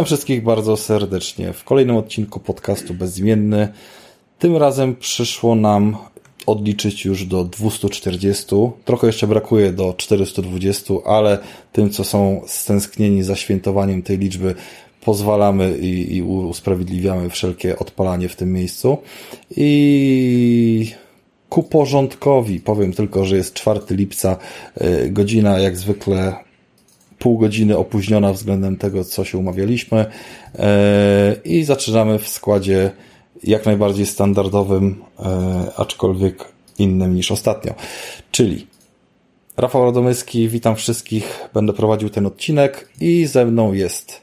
Witam wszystkich bardzo serdecznie w kolejnym odcinku podcastu Bezimienny. Tym razem przyszło nam odliczyć już do 240. Trochę jeszcze brakuje do 420, ale tym, co są stęsknieni za świętowaniem tej liczby, pozwalamy i, i usprawiedliwiamy wszelkie odpalanie w tym miejscu. I ku porządkowi powiem tylko, że jest 4 lipca, y, godzina jak zwykle pół godziny opóźniona względem tego, co się umawialiśmy y, i zaczynamy w składzie jak najbardziej standardowym, y, aczkolwiek innym niż ostatnio. Czyli Rafał Radomyski, witam wszystkich, będę prowadził ten odcinek i ze mną jest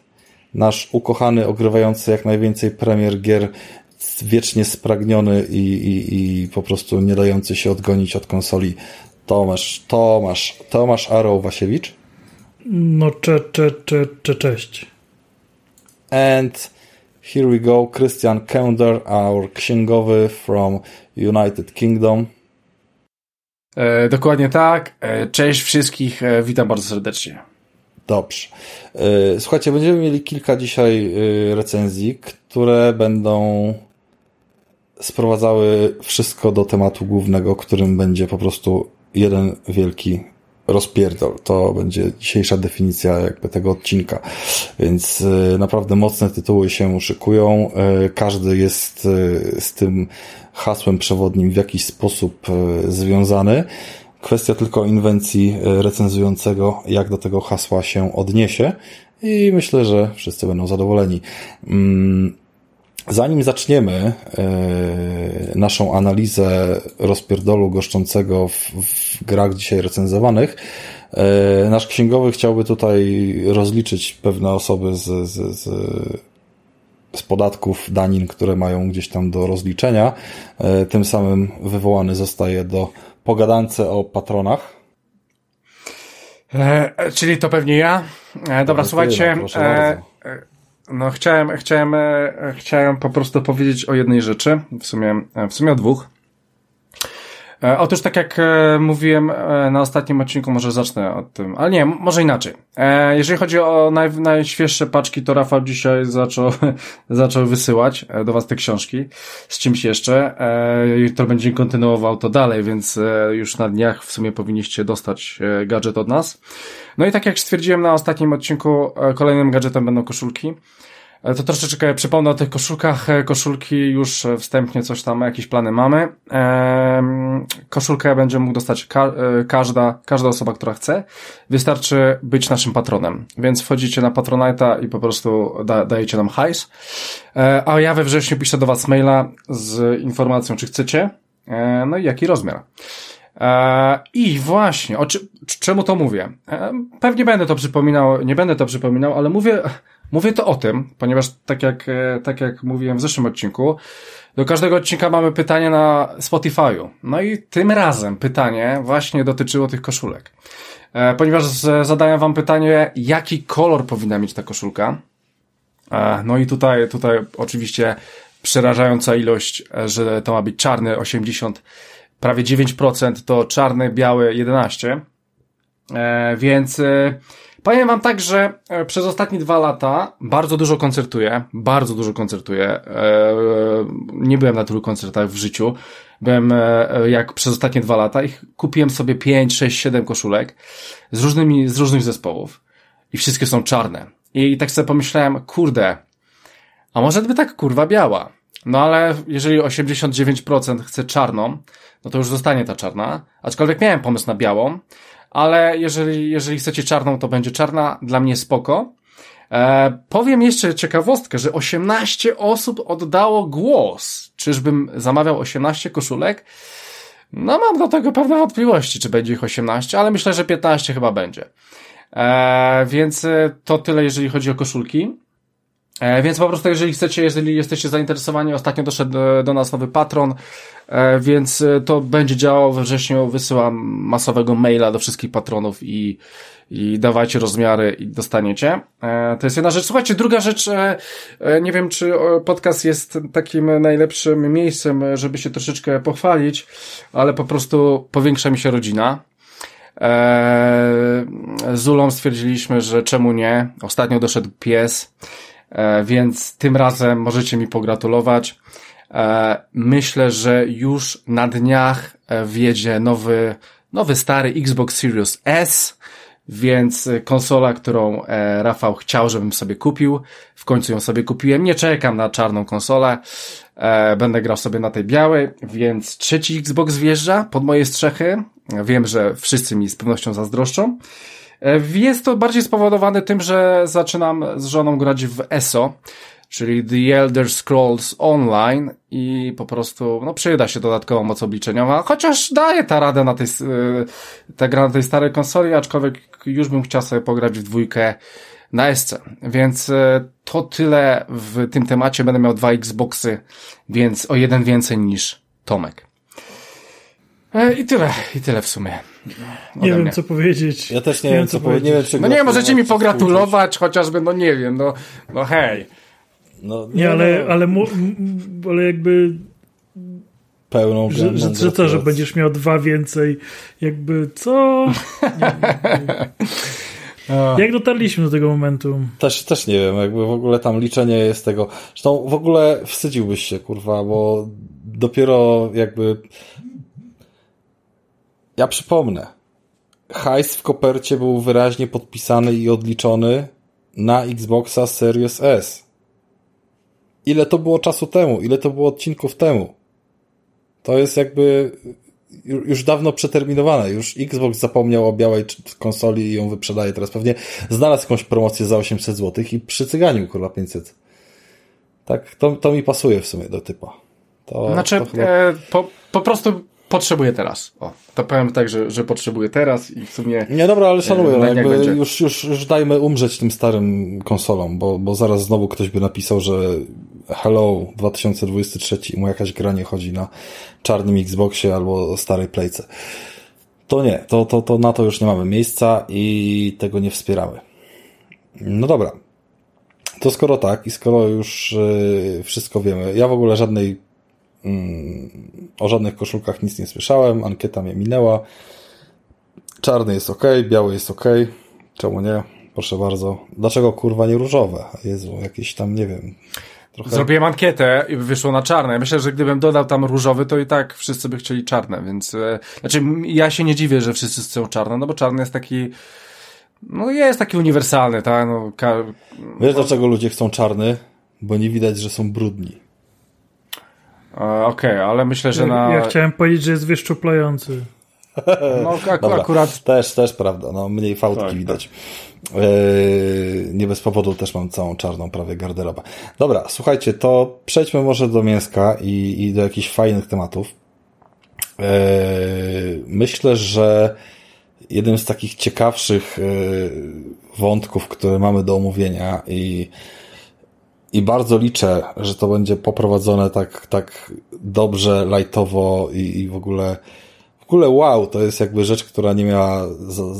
nasz ukochany, ogrywający jak najwięcej premier gier, wiecznie spragniony i, i, i po prostu nie dający się odgonić od konsoli Tomasz, Tomasz, Tomasz Aroł Wasiewicz. No, cze, cze, cze, cze, cześć. And here we go, Christian Kender, our księgowy from United Kingdom. E, dokładnie tak. E, cześć wszystkich, e, witam bardzo serdecznie. Dobrze. E, słuchajcie, będziemy mieli kilka dzisiaj e, recenzji, które będą sprowadzały wszystko do tematu głównego, którym będzie po prostu jeden wielki rozpierdol. To będzie dzisiejsza definicja jakby tego odcinka. Więc e, naprawdę mocne tytuły się szykują. Każdy jest z tym hasłem przewodnim w jakiś sposób związany. Kwestia tylko inwencji e, recenzującego, jak do tego hasła się odniesie i myślę, że wszyscy będą zadowoleni. Mm, zanim zaczniemy e, naszą analizę rozpierdolu goszczącego w, w grach dzisiaj recenzowanych, e, nasz księgowy chciałby tutaj rozliczyć pewne osoby z, z, z, z podatków danin, które mają gdzieś tam do rozliczenia. Tym samym wywołany zostaje do pogadance o patronach. E, czyli to pewnie ja. E, dobra, słuchajcie. E, no, chciałem, chciałem, e, chciałem po prostu powiedzieć o jednej rzeczy. W sumie, w sumie o dwóch. E, otóż tak jak e, mówiłem e, na ostatnim odcinku, może zacznę od tym, ale nie, może inaczej. Jeżeli chodzi o naj, najświeższe paczki, to Rafał dzisiaj zaczął, zaczął wysyłać do Was te książki z czymś jeszcze. Jutro będzie kontynuował to dalej, więc już na dniach w sumie powinniście dostać gadżet od nas. No i tak jak stwierdziłem na ostatnim odcinku, kolejnym gadżetem będą koszulki. E, to troszeczkę przypomnę o tych koszulkach. E, koszulki już e, wstępnie coś tam, jakieś plany mamy. Koszulkę będzie mógł dostać ka każda, każda osoba, która chce. Wystarczy być naszym patronem. Więc wchodzicie na Patronite'a i po prostu da dajecie nam hajs. A ja we wrześniu piszę do Was maila z informacją, czy chcecie. No i jaki rozmiar. I właśnie, o czy, czemu to mówię? Pewnie będę to przypominał, nie będę to przypominał, ale mówię Mówię to o tym, ponieważ tak jak, e, tak jak mówiłem w zeszłym odcinku, do każdego odcinka mamy pytanie na Spotify'u. No i tym razem pytanie właśnie dotyczyło tych koszulek. E, ponieważ zadałem wam pytanie, jaki kolor powinna mieć ta koszulka. E, no i tutaj, tutaj oczywiście przerażająca ilość, że to ma być czarny 80, prawie 9% to czarny, biały 11. Więc Powiem wam tak, że e, przez ostatnie dwa lata bardzo dużo koncertuję, bardzo dużo koncertuję. E, nie byłem na tylu koncertach w życiu. Byłem e, jak przez ostatnie dwa lata i kupiłem sobie 5, 6, 7 koszulek z różnymi, z różnych zespołów. I wszystkie są czarne. I tak sobie pomyślałem, kurde, a może by tak kurwa biała. No ale jeżeli 89% chce czarną, no to już zostanie ta czarna. Aczkolwiek miałem pomysł na białą, ale jeżeli, jeżeli chcecie czarną, to będzie czarna, dla mnie spoko. E, powiem jeszcze ciekawostkę, że 18 osób oddało głos. Czyżbym zamawiał 18 koszulek? No mam do tego pewne wątpliwości, czy będzie ich 18, ale myślę, że 15 chyba będzie. E, więc e, to tyle, jeżeli chodzi o koszulki. E, więc po prostu, jeżeli chcecie, jeżeli jesteście zainteresowani, ostatnio doszedł e, do nas nowy patron, e, więc to będzie działało we wrześniu. Wysyłam masowego maila do wszystkich patronów i, i dawajcie rozmiary i dostaniecie. To jest jedna rzecz. Słuchajcie, druga rzecz, nie wiem, czy podcast jest takim najlepszym miejscem, żeby się troszeczkę pochwalić, ale po prostu powiększa mi się rodzina. z Zulą stwierdziliśmy, że czemu nie. Ostatnio doszedł pies, więc tym razem możecie mi pogratulować. Myślę, że już na dniach wjedzie nowy, nowy stary Xbox Series S więc e, konsola, którą e, Rafał chciał, żebym sobie kupił, w końcu ją sobie kupiłem. Nie czekam na czarną konsolę, e, będę grał sobie na tej białej, więc trzeci Xbox wjeżdża pod moje strzechy. Wiem, że wszyscy mi z pewnością zazdroszczą. E, jest to bardziej spowodowane tym, że zaczynam z żoną grać w ESO, czyli The Elder Scrolls Online i po prostu, no przyda się dodatkowa moc obliczeniowa, chociaż daje ta rada na tej, e, ta gra na tej starej konsoli, aczkolwiek już bym chciał sobie pograć w dwójkę na SC. Więc e, to tyle w tym temacie. Będę miał dwa Xboxy, więc o jeden więcej niż Tomek. E, I tyle, i tyle w sumie. Nie wiem, co powiedzieć. Ja też nie, nie wiem, co powiedzieć. Nie wiem, czy no nie, możecie mi pogratulować, chociażby, no nie wiem, no, no hej. No, nie, nie, ale, no. ale, ale jakby pełną że, że, że to, że będziesz miał dwa więcej, jakby co? Jak dotarliśmy do tego momentu? Też, też nie wiem, jakby w ogóle tam liczenie jest tego. Zresztą w ogóle wstydziłbyś się, kurwa, bo dopiero jakby. Ja przypomnę. Hajs w kopercie był wyraźnie podpisany i odliczony na Xboxa Series S. Ile to było czasu temu? Ile to było odcinków temu? To jest jakby już dawno przeterminowane. Już Xbox zapomniał o białej konsoli i ją wyprzedaje teraz. Pewnie znalazł jakąś promocję za 800 zł i przycyganił kurwa 500. Tak, to, to mi pasuje w sumie do typa. To, znaczy, to chyba... e, po, po prostu potrzebuję teraz. O, to powiem tak, że, że potrzebuję teraz i w sumie... Nie, dobra, ale szanuję. E, jakby już, już, już dajmy umrzeć tym starym konsolom, bo, bo zaraz znowu ktoś by napisał, że hello 2023 i mu jakaś gra nie chodzi na czarnym Xboxie albo starej Playce. To nie, to, to, to na to już nie mamy miejsca i tego nie wspieramy. No dobra. To skoro tak i skoro już yy, wszystko wiemy, ja w ogóle żadnej o żadnych koszulkach nic nie słyszałem, ankieta mnie minęła. Czarny jest ok, biały jest ok. Czemu nie? Proszę bardzo. Dlaczego kurwa nie różowe? Jezu, jakieś tam, nie wiem. Trochę... Zrobiłem ankietę i wyszło na czarne. Myślę, że gdybym dodał tam różowy, to i tak wszyscy by chcieli czarne, więc e, znaczy ja się nie dziwię, że wszyscy chcą czarne, no bo czarny jest taki no jest taki uniwersalny, tak? No, ka... Wiesz dlaczego ludzie chcą czarny? Bo nie widać, że są brudni. Okej, okay, ale myślę, że na... Ja chciałem powiedzieć, że jest wyszczuplający. No, ak Dobra, akurat... Też, też prawda, no mniej fałdki tak, widać. Tak. Yy, nie bez powodu też mam całą czarną prawie garderobę. Dobra, słuchajcie, to przejdźmy może do mięska i, i do jakichś fajnych tematów. Yy, myślę, że jednym z takich ciekawszych yy, wątków, które mamy do omówienia i i bardzo liczę, że to będzie poprowadzone tak, tak dobrze, lajtowo i, i w ogóle w ogóle wow, to jest jakby rzecz, która nie miała,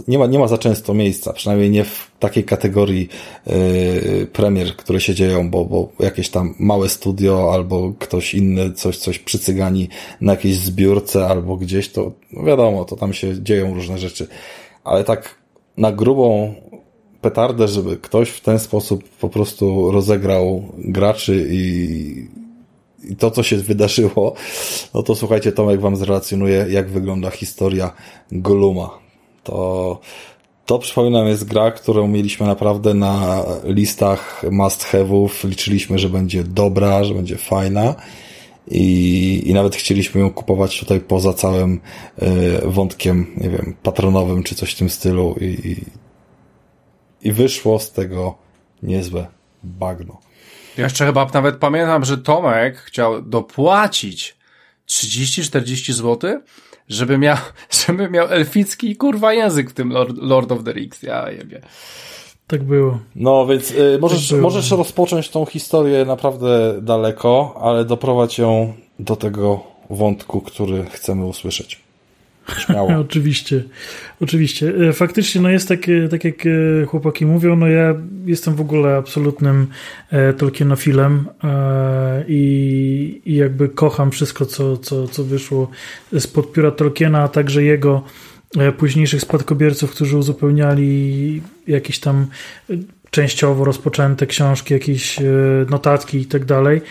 nie ma, nie ma za często miejsca, przynajmniej nie w takiej kategorii yy, premier, które się dzieją, bo, bo jakieś tam małe studio albo ktoś inny coś, coś przycygani na jakiejś zbiórce albo gdzieś, to no wiadomo, to tam się dzieją różne rzeczy. Ale tak na grubą petardę, żeby ktoś w ten sposób po prostu rozegrał graczy i, i to, co się wydarzyło, no to słuchajcie, Tomek wam zrelacjonuje, jak wygląda historia Goluma. To, to przypominam jest gra, którą mieliśmy naprawdę na listach must have'ów. Liczyliśmy, że będzie dobra, że będzie fajna. I, I nawet chcieliśmy ją kupować tutaj poza całym y, wątkiem, nie wiem, patronowym czy coś w tym stylu. I, i i wyszło z tego niezłe bagno. Ja jeszcze chyba nawet pamiętam, że Tomek chciał dopłacić 30-40 zł, żeby miał, żeby miał elficki kurwa język w tym Lord, Lord of the Rings. Ja jebie. Tak było. No więc y, możesz, tak możesz rozpocząć tą historię naprawdę daleko, ale doprowadź ją do tego wątku, który chcemy usłyszeć. Śmiało. oczywiście, oczywiście. E, faktycznie, no jest tak, tak jak e, chłopaki mówią, no ja jestem w ogóle absolutnym e, Tolkienofilem i, i jakby kocham wszystko, co, co, co wyszło spod pióra Tolkiena, a także jego późniejszych spadkobierców, którzy uzupełniali jakieś tam częściowo rozpoczęte książki, jakieś notatki i tak dalej.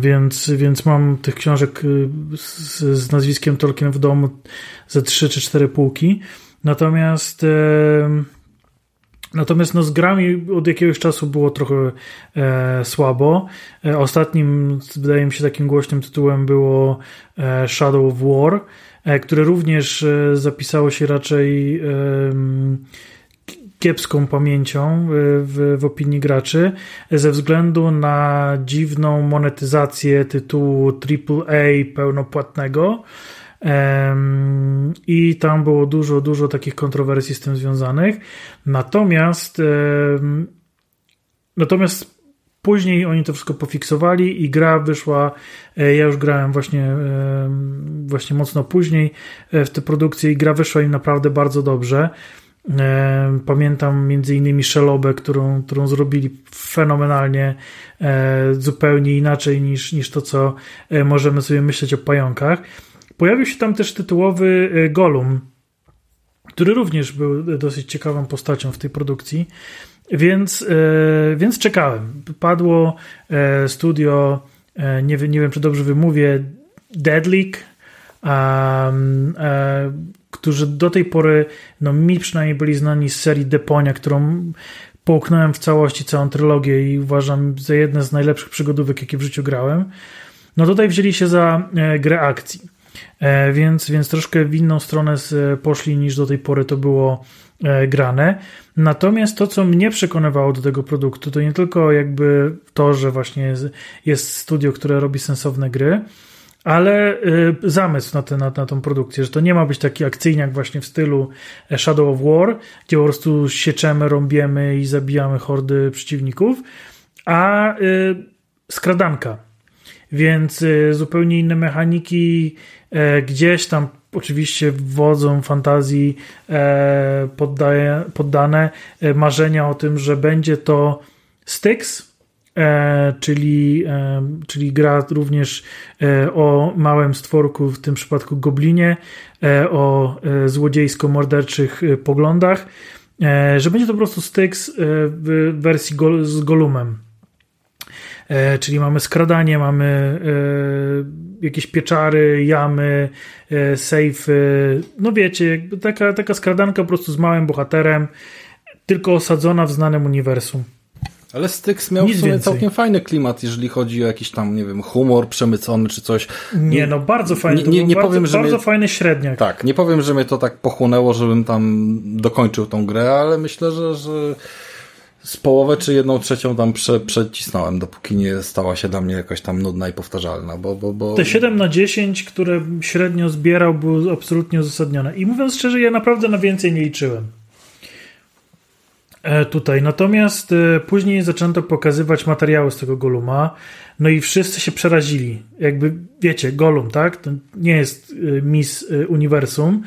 Więc, więc mam tych książek z, z nazwiskiem Tolkien w domu ze trzy czy cztery półki. Natomiast Natomiast no, z grami od jakiegoś czasu było trochę e, słabo. E, ostatnim, wydaje mi się, takim głośnym tytułem było e, Shadow of War, e, które również e, zapisało się raczej kiepską pamięcią e, w, w opinii graczy ze względu na dziwną monetyzację tytułu AAA pełnopłatnego. I tam było dużo, dużo takich kontrowersji z tym związanych. Natomiast natomiast później oni to wszystko pofiksowali i gra wyszła. E, ja już grałem właśnie, właśnie mocno później e, w tę produkcję i gra wyszła im naprawdę bardzo dobrze. Pamiętam między innymi Szelobę, którą, którą zrobili fenomenalnie, e, zupełnie inaczej niż, niż to, co możemy sobie myśleć o pająkach. Pojawił się tam też tytułowy e, Golum, który również był dosyć ciekawą postacią w tej produkcji, więc, e, więc czekałem. Padło e, studio, nie, nie wiem czy dobrze wymówię, Deadlick, um, którzy do tej pory, no mi przynajmniej byli znani z serii Deponia, którą połknąłem w całości całą trylogię i uważam za jedne z najlepszych przygodówek, jakie w życiu grałem. No tutaj wzięli się za grę akcji. E, więc, więc troszkę w inną stronę poszli niż do tej pory to było e, grane. Natomiast to, co mnie przekonywało do tego produktu, to nie tylko jakby to, że właśnie jest studio, które robi sensowne gry, ale e, zamysł na, tę na, na tą produkcję, że to nie ma być taki akcyjniak właśnie w stylu Shadow of War, gdzie po prostu sieczemy, rąbiemy i zabijamy hordy przeciwników, a skradanka. Więc zupełnie inne mechaniki, E, gdzieś tam oczywiście wodzą fantazji e, poddaje, poddane e, marzenia o tym, że będzie to Styx, czyli, czyli gra również o małym stworku, w tym przypadku goblinie, o złodziejsko-morderczych poglądach, że będzie to po prostu Styx w wersji z Golumem. E, czyli mamy skradanie, mamy e, jakieś pieczary, jamy, e, sejfy. No wiecie, taka, taka skradanka po prostu z małym bohaterem, tylko osadzona w znanym uniwersum. Ale Styx miał Nic w sumie więcej. całkiem fajny klimat, jeżeli chodzi o jakiś tam, nie wiem, humor przemycony czy coś. Nie, no bardzo fajny. Nie, nie, nie bardzo, powiem, że bardzo mnie, fajny średniak. Tak, nie powiem, że mnie to tak pochłonęło, żebym tam dokończył tą grę, ale myślę, że, że z połowę czy jedną trzecią tam prze, przecisnąłem, dopóki nie stała się dla mnie jakoś tam nudna i powtarzalna. Bo, bo, bo... Te 7 na 10, które średnio zbierał, były absolutnie uzasadnione. I mówiąc szczerze, ja naprawdę na więcej nie liczyłem. E, tutaj. Natomiast e, później zaczęto pokazywać materiały z tego Goluma, no i wszyscy się przerazili. Jakby, wiecie, Golum, tak? To nie jest e, Miss Uniwersum,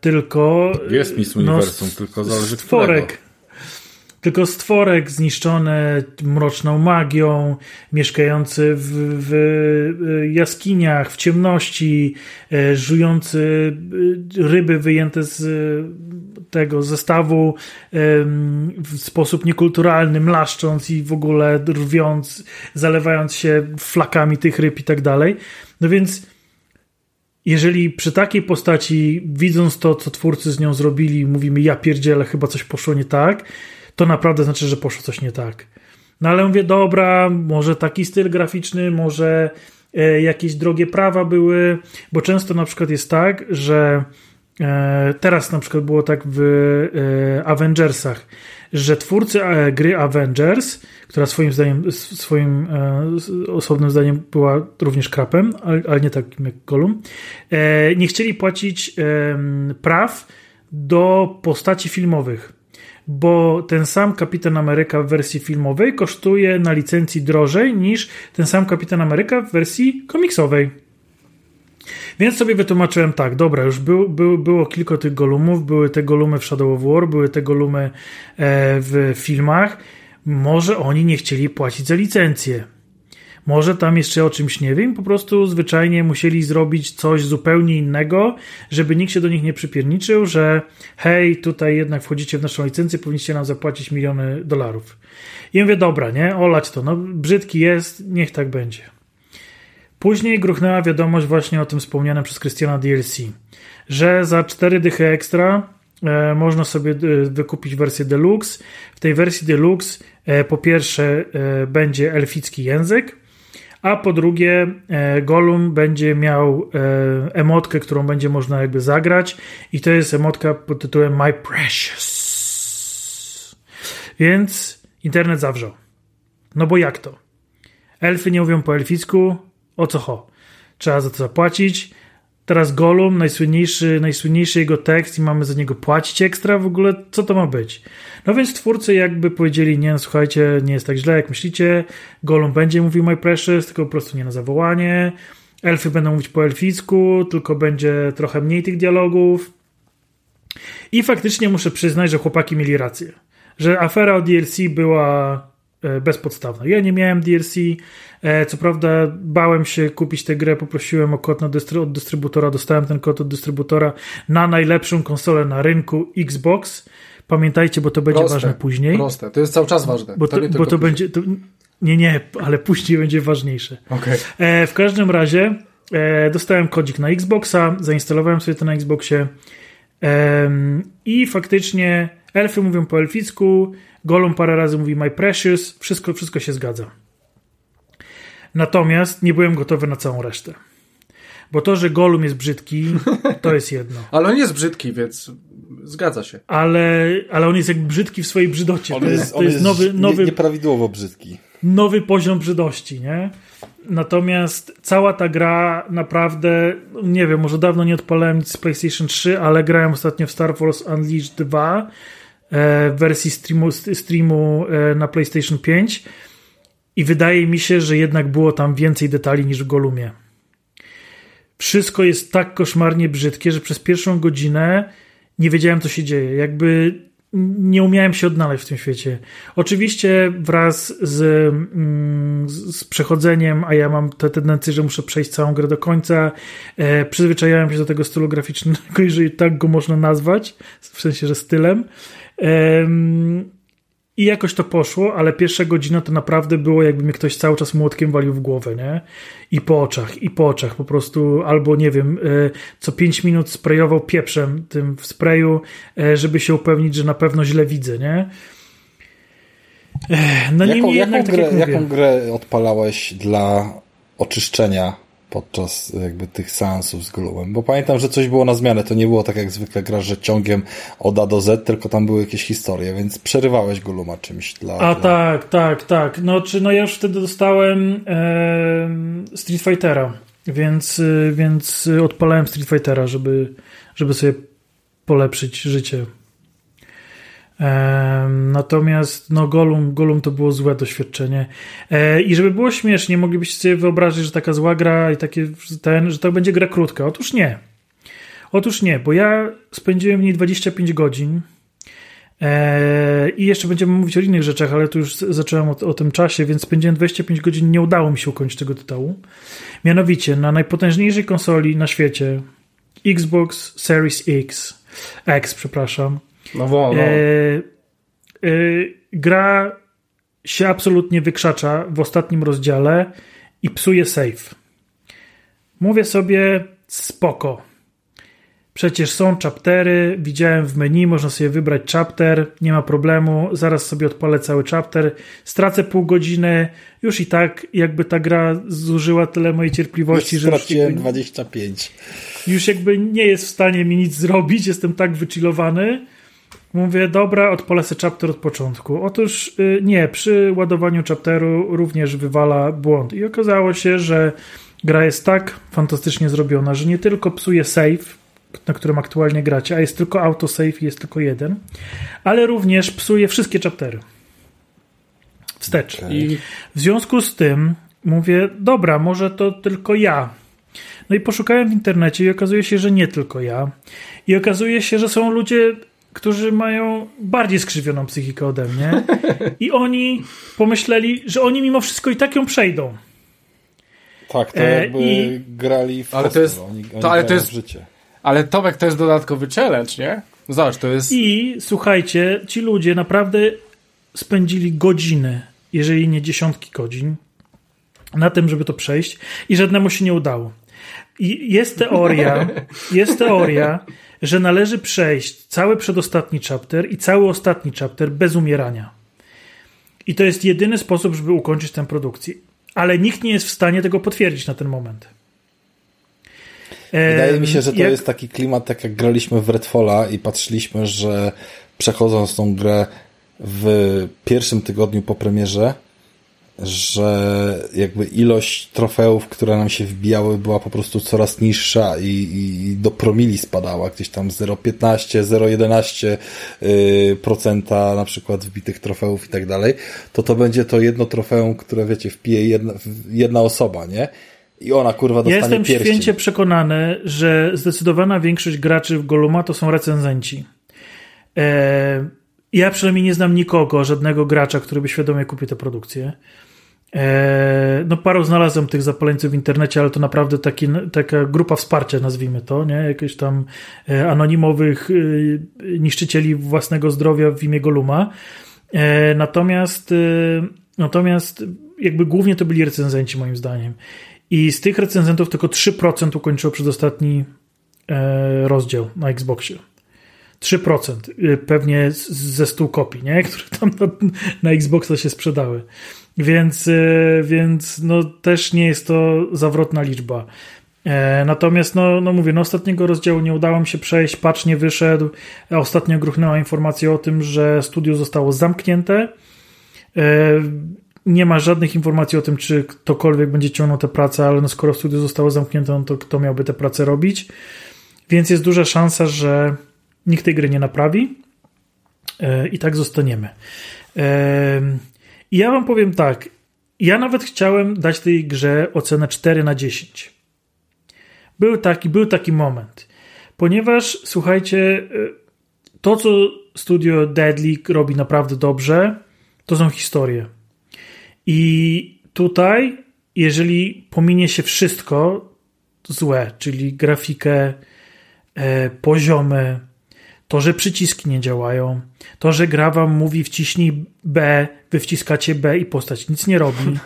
tylko... Jest Miss no, Uniwersum, no, tylko zależy stworek. Którego tylko stworek zniszczony mroczną magią, mieszkający w, w jaskiniach, w ciemności, e, żujący e, ryby wyjęte z tego zestawu w sposób niekulturalny, mlaszcząc i w ogóle rwiąc, zalewając się flakami tych ryb i tak dalej. No więc jeżeli przy takiej postaci, widząc to, co twórcy z nią zrobili, mówimy ja pierdzielę, chyba coś poszło nie tak, to naprawdę znaczy, że poszło coś nie tak. No ale mówię, dobra, może taki styl graficzny, może e, jakieś drogie prawa były, bo często na przykład jest tak, że e, teraz na przykład było tak w e, Avengersach, że twórcy gry Avengers, która swoim zdaniem, swoim osobnym zdaniem była również krapem, ale nie takim jak Gollum, nie chcieli płacić praw do postaci filmowych bo ten sam Kapitan Ameryka w wersji filmowej kosztuje na licencji drożej niż ten sam Kapitan Ameryka w wersji komiksowej. Więc sobie wytłumaczyłem tak, dobra, już był, był, było kilka tych golumów, były te golumy w Shadow of War, były te golumy e, w filmach, może oni nie chcieli płacić za licencję. Może tam jeszcze o czymś nie wiem, po prostu zwyczajnie musieli zrobić coś zupełnie innego, żeby nikt się do nich nie przypierniczył, że hej, tutaj jednak wchodzicie w naszą licencję, powinniście nam zapłacić miliony dolarów. I mówię, dobra, nie, olać to, no brzydki jest, niech tak będzie. Później gruchnęła wiadomość właśnie o tym wspomnianym przez Krystiana DLC, że za 4 dychy ekstra e, można sobie e, wykupić wersję deluxe. W tej wersji deluxe e, po pierwsze e, będzie elficki język, a po drugie e, Gollum będzie miał e, emotkę, którą będzie można jakby zagrać i to jest emotka pod tytułem My Precious. Więc internet zawrzał. No bo jak to? Elfy nie mówią po elficku, o co ho? Trzeba za to zapłacić. Teraz Gollum, najsłynniejszy, najsłynniejszy jego tekst i mamy za niego płacić ekstra w ogóle, co to ma być? No więc twórcy jakby powiedzieli, nie, no, słuchajcie, nie jest tak źle jak myślicie, Gollum będzie mówił My Precious, tylko po prostu nie na zawołanie, elfy będą mówić po elficku, tylko będzie trochę mniej tych dialogów. I faktycznie muszę przyznać, że chłopaki mieli rację, że afera o DLC była e, bezpodstawna. Ja nie miałem DLC, co prawda bałem się kupić tę grę, poprosiłem o kod od dystrybutora, dostałem ten kod od dystrybutora na najlepszą konsolę na rynku Xbox, Pamiętajcie, bo to będzie proste, ważne później. Proste, to jest cały czas ważne. Bo to, to bo to będzie. To, nie, nie, ale później będzie ważniejsze. Okay. E, w każdym razie e, dostałem kodzik na Xboxa, zainstalowałem sobie to na Xboxie e, i faktycznie elfy mówią po elficku, Golum parę razy mówi My Precious, wszystko, wszystko się zgadza. Natomiast nie byłem gotowy na całą resztę. Bo to, że Golum jest brzydki, to jest jedno. Ale on jest brzydki, więc zgadza się. Ale, ale on jest jak brzydki w swojej brzydocie. On to jest, to jest, jest nowy, nowy, nieprawidłowo brzydki. Nowy poziom brzydości, nie? Natomiast cała ta gra naprawdę, nie wiem, może dawno nie odpalałem nic z PlayStation 3, ale grałem ostatnio w Star Wars Unleashed 2 e, w wersji streamu, streamu e, na PlayStation 5 i wydaje mi się, że jednak było tam więcej detali niż w Golumie. Wszystko jest tak koszmarnie brzydkie, że przez pierwszą godzinę nie wiedziałem, co się dzieje. Jakby nie umiałem się odnaleźć w tym świecie. Oczywiście wraz z, mm, z przechodzeniem, a ja mam tę tendencję, że muszę przejść całą grę do końca, e, przyzwyczajałem się do tego stylu graficznego, jeżeli tak go można nazwać, w sensie, że stylem. E, i jakoś to poszło, ale pierwsza godzina to naprawdę było, jakby mnie ktoś cały czas młotkiem walił w głowę, nie? I po oczach, i po oczach, po prostu, albo nie wiem, e, co pięć minut sprayował pieprzem tym w sprayu, e, żeby się upewnić, że na pewno źle widzę, nie? No jaką, jaką, jednak, tak grę, jak jaką grę odpalałeś dla oczyszczenia podczas jakby tych seansów z Gloomem, bo pamiętam, że coś było na zmianę, to nie było tak jak zwykle gra, że ciągiem od A do Z, tylko tam były jakieś historie, więc przerywałeś Glooma czymś dla... A dla... tak, tak, tak, no czy no ja już wtedy dostałem e, Street Fightera, więc, e, więc odpalałem Street Fightera, żeby, żeby sobie polepszyć życie Natomiast no Golum, Golum to było złe doświadczenie. E, I żeby było śmiesznie, moglibyście sobie wyobrazić, że taka zła gra i takie ten, że to będzie gra krótka. Otóż nie. Otóż nie, bo ja spędziłem w niej 25 godzin. E, I jeszcze będziemy mówić o innych rzeczach, ale tu już zacząłem o, o, tym czasie, więc spędziłem 25 godzin. Nie udało mi się ukończyć tego tytułu. Mianowicie na najpotężniejszej konsoli na świecie Xbox Series X, X, przepraszam, no, no. E, gra się absolutnie wykrzacza w ostatnim rozdziale i psuje save. Mówię sobie spoko. Przecież są chaptery, widziałem w menu, można sobie wybrać chapter, nie ma problemu, zaraz sobie odpalę cały chapter, stracę pół godziny, już i tak jakby ta gra zużyła tyle mojej cierpliwości, już że... Straciłem jakby, 25. Już jakby nie jest w stanie mi nic zrobić, jestem tak wychillowany, Mówię, dobra, odpalę sobie chapter od początku. Otóż yy, nie, przy ładowaniu chapteru również wywala błąd. I okazało się, że gra jest tak fantastycznie zrobiona, że nie tylko psuje save, na którym aktualnie gracie, a jest tylko autosave i jest tylko jeden, ale również psuje wszystkie chaptery. Wstecz. Okay. I w związku z tym mówię, dobra, może to tylko ja. No i poszukałem w internecie i okazuje się, że nie tylko ja. I okazuje się, że są ludzie którzy mają bardziej skrzywioną psychikę ode mnie i oni pomyśleli, że oni mimo wszystko i tak ją przejdą. Tak, to e, jakby I... grali w ale to jest, oni, oni to, ale to jest, życie. Ale Tomek to jest dodatkowy challenge, nie? Zobacz, to jest... I słuchajcie, ci ludzie naprawdę spędzili godziny, jeżeli nie dziesiątki godzin, na tym, żeby to przejść i żadnemu się nie udało. I jest teoria, jest teoria, że należy przejść cały przedostatni chapter i cały ostatni chapter bez umierania. I to jest jedyny sposób, żeby ukończyć tę produkcję. Ale nikt nie jest w stanie tego potwierdzić na ten moment. Wydaje mi się, że to jak... jest taki klimat, tak jak graliśmy w Redfalla i patrzyliśmy, że przechodząc tą grę w pierwszym tygodniu po premierze, że jakby ilość trofeów, które nam się wbijały, była po prostu coraz niższa i, i do promili spadała, gdzieś tam 0,15, 0,11% yy, procenta na przykład wbitych trofeów i tak dalej, to to będzie to jedno trofeum, które wiecie, wpije jedna, jedna osoba, nie? I ona kurwa dostanie Jestem pierścień. święcie przekonany, że zdecydowana większość graczy w Goluma to są recenzenci. Eee, ja przynajmniej nie znam nikogo, żadnego gracza, który by świadomie kupił tę produkcję. Eee, no paru znalazłem tych zapaleńców w internecie, ale to naprawdę taki, taka grupa wsparcia, nazwijmy to, nie? Jakieś tam e, anonimowych e, niszczycieli własnego zdrowia w imię Goluma. E, natomiast natomiast jakby głównie to byli recenzenci moim zdaniem. I z tych recenzentów tylko 3% ukończyło przedostatni rozdział na Xboxie. 3% pewnie ze 100 kopii, nie? które tam na, na Xboxa się sprzedały. Więc, e, więc no, też nie jest to zawrotna liczba. E, natomiast, no, no mówię, no ostatniego rozdziału nie udało mi się przejść, patch nie wyszedł. Ostatnio gruchnęła informacja o tym, że studio zostało zamknięte. E, nie ma żadnych informacji o tym, czy ktokolwiek będzie ciągnął tę pracę, ale no skoro studio zostało zamknięte, no to kto miałby tę pracę robić? Więc jest duża szansa, że nikt tej gry nie naprawi i tak zostaniemy. I ja wam powiem tak. Ja nawet chciałem dać tej grze ocenę 4 na 10. Był taki, był taki moment. Ponieważ, słuchajcie, e, to co studio Deadly robi naprawdę dobrze, to są historie. I tutaj, jeżeli pominie się wszystko złe, czyli grafikę, e, poziomy, to, że przyciski nie działają, to, że gra wam mówi wciśnij B, wy wciskacie B i postać nic nie robi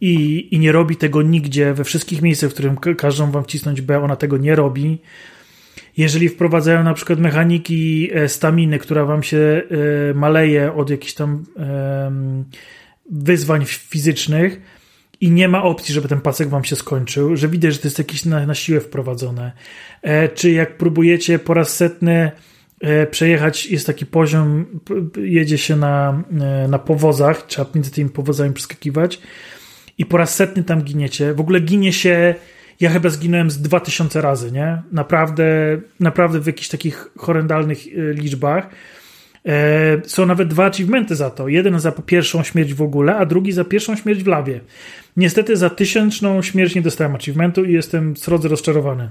i, i nie robi tego nigdzie, we wszystkich miejscach, w którym każą wam wcisnąć B, ona tego nie robi. Jeżeli wprowadzają na przykład mechaniki e, staminy, która wam się e, maleje od jakichś tam wyzwań fizycznych i nie ma opcji, żeby ten pasek wam się skończył, że widać, że to jest jakieś na, na siłę wprowadzone. E, czy jak próbujecie po raz setny przejechać, jest taki poziom, jedzie się na, e, na powozach, trzeba między tymi powozami przeskakiwać i po raz setny tam giniecie. W ogóle ginie się, ja chyba zginąłem z 2000 razy, nie? Naprawdę, naprawdę w jakichś takich horrendalnych e, liczbach. Są nawet dwa achievementy za to. Jeden za pierwszą śmierć w ogóle, a drugi za pierwszą śmierć w lawie. Niestety za tysięczną śmierć nie dostałem achievementu i jestem srodze rozczarowany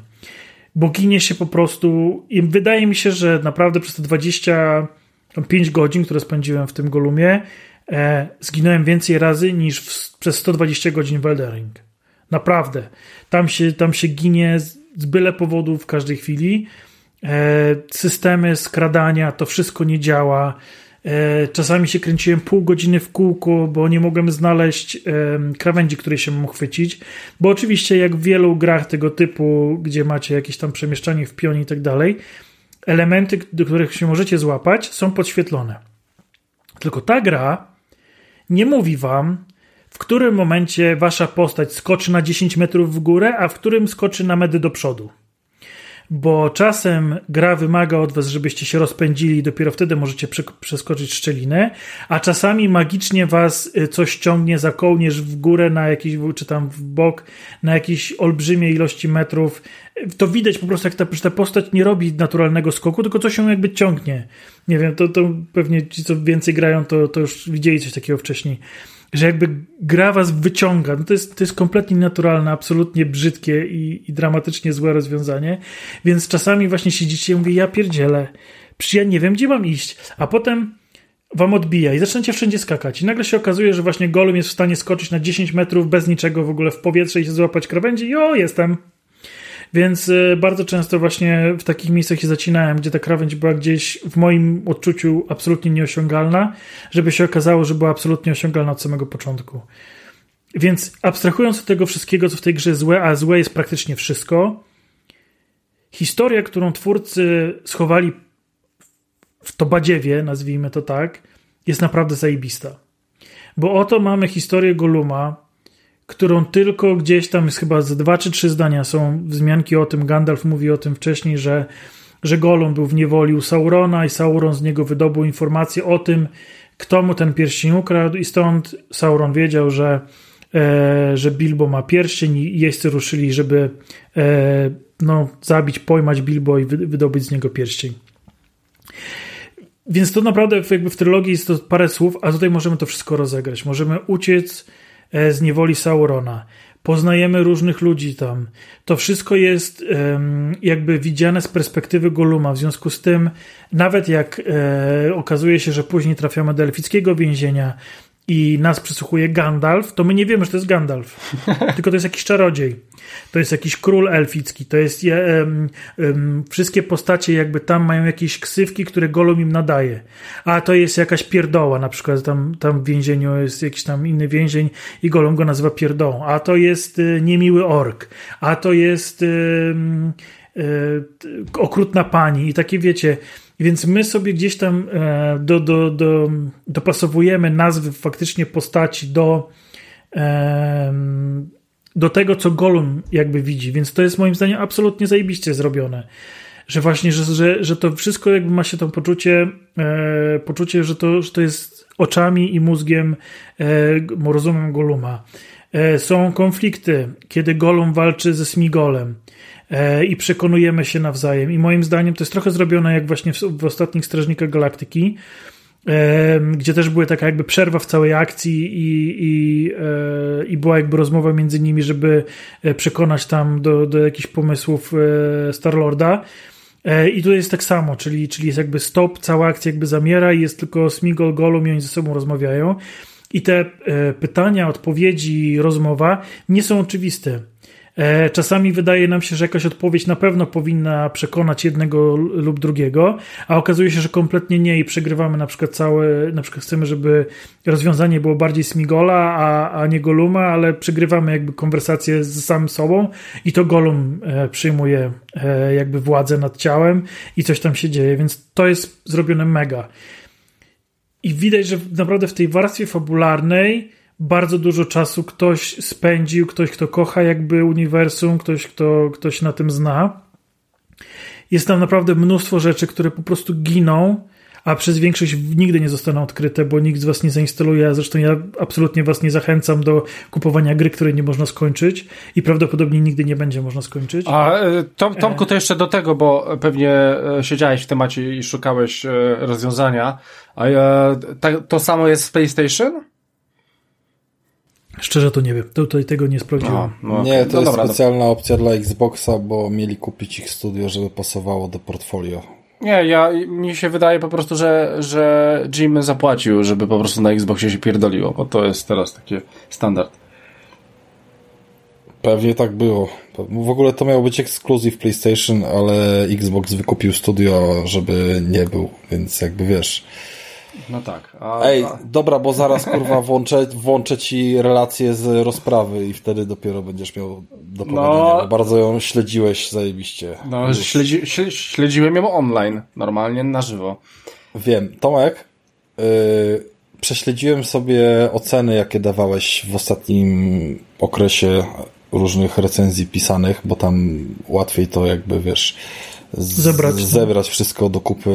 bo ginie się po prostu i wydaje mi się, że naprawdę przez te 25 godzin, które spędziłem w tym Golumie, e, zginąłem więcej razy niż w, przez 120 godzin w Eldering. Naprawdę. Tam się, tam się ginie z, z byle powodu w każdej chwili. E, systemy skradania, to wszystko nie działa. E, czasami się kręciłem pół godziny w kółku, bo nie mogłem znaleźć krawędzi, której się mógł chwycić. Bo oczywiście, jak w wielu grach tego typu, gdzie macie jakieś tam przemieszczanie w pionie i tak dalej, elementy, do których się możecie złapać, są podświetlone. Tylko ta gra nie mówi wam, w którym momencie wasza postać skoczy na 10 metrów w górę, a w którym skoczy na medy do przodu bo czasem gra wymaga od was, żebyście się rozpędzili i dopiero wtedy możecie przeskoczyć szczelinę, a czasami magicznie was y, coś ciągnie za kołnierz w górę na jakiś, czy tam w bok, na jakieś olbrzymie ilości metrów. To widać po prostu, jak ta, ta postać nie robi naturalnego skoku, tylko coś ją jakby ciągnie. Nie wiem, to, to pewnie ci, co więcej grają, to, to już widzieli coś takiego wcześniej że jakby gra was wyciąga. No to, jest, to jest kompletnie naturalne, absolutnie brzydkie i, i dramatycznie złe rozwiązanie. Więc czasami właśnie siedzicie i mówię, ja pierdzielę, ja nie wiem, gdzie mam iść. A potem wam odbija i zaczynacie wszędzie skakać. I nagle się okazuje, że właśnie Golem jest w stanie skoczyć na 10 metrów bez niczego w ogóle w powietrze i się złapać krawędzi i o, jestem. Więc y, bardzo często właśnie w takich miejscach się zacinałem, gdzie ta krawędź była gdzieś w moim odczuciu absolutnie nieosiągalna, żeby się okazało, że była absolutnie osiągalna od samego początku. Więc abstrahując od tego wszystkiego, co w tej grze złe, a złe jest praktycznie wszystko, historia, którą twórcy schowali w to badziewie, nazwijmy to tak, jest naprawdę zajebista. Bo oto mamy historię Goluma, którą tylko gdzieś tam jest chyba z dwa czy trzy zdania są wzmianki o tym. Gandalf mówi o tym wcześniej, że, że Golum był w niewoli u Saurona i Sauron z niego wydobył informację o tym, kto mu ten pierścień ukradł i stąd Sauron wiedział, że, e, że Bilbo ma pierścień i jeźdźcy ruszyli, żeby e, no, zabić, pojmać Bilbo i wydobyć z niego pierścień. Więc to naprawdę jakby w trylogii jest to parę słów, a tutaj możemy to wszystko rozegrać. Możemy uciec z niewoli Saurona. Poznajemy różnych ludzi tam. To wszystko jest jakby widziane z perspektywy Goluma. W związku z tym, nawet jak e, okazuje się, że później trafiamy do elfickiego więzienia, i nas przysłuchuje Gandalf, to my nie wiemy, że to jest Gandalf. Tylko to jest jakiś czarodziej. To jest jakiś król elficki. To jest um, um, wszystkie postacie jakby tam mają jakieś ksywki, które Golum im nadaje. A to jest jakaś pierdoła, na przykład tam, tam w więzieniu jest jakiś tam inny więzień i Golum go nazywa pierdołą. A to jest y, niemiły ork. A to jest y, y, okrutna pani. I takie wiecie więc my sobie gdzieś tam e, do, do, do, dopasowujemy nazwy faktycznie postaci do, do tego, co Golum jakby widzi. Więc to jest moim zdaniem absolutnie zajebiście zrobione. Że właśnie, że, że, że to wszystko jakby ma się tam poczucie, e, poczucie, że to, że to jest oczami i mózgiem, e, rozumem Goluma. Są konflikty, kiedy Golum walczy ze Smigolem E, i przekonujemy się nawzajem. I moim zdaniem to jest trochę zrobione jak właśnie w, w ostatnich Strażnikach Galaktyki, e, gdzie też była taka jakby przerwa w całej akcji i, i, e, i była jakby rozmowa między nimi, żeby przekonać tam do, do jakichś pomysłów Starlorda. I tu jest tak samo, czyli, czyli jest jakby stop, cała akcja jakby zamiera i jest tylko Smigol, Gollum i oni ze sobą rozmawiają. I te pytania, odpowiedzi, rozmowa nie są oczywiste. E, czasami wydaje nam się, że jakaś odpowiedź na pewno powinna przekonać jednego lub drugiego, a okazuje się, że kompletnie nie i przegrywamy na przykład całe, na przykład chcemy, żeby rozwiązanie było bardziej Smigola, a, a nie Goluma, ale przegrywamy jakby konwersację z samym sobą i to Golum e, przyjmuje e, jakby władzę nad ciałem i coś tam się dzieje, więc to jest zrobione mega. I widać, że naprawdę w tej warstwie fabularnej bardzo dużo czasu ktoś spędził, ktoś, kto kocha jakby uniwersum, ktoś, kto ktoś na tym zna. Jest tam naprawdę mnóstwo rzeczy, które po prostu giną, a przez większość nigdy nie zostaną odkryte, bo nikt z Was nie zainstaluje, a zresztą ja absolutnie Was nie zachęcam do kupowania gry, której nie można skończyć i prawdopodobnie nigdy nie będzie można skończyć. A e, Tom, Tomku, to jeszcze do tego, bo pewnie e, siedziałeś w temacie i szukałeś e, rozwiązania. A to samo jest w PlayStation? Szczerze to nie wiem, tutaj tego nie sprawdziłem. No, nie, to no jest dobra, specjalna dobra. opcja dla Xboxa, bo mieli kupić ich studio, żeby pasowało do portfolio. Nie, ja, mi się wydaje po prostu, że, że Jim zapłacił, żeby po prostu na Xboxie się pierdoliło, bo to jest teraz taki standard. Pewnie tak było. W ogóle to miał być ekskluzyw PlayStation, ale Xbox wykupił studio, żeby nie był, więc jakby wiesz no tak. A, Ej, a... dobra, bo zaraz kurwa włączę, włączę ci relację z rozprawy i wtedy dopiero będziesz miał do powiedzenia. No, bardzo ją śledziłeś zajebiście. No, śledzi, śledziłem ją online, normalnie na żywo. Wiem. Tomek, yy, prześledziłem sobie oceny, jakie dawałeś w ostatnim okresie różnych recenzji pisanych, bo tam łatwiej to jakby, wiesz, zebrać, zebrać wszystko do kupy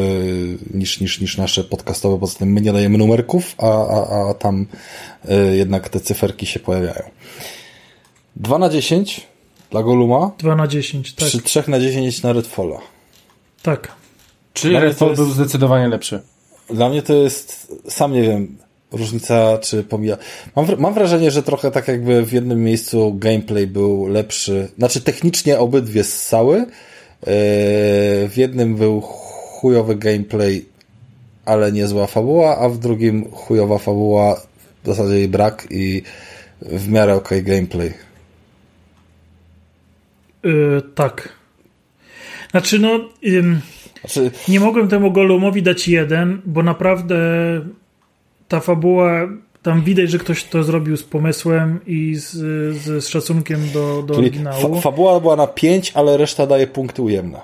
niż, niż, niż nasze podcastowe. Poza tym my nie dajemy numerków, a, a, a tam y, jednak te cyferki się pojawiają. 2 na 10 dla Goluma. 2 na 10, tak. Przy 3 na 10 na Redfalla. Tak. Czyli Redfall jest, był zdecydowanie lepszy. Dla mnie to jest, sam nie wiem, różnica czy pomija. Mam, mam wrażenie, że trochę tak jakby w jednym miejscu gameplay był lepszy. Znaczy technicznie obydwie ssały, w jednym był chujowy gameplay, ale niezła fabuła, a w drugim chujowa fabuła, w zasadzie jej brak i w miarę ok gameplay. Yy, tak. Znaczy, no. Ym, znaczy... Nie mogłem temu Golumowi dać jeden, bo naprawdę ta fabuła. Tam widać, że ktoś to zrobił z pomysłem i z, z, z szacunkiem do, do Czyli oryginału. Fa fabuła była na 5, ale reszta daje punkty ujemne.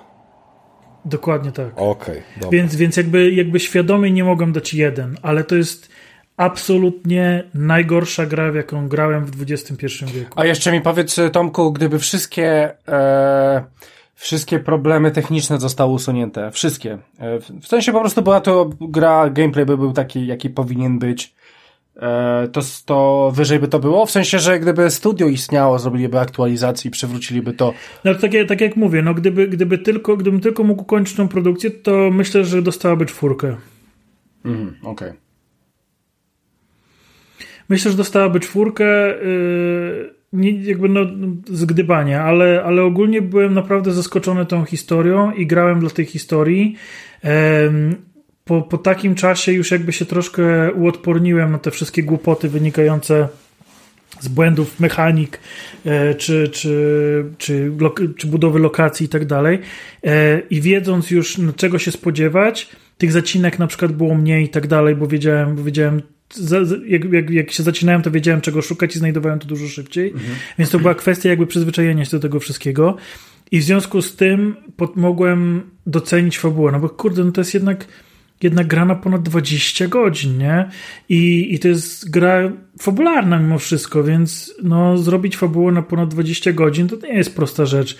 Dokładnie tak. Okej, okay, Więc, więc jakby, jakby świadomie nie mogłem dać jeden, ale to jest absolutnie najgorsza gra, w jaką grałem w XXI wieku. A jeszcze mi powiedz, Tomku, gdyby wszystkie e, wszystkie problemy techniczne zostały usunięte, wszystkie, e, w sensie po prostu była to gra, gameplay by był taki, jaki powinien być, to, to wyżej by to było? W sensie, że gdyby studio istniało, zrobiliby aktualizację i przywróciliby to. No tak, tak jak mówię, no gdyby, gdyby tylko, gdybym tylko mógł kończyć tą produkcję, to myślę, że dostałaby czwórkę. Mhm, okej. Okay. Myślę, że dostałaby czwórkę, yy, nie, jakby no, zgdybania, ale, ale ogólnie byłem naprawdę zaskoczony tą historią i grałem dla tej historii. Yy, po, po takim czasie już jakby się troszkę uodporniłem na te wszystkie głupoty wynikające z błędów mechanik, e, czy, czy, czy, czy budowy lokacji i tak dalej. E, I wiedząc już, czego się spodziewać, tych zacinek na przykład było mniej i tak dalej, bo wiedziałem, bo wiedziałem jak, jak, jak się zaczynałem, to wiedziałem czego szukać i znajdowałem to dużo szybciej. Mhm. Więc to była kwestia jakby przyzwyczajenia się do tego wszystkiego. I w związku z tym mogłem docenić fabułę. No bo kurde, no to jest jednak jednak gra na ponad 20 godzin, nie? I, I to jest gra fabularna mimo wszystko, więc no, zrobić fabułę na ponad 20 godzin to nie jest prosta rzecz.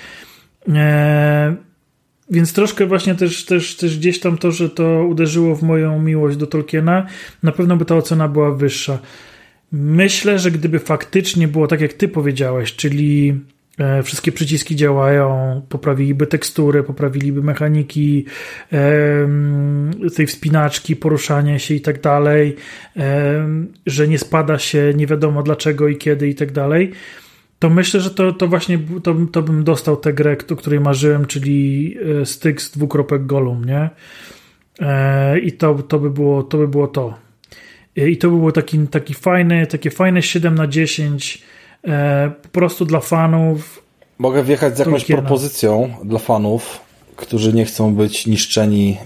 Eee, więc troszkę właśnie też, też, też gdzieś tam to, że to uderzyło w moją miłość do Tolkiena, na pewno by ta ocena była wyższa. Myślę, że gdyby faktycznie było tak, jak ty powiedziałeś, czyli wszystkie przyciski działają, poprawiliby tekstury, poprawiliby mechaniki tej wspinaczki, poruszanie się i tak dalej, że nie spada się nie wiadomo dlaczego i kiedy i tak dalej to myślę, że to, to właśnie to, to bym dostał tę grę, o której marzyłem, czyli e, Styx dwukropek Golum, nie? E, I to, to, by było, to by było to. E, I to by było taki, taki fajny, takie fajne 7 na 10 po prostu dla fanów. Mogę wjechać z jakąś Tolkiena. propozycją dla fanów, którzy nie chcą być niszczeni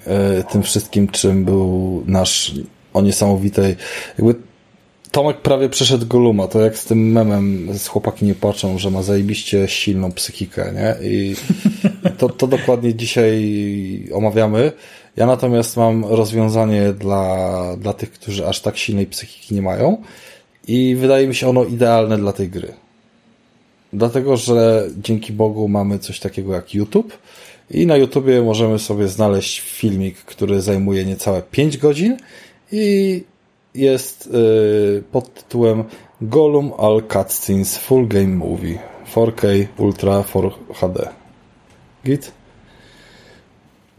tym wszystkim, czym był nasz o niesamowitej jakby Tomek prawie przeszedł Goluma, to jak z tym memem z chłopaki nie patrzą, że ma zajebiście silną psychikę, nie? I to, to dokładnie dzisiaj omawiamy. Ja natomiast mam rozwiązanie dla, dla tych, którzy aż tak silnej psychiki nie mają i wydaje mi się ono idealne dla tej gry. Dlatego, że dzięki Bogu mamy coś takiego jak YouTube i na YouTubie możemy sobie znaleźć filmik, który zajmuje niecałe 5 godzin i jest yy, pod tytułem Gollum All Cutscenes Full Game Movie 4K Ultra 4 HD. Git?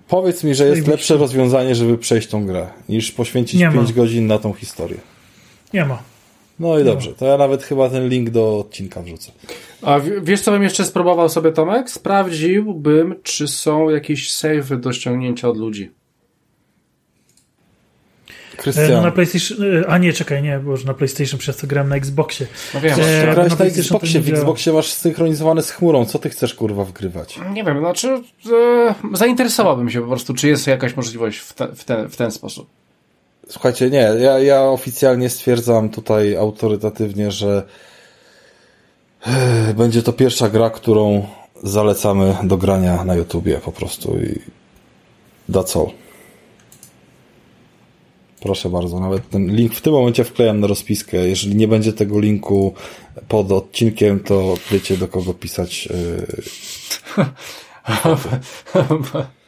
Powiedz mi, że jest lepsze rozwiązanie, żeby przejść tą grę, niż poświęcić Nie 5 ma. godzin na tą historię. Nie ma. No i dobrze, to ja nawet chyba ten link do odcinka wrzucę. A wiesz, co bym jeszcze spróbował sobie, Tomek? Sprawdziłbym, czy są jakieś savey do ściągnięcia od ludzi. Krystian. No na PlayStation, e, a nie, czekaj, nie, bo już na PlayStation przez to gram na Xboxie. No wiem, e, grałeś na, na Xboxie, w Xboxie masz synchronizowane z chmurą, co ty chcesz kurwa wgrywać? Nie wiem, znaczy e, zainteresowałbym się po prostu, czy jest jakaś możliwość w, te, w, ten, w ten sposób. Słuchajcie, nie, ja, ja oficjalnie stwierdzam tutaj autorytatywnie, że e, będzie to pierwsza gra, którą zalecamy do grania na YouTubie po prostu i that's all. Proszę bardzo, nawet ten link w tym momencie wklejam na rozpiskę. Jeżeli nie będzie tego linku pod odcinkiem, to wiecie do kogo pisać. Yy...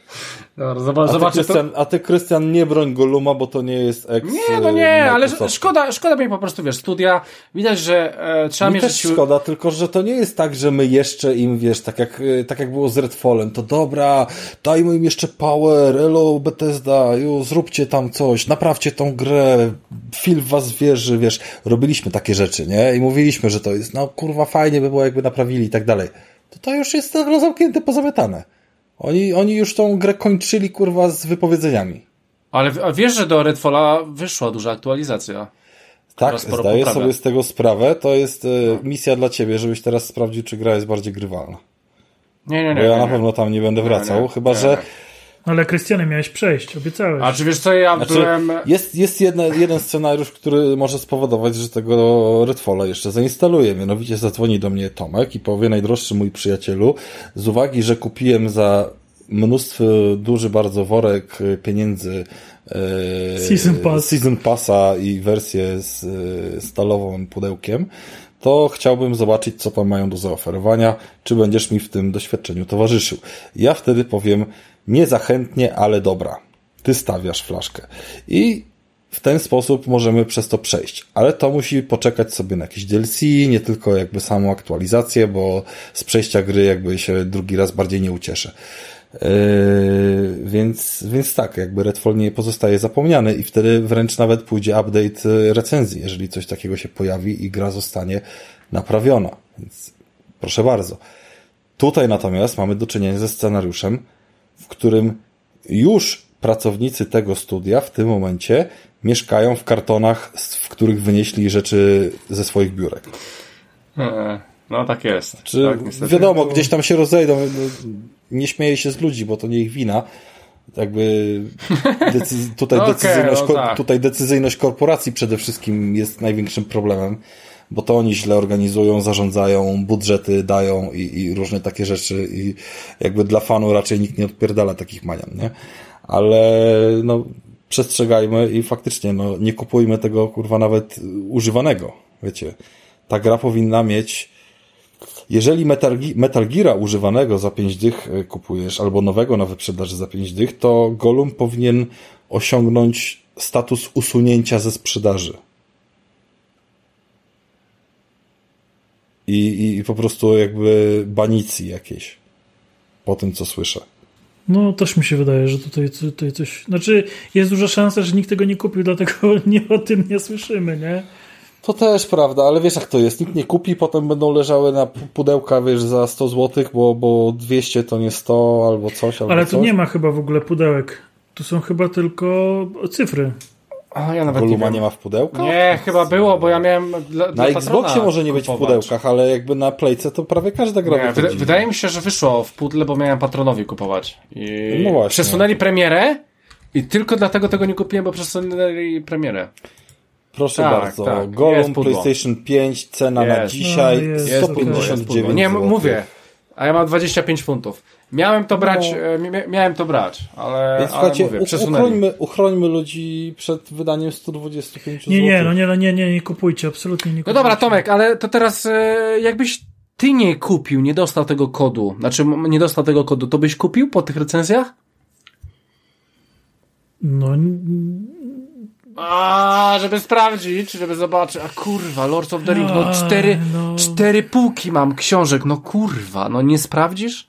Dobra, zobacz, a, ty, Krystian, a ty, Krystian, nie broń Goluma, bo to nie jest ex Nie, no nie, ale szkoda, szkoda mi po prostu, wiesz, studia, widać, że e, trzeba mi mierzyć... też szkoda, tylko że to nie jest tak, że my jeszcze im, wiesz, tak jak, e, tak jak było z Redfallem, to dobra, dajmy im jeszcze power, elo Bethesda, ju, zróbcie tam coś, naprawcie tą grę, film was wierzy, wiesz, robiliśmy takie rzeczy, nie? I mówiliśmy, że to jest, no kurwa, fajnie by było, jakby naprawili i tak dalej. To to już jest zamknięte, pozamiatane. Oni, oni już tą grę kończyli, kurwa, z wypowiedzeniami. Ale a wiesz, że do Redfalla wyszła duża aktualizacja. Tak, zdaję poprawia. sobie z tego sprawę. To jest y, misja dla ciebie, żebyś teraz sprawdził, czy gra jest bardziej grywalna. Nie, nie, nie. Bo ja nie, na pewno tam nie będę wracał, nie, nie, chyba że ale Krystiany miałeś przejść, obiecałeś. A czy wiesz co, ja znaczy, byłem... Jest, jest jedna, jeden scenariusz, który może spowodować, że tego Redfalla jeszcze zainstaluję. Mianowicie zadzwoni do mnie Tomek i powie, najdroższy mój przyjacielu, z uwagi, że kupiłem za mnóstwo, duży bardzo worek pieniędzy e, Season, Pass. Season Passa i wersję z e, stalowym pudełkiem, to chciałbym zobaczyć, co tam mają do zaoferowania, czy będziesz mi w tym doświadczeniu towarzyszył. Ja wtedy powiem, niezachętnie, ale dobra. Ty stawiasz flaszkę. I w ten sposób możemy przez to przejść. Ale to musi poczekać sobie na jakieś DLC, nie tylko jakby samą aktualizację, bo z przejścia gry jakby się drugi raz bardziej nie ucieszę. Yy, więc, więc tak, jakby Redfall nie pozostaje zapomniany i wtedy wręcz nawet pójdzie update yy, recenzji, jeżeli coś takiego się pojawi i gra zostanie naprawiona. Więc proszę bardzo. Tutaj natomiast mamy do czynienia ze scenariuszem, którym już pracownicy tego studia w tym momencie mieszkają w kartonach, w których wynieśli rzeczy ze swoich biurek. E, no tak jest. Czy tak, wiadomo, gdzieś tam się rozejdą. Nie śmieję się z ludzi, bo to nie ich wina. Jakby decyz tutaj, okay, decyzyjność, no tak. tutaj decyzyjność korporacji przede wszystkim jest największym problemem bo to oni źle organizują, zarządzają, budżety dają i, i różne takie rzeczy i jakby dla fanu raczej nikt nie odpierdala takich manian, nie? Ale no, przestrzegajmy i faktycznie no, nie kupujmy tego kurwa nawet używanego, wiecie. Ta gra powinna mieć jeżeli Metal, Metal Geara używanego za 5 dych e, kupujesz, albo nowego na wyprzedaży za 5 dych, to Golum powinien osiągnąć status usunięcia ze sprzedaży. I, i po prostu jakby banicji jakieś po tym, co słyszę. No, też mi się wydaje, że tutaj, tutaj coś. Znaczy, jest duża szansa, że nikt tego nie kupił, dlatego nie o tym nie słyszymy, nie? To też prawda, ale wiesz jak to jest. Nikt nie kupi, potem będą leżały na pudełka, wiesz, za 100 zł, bo, bo 200 to nie 100 albo coś. Albo ale tu nie ma chyba w ogóle pudełek. Tu są chyba tylko cyfry. A, ja nawet Goluma nie, nie ma w pudełkach? Nie, chyba było, bo ja miałem dla, Na Xboxie może nie być w pudełkach, ale jakby na Playce to prawie każda gra nie, Wydaje mi się, że wyszło w pudle, bo miałem patronowi kupować. I no właśnie. Przesunęli premierę i tylko dlatego tego nie kupiłem, bo przesunęli premierę. Proszę tak, bardzo. Tak, Golum PlayStation 5, cena jest. na dzisiaj no, jest, 159 jest Nie, mówię. A ja mam 25 funtów. Miałem to brać, no. E, miałem to brać, ale, Więc ale mówię, uchrońmy, uchrońmy ludzi przed wydaniem 125 Nie, nie, no nie, no nie, nie, nie kupujcie, absolutnie nie kupujcie. No dobra, Tomek, ale to teraz e, jakbyś ty nie kupił, nie dostał tego kodu, znaczy nie dostał tego kodu, to byś kupił po tych recenzjach? No... A, żeby sprawdzić, żeby zobaczyć. A kurwa, Lords of the Ring, no cztery, no. cztery półki mam książek, no kurwa, no nie sprawdzisz?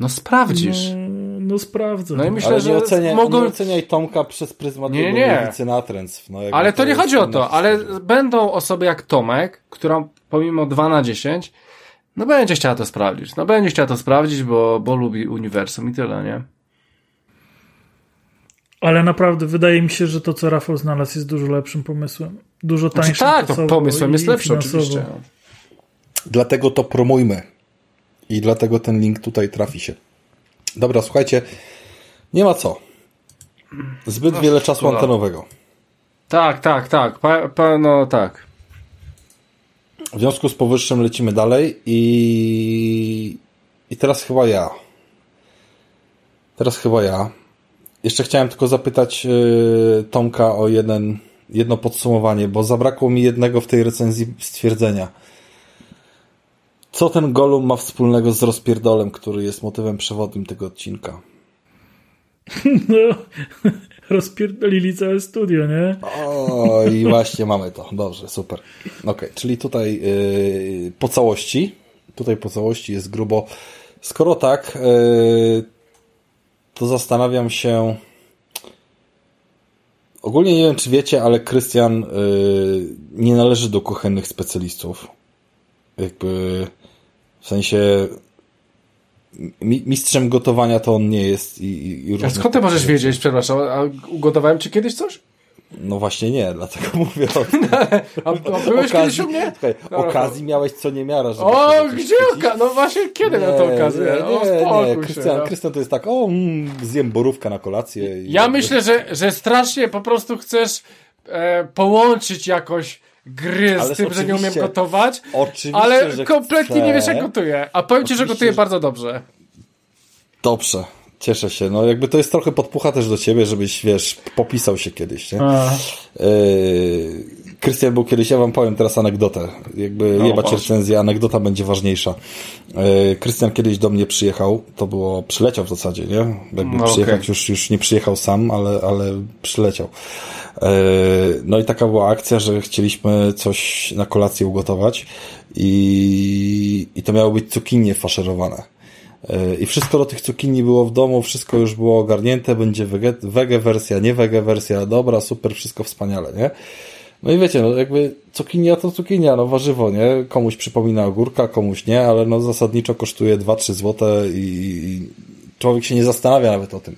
No sprawdzisz. No, no sprawdzę. No i myślę, ale że nie, ocenia, mogą... nie oceniaj Tomka przez pryzmat nie, nie. natręctw. No, ale to, to nie chodzi o to, ale będą osoby jak Tomek, która pomimo 2 na 10, no będzie chciała to sprawdzić. No będzie chciała to sprawdzić, bo, bo lubi uniwersum i tyle, nie? Ale naprawdę wydaje mi się, że to, co Rafał znalazł, jest dużo lepszym pomysłem. Dużo znaczy, tańszym. Znaczy, tak, to pomysłem jest lepszy, oczywiście. Dlatego to promujmy. I dlatego ten link tutaj trafi się. Dobra, słuchajcie, nie ma co. Zbyt no, wiele czasu antenowego. Tak, tak, tak. Pa, pa, no tak. W związku z powyższym lecimy dalej i, i teraz chyba ja. Teraz chyba ja. Jeszcze chciałem tylko zapytać yy, Tomka o jeden, jedno podsumowanie, bo zabrakło mi jednego w tej recenzji stwierdzenia. Co ten Golum ma wspólnego z rozpierdolem, który jest motywem przewodnim tego odcinka? No, rozpierdolili całe studio, nie? O, i właśnie mamy to. Dobrze, super. Ok, czyli tutaj yy, po całości, tutaj po całości jest grubo. Skoro tak, yy, to zastanawiam się. Ogólnie nie wiem, czy wiecie, ale Krystian yy, nie należy do kuchennych specjalistów. Jakby w sensie mistrzem gotowania to on nie jest. I, i a skąd ty możesz wiedzieć, przepraszam, a ugotowałem ci kiedyś coś? No właśnie nie, dlatego mówię o A, a byłeś okazji, u mnie? Słuchaj, no. okazji miałeś co nie miara. Żeby o, gdzie okazja? No właśnie, kiedy nie, na to okazję? Nie, no, nie, nie. Krystian, no. To jest tak, o, mm, zjem borówka na kolację. ja myślę, że, że strasznie po prostu chcesz e, połączyć jakoś gry z tym, że nie umiem gotować, ale kompletnie chcę. nie wiesz jak gotuję. A powiem ci, że gotuję bardzo dobrze. Dobrze. Cieszę się. No jakby to jest trochę podpucha też do ciebie, żebyś, wiesz, popisał się kiedyś, nie? Yy, Krystian był kiedyś, ja wam powiem teraz anegdotę. Jakby no, jebać anegdota będzie ważniejsza. Yy, Krystian kiedyś do mnie przyjechał, to było, przyleciał w zasadzie, nie? Jakby no, przyjechać okay. już, już nie przyjechał sam, ale, ale przyleciał. Yy, no i taka była akcja, że chcieliśmy coś na kolację ugotować i, i to miało być cukinie faszerowane. I wszystko do tych cukinii było w domu, wszystko już było ogarnięte, będzie wege, wege wersja, nie wege wersja, dobra, super, wszystko wspaniale, nie? No i wiecie, no jakby cukinia to cukinia, no warzywo, nie? Komuś przypomina ogórka, komuś nie, ale no zasadniczo kosztuje 2-3 złote i, człowiek się nie zastanawia nawet o tym.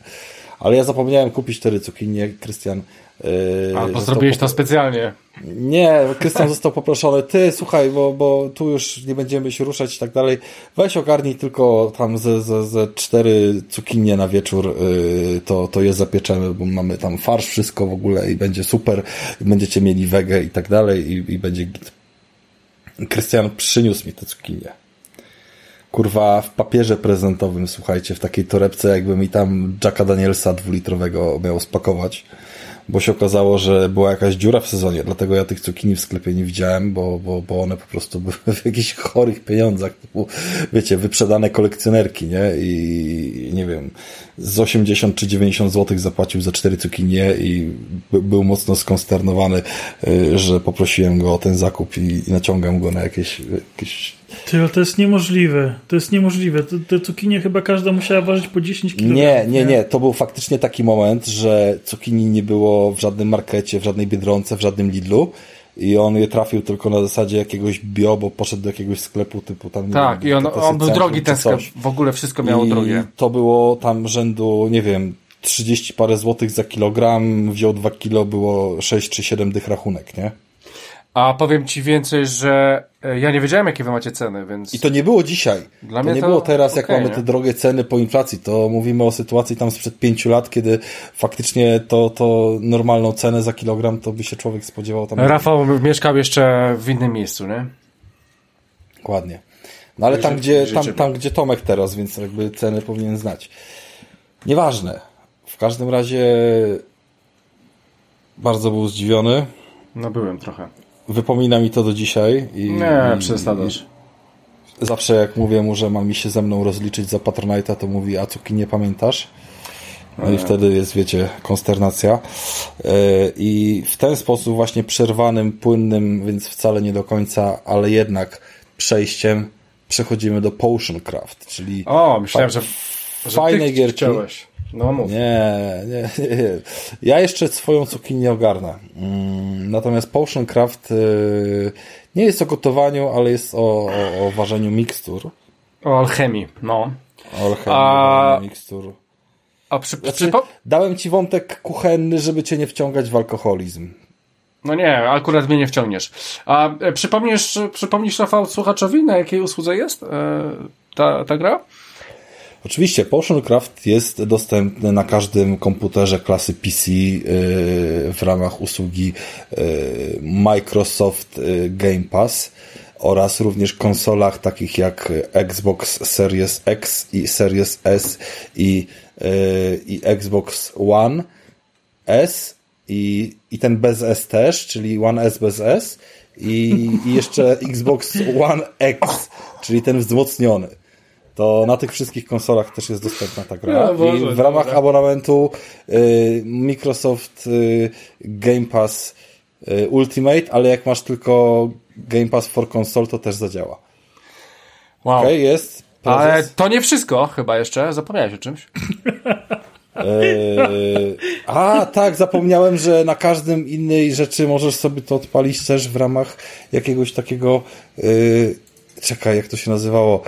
Ale ja zapomniałem kupić cztery cukinie, Krystian A, bo zrobiłeś to specjalnie. Nie, Krystian został poproszony, ty słuchaj, bo, bo tu już nie będziemy się ruszać i tak dalej, weź ogarnij tylko tam ze, ze, ze cztery cukinie na wieczór, yy, to, to je zapieczemy, bo mamy tam farsz, wszystko w ogóle i będzie super, będziecie mieli wegę i tak dalej i, i będzie git. Krystian przyniósł mi te cukinie. Kurwa, w papierze prezentowym, słuchajcie, w takiej torebce, jakby mi tam Jacka Danielsa dwulitrowego miał spakować bo się okazało, że była jakaś dziura w sezonie, dlatego ja tych cukinii w sklepie nie widziałem, bo, bo, bo one po prostu były w jakichś chorych pieniądzach, typu, wiecie, wyprzedane kolekcjonerki, nie? I nie wiem, z 80 czy 90 zł zapłacił za cztery cukinie i by, był mocno skonsternowany, y, że poprosiłem go o ten zakup i, i naciągam go na jakieś, jakieś ty, ale to jest niemożliwe. To jest niemożliwe. Te, te cukinie chyba każda musiała ważyć po 10 kg. Nie, nie, nie. To był faktycznie taki moment, że cukinii nie było w żadnym markecie, w żadnej Biedronce, w żadnym Lidlu i on je trafił tylko na zasadzie jakiegoś bio, bo poszedł do jakiegoś sklepu typu tam. Tak, wiem, i on, on był drogi ten sklep. W ogóle wszystko miało I drogie. To było tam rzędu, nie wiem, 30 parę złotych za kilogram, wziął 2 kilo, było 6 czy 7 dych rachunek, nie? A powiem ci więcej, że e, ja nie wiedziałem, jakie wy macie ceny, więc... I to nie było dzisiaj. Dla to mnie nie to... było teraz, jak mamy nie? te drogie ceny po inflacji. To mówimy o sytuacji tam sprzed pięciu lat, kiedy faktycznie to, to normalną cenę za kilogram to by się człowiek spodziewał tam... Rafał mieszkał jeszcze w innym miejscu, nie? Dokładnie. No ale tam, gdzie, tam, tam, gdzie Tomek teraz, więc jakby ceny powinien znać. Nieważne. W każdym razie bardzo był zdziwiony. No byłem trochę. Wypomina mi to do dzisiaj. I, nie, przesadasz. Zawsze jak mówię mu, że ma mi się ze mną rozliczyć za Patronite'a, to mówi, a cuki nie pamiętasz? No i wtedy jest, wiecie, konsternacja. E, I w ten sposób właśnie przerwanym, płynnym, więc wcale nie do końca, ale jednak przejściem przechodzimy do Potion Craft, czyli o, myślałem, że, że fajnej gierki. Chciałeś. No mów. Nie, nie, nie. Ja jeszcze swoją cukinię ogarnę. Mm, natomiast Potion Craft y, nie jest o gotowaniu, ale jest o, o, o ważeniu mikstur. O alchemii, no. O alchemii, A... mikstur. A przy, znaczy, Dałem ci wątek kuchenny, żeby cię nie wciągać w alkoholizm. No nie, akurat mnie nie wciągniesz. A e, przypomnisz, przypomnisz Rafał słuchaczowi, na jakiej usłudze jest e, ta, ta gra? Oczywiście Potioncraft jest dostępny na każdym komputerze klasy PC yy, w ramach usługi yy, Microsoft yy, Game Pass oraz również konsolach takich jak Xbox Series X i Series S i, i Xbox One S i, i ten bez S też, czyli One S bez S i, i jeszcze Xbox One X, czyli ten wzmocniony to na tych wszystkich konsolach też jest dostępna ta gra. No, Boże, I w ramach dobra. abonamentu y, Microsoft y, Game Pass y, Ultimate, ale jak masz tylko Game Pass for Console, to też zadziała. Wow. Okay, jest. Prezes. Ale to nie wszystko, chyba jeszcze. Zapomniałeś o czymś? Eee, a, tak, zapomniałem, że na każdym innej rzeczy możesz sobie to odpalić też w ramach jakiegoś takiego. Yy, czekaj, jak to się nazywało?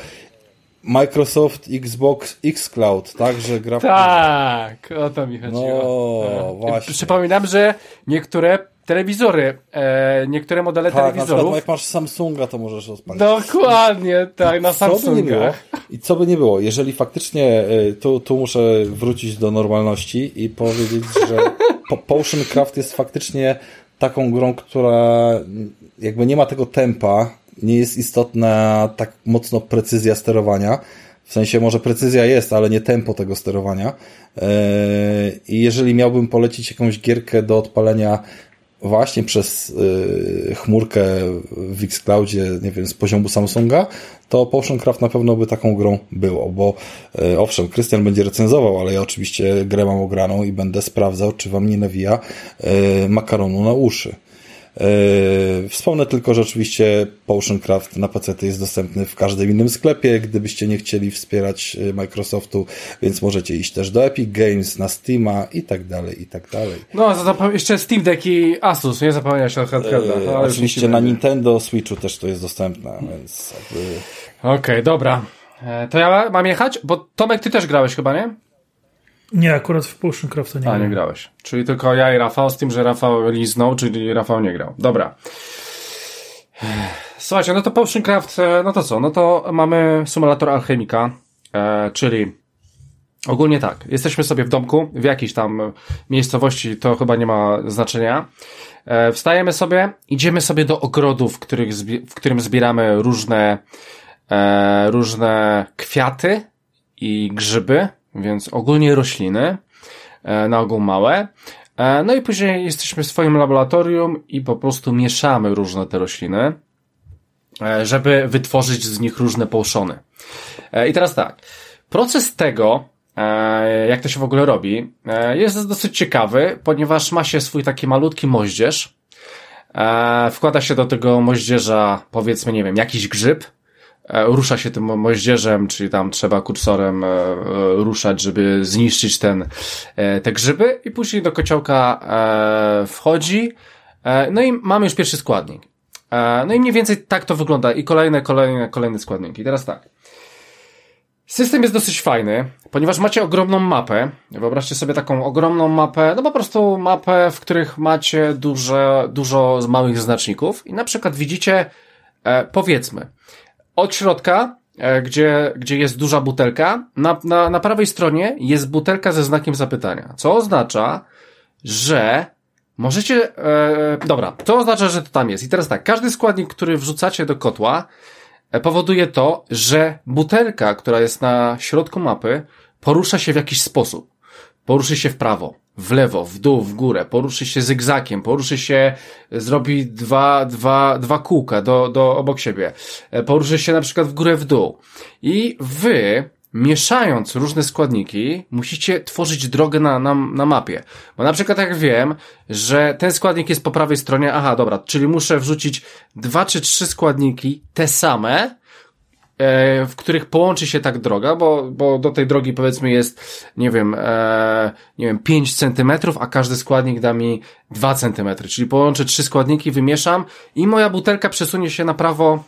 Microsoft Xbox Xcloud, tak, że gra... Tak, o to mi chodziło. No, właśnie. Przypominam, że niektóre telewizory, e, niektóre modele tak, telewizorów... Tak, jak masz Samsunga, to możesz odpalić. Dokładnie, tak, na Samsungach. I co by nie było, jeżeli faktycznie, e, tu, tu muszę wrócić do normalności i powiedzieć, że Potion Craft jest faktycznie taką grą, która jakby nie ma tego tempa, nie jest istotna tak mocno precyzja sterowania. W sensie może precyzja jest, ale nie tempo tego sterowania. E, I jeżeli miałbym polecić jakąś gierkę do odpalenia właśnie przez e, chmurkę w Xcloudzie, nie wiem, z poziomu Samsunga, to Potion Craft na pewno by taką grą było, bo e, owszem, Krystian będzie recenzował, ale ja oczywiście grę mam ograną i będę sprawdzał, czy wam nie nawija makaronu na uszy. Yy, wspomnę tylko, że oczywiście Potioncraft na PC jest dostępny w każdym innym sklepie, gdybyście nie chcieli wspierać yy, Microsoftu, więc możecie iść też do Epic Games, na Steama i tak dalej, i tak dalej. No, jeszcze Steam Deck i Asus, nie zapomniałeś o handhelda. Yy, oczywiście na Nintendo Switchu też to jest dostępne, więc jakby... Okej, okay, dobra. E, to ja mam jechać? Bo Tomek, ty też grałeś chyba, nie? Nie, akurat w Potioncrafta nie A, nie grałeś. Czyli tylko ja i Rafał, z tym, że Rafał liznął, czyli Rafał nie grał. Dobra. Słuchajcie, no to Potioncraft, e, no to co? No to mamy symulator alchemika, e, czyli ogólnie tak, jesteśmy sobie w domku, w jakiejś tam miejscowości, to chyba nie ma znaczenia. E, wstajemy sobie, idziemy sobie do ogrodów, w, których w którym zbieramy różne, e, różne kwiaty i grzyby, więc ogólnie rośliny, e, na ogół małe. E, no i później jesteśmy w swoim laboratorium i po prostu mieszamy różne te rośliny, e, żeby wytworzyć z nich różne połszony. I teraz tak, proces tego, jak to się w ogóle robi, jest dosyć ciekawy, ponieważ ma się swój taki malutki moździerz, wkłada się do tego moździerza, powiedzmy, nie wiem, jakiś grzyb, rusza się tym moździerzem, czyli tam trzeba kursorem e, e, ruszać, żeby zniszczyć ten, te grzyby i później do kociołka wchodzi, no i mamy już pierwszy składnik. No i mniej więcej tak to wygląda i kolejne, kolejne, kolejne składniki. Teraz tak. System jest dosyć fajny, ponieważ macie ogromną mapę. Wyobraźcie sobie taką ogromną mapę, no po prostu mapę, w których macie duże, dużo małych znaczników i na przykład widzicie, powiedzmy, od środka, e, gdzie, gdzie jest duża butelka, na, na, na prawej stronie jest butelka ze znakiem zapytania, co oznacza, że możecie, e, dobra, to oznacza, że to tam jest. I teraz tak, każdy składnik, który wrzucacie do kotła, e, powoduje to, że butelka, która jest na środku mapy, porusza się w jakiś sposób. Poruszy się w prawo, w lewo, w dół, w górę, poruszy się zygzakiem, poruszy się, zrobi dwa, dwa, dwa kółka do, do obok siebie, e, poruszy się na przykład w górę, w dół. I wy, mieszając różne składniki, musicie tworzyć drogę na, na, na mapie. Bo na przykład jak wiem, że ten składnik jest po prawej stronie, aha, dobra, czyli muszę wrzucić dwa czy trzy składniki, te same, E, w których połączy się tak droga, bo, bo do tej drogi powiedzmy jest, nie wiem, e, nie wiem, 5 centymetrów, a każdy składnik da mi 2 centymetry, czyli połączę trzy składniki, wymieszam i moja butelka przesunie się na prawo,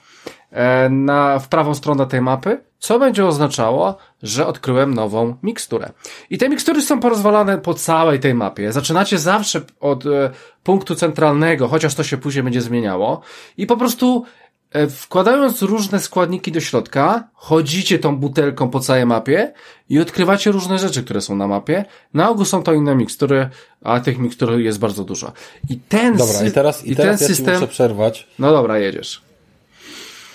e, na, w prawą stronę tej mapy, co będzie oznaczało, że odkryłem nową miksturę. I te mikstury są porozwalane po całej tej mapie. Zaczynacie zawsze od e, punktu centralnego, chociaż to się później będzie zmieniało i po prostu E, wkładając różne składniki do środka, chodzicie tą butelką po całej mapie i odkrywacie różne rzeczy, które są na mapie. Na ogół są to inne mikstury, a tych mikstur jest bardzo dużo. I ten Dobra, i teraz, i, i teraz ten ja system... muszę przerwać. No dobra, jedziesz.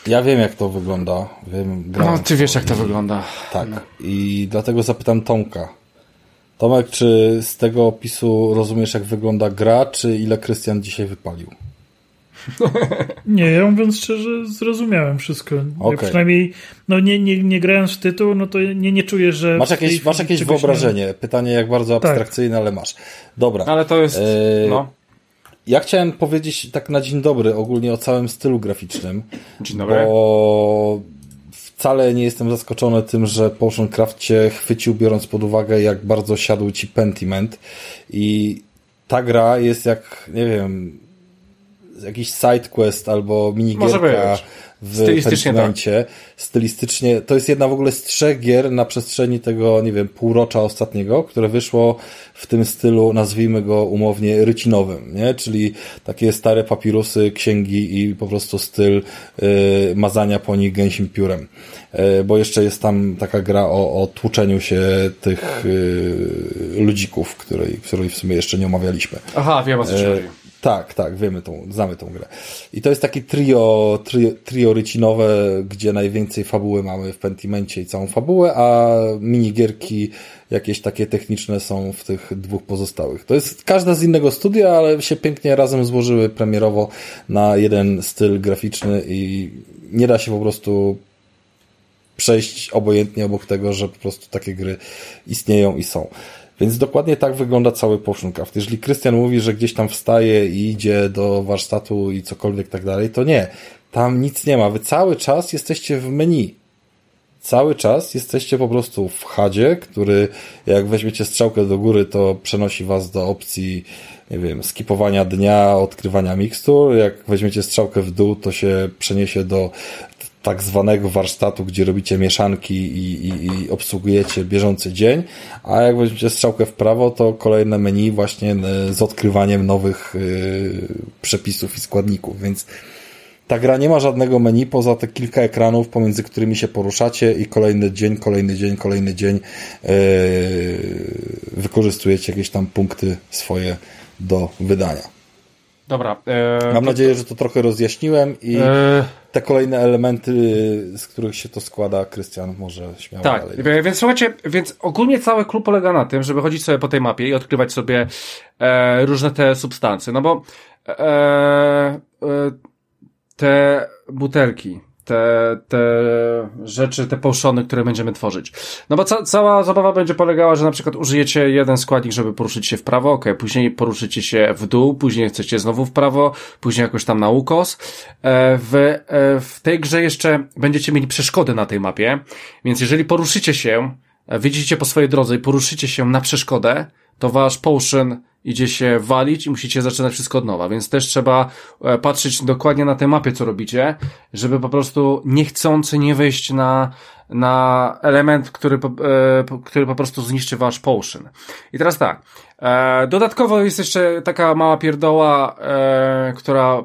Ja wiem, jak to wygląda. Wiem, no, ty wiesz, jak to wygląda. Tak. I dlatego zapytam Tomka. Tomek, czy z tego opisu rozumiesz, jak wygląda gra, czy ile Krystian dzisiaj wypalił? Nie, ja mówiąc szczerze, zrozumiałem wszystko. Okay. Ja przynajmniej, no nie, nie, nie grając w tytuł, no to nie, nie czuję, że. Masz jakieś, masz jakieś wyobrażenie. Nie... Pytanie jak bardzo tak. abstrakcyjne, tak. ale masz. Dobra. Ale to jest. E... No. Ja chciałem powiedzieć tak na dzień dobry ogólnie o całym stylu graficznym. Dzień dobry. Bo wcale nie jestem zaskoczony tym, że Potion Craft cię chwycił, biorąc pod uwagę, jak bardzo siadł ci Pentiment. I ta gra jest jak, nie wiem, jakiś sidequest albo minigierka w Pentiment. Tak. Stylistycznie. To jest jedna w ogóle z trzech gier na przestrzeni tego, nie wiem, półrocza ostatniego, które wyszło w tym stylu, nazwijmy go umownie, rycinowym, nie? Czyli takie stare papirusy, księgi i po prostu styl y, mazania po nich gęsim piórem. Y, bo jeszcze jest tam taka gra o, o tłuczeniu się tych y, ludzików, której, której w sumie jeszcze nie omawialiśmy. Aha, wiem o co chodzi. Tak, tak, wiemy tą, znamy tą grę. I to jest taki trio, trio, trio rycinowe, gdzie najwięcej fabuły mamy w Pentimencie i całą fabułę, a minigierki jakieś takie techniczne są w tych dwóch pozostałych. To jest każda z innego studia, ale się pięknie razem złożyły premierowo na jeden styl graficzny i nie da się po prostu przejść obojętnie obok tego, że po prostu takie gry istnieją i są. Więc dokładnie tak wygląda cały Potion Craft. Jeżeli Krystian mówi, że gdzieś tam wstaje i idzie do warsztatu i cokolwiek tak dalej, to nie. Tam nic nie ma. Wy cały czas jesteście w menu. Cały czas jesteście po prostu w hadzie, który jak weźmiecie strzałkę do góry, to przenosi was do opcji, nie wiem, skipowania dnia, odkrywania mikstur. Jak weźmiecie strzałkę w dół, to się przeniesie do tak zwanego warsztatu, gdzie robicie mieszanki i, i, i obsługujecie bieżący dzień, a jak weźmiecie strzałkę w prawo, to kolejne menu właśnie e, z odkrywaniem nowych yy, przepisów i składników, więc ta gra nie ma żadnego menu poza te kilka ekranów, pomiędzy którymi się poruszacie i kolejny dzień, kolejny dzień, kolejny dzień yy, wykorzystujecie jakieś tam punkty swoje do wydania. Dobra. E, Mam to... nadzieję, że to trochę rozjaśniłem i e... te kolejne elementy, z których się to składa, Krystian może śmiało tak, dalej. więc słuchajcie, więc ogólnie cały klub polega na tym, żeby chodzić sobie po tej mapie i odkrywać sobie e, różne te substancje, no bo e, e, te butelki, te, te rzeczy, te poszony, które będziemy tworzyć. No bo ca cała zabawa będzie polegała, że na przykład użyjecie jeden składnik, żeby poruszyć się w prawo, ok, później poruszycie się w dół, później chcecie znowu w prawo, później jakoś tam na ukos. E, w, e, w tej grze jeszcze będziecie mieli przeszkody na tej mapie, więc jeżeli poruszycie się, e, wyjdziecie po swojej drodze i poruszycie się na przeszkodę, to wasz potion idzie się walić i musicie zaczynać wszystko od nowa, więc też trzeba e, patrzeć dokładnie na tę mapie, co robicie, żeby po prostu niechcący nie wejść na, na element, który, e, który po prostu zniszczy wasz potion. I teraz tak, e, dodatkowo jest jeszcze taka mała pierdoła, która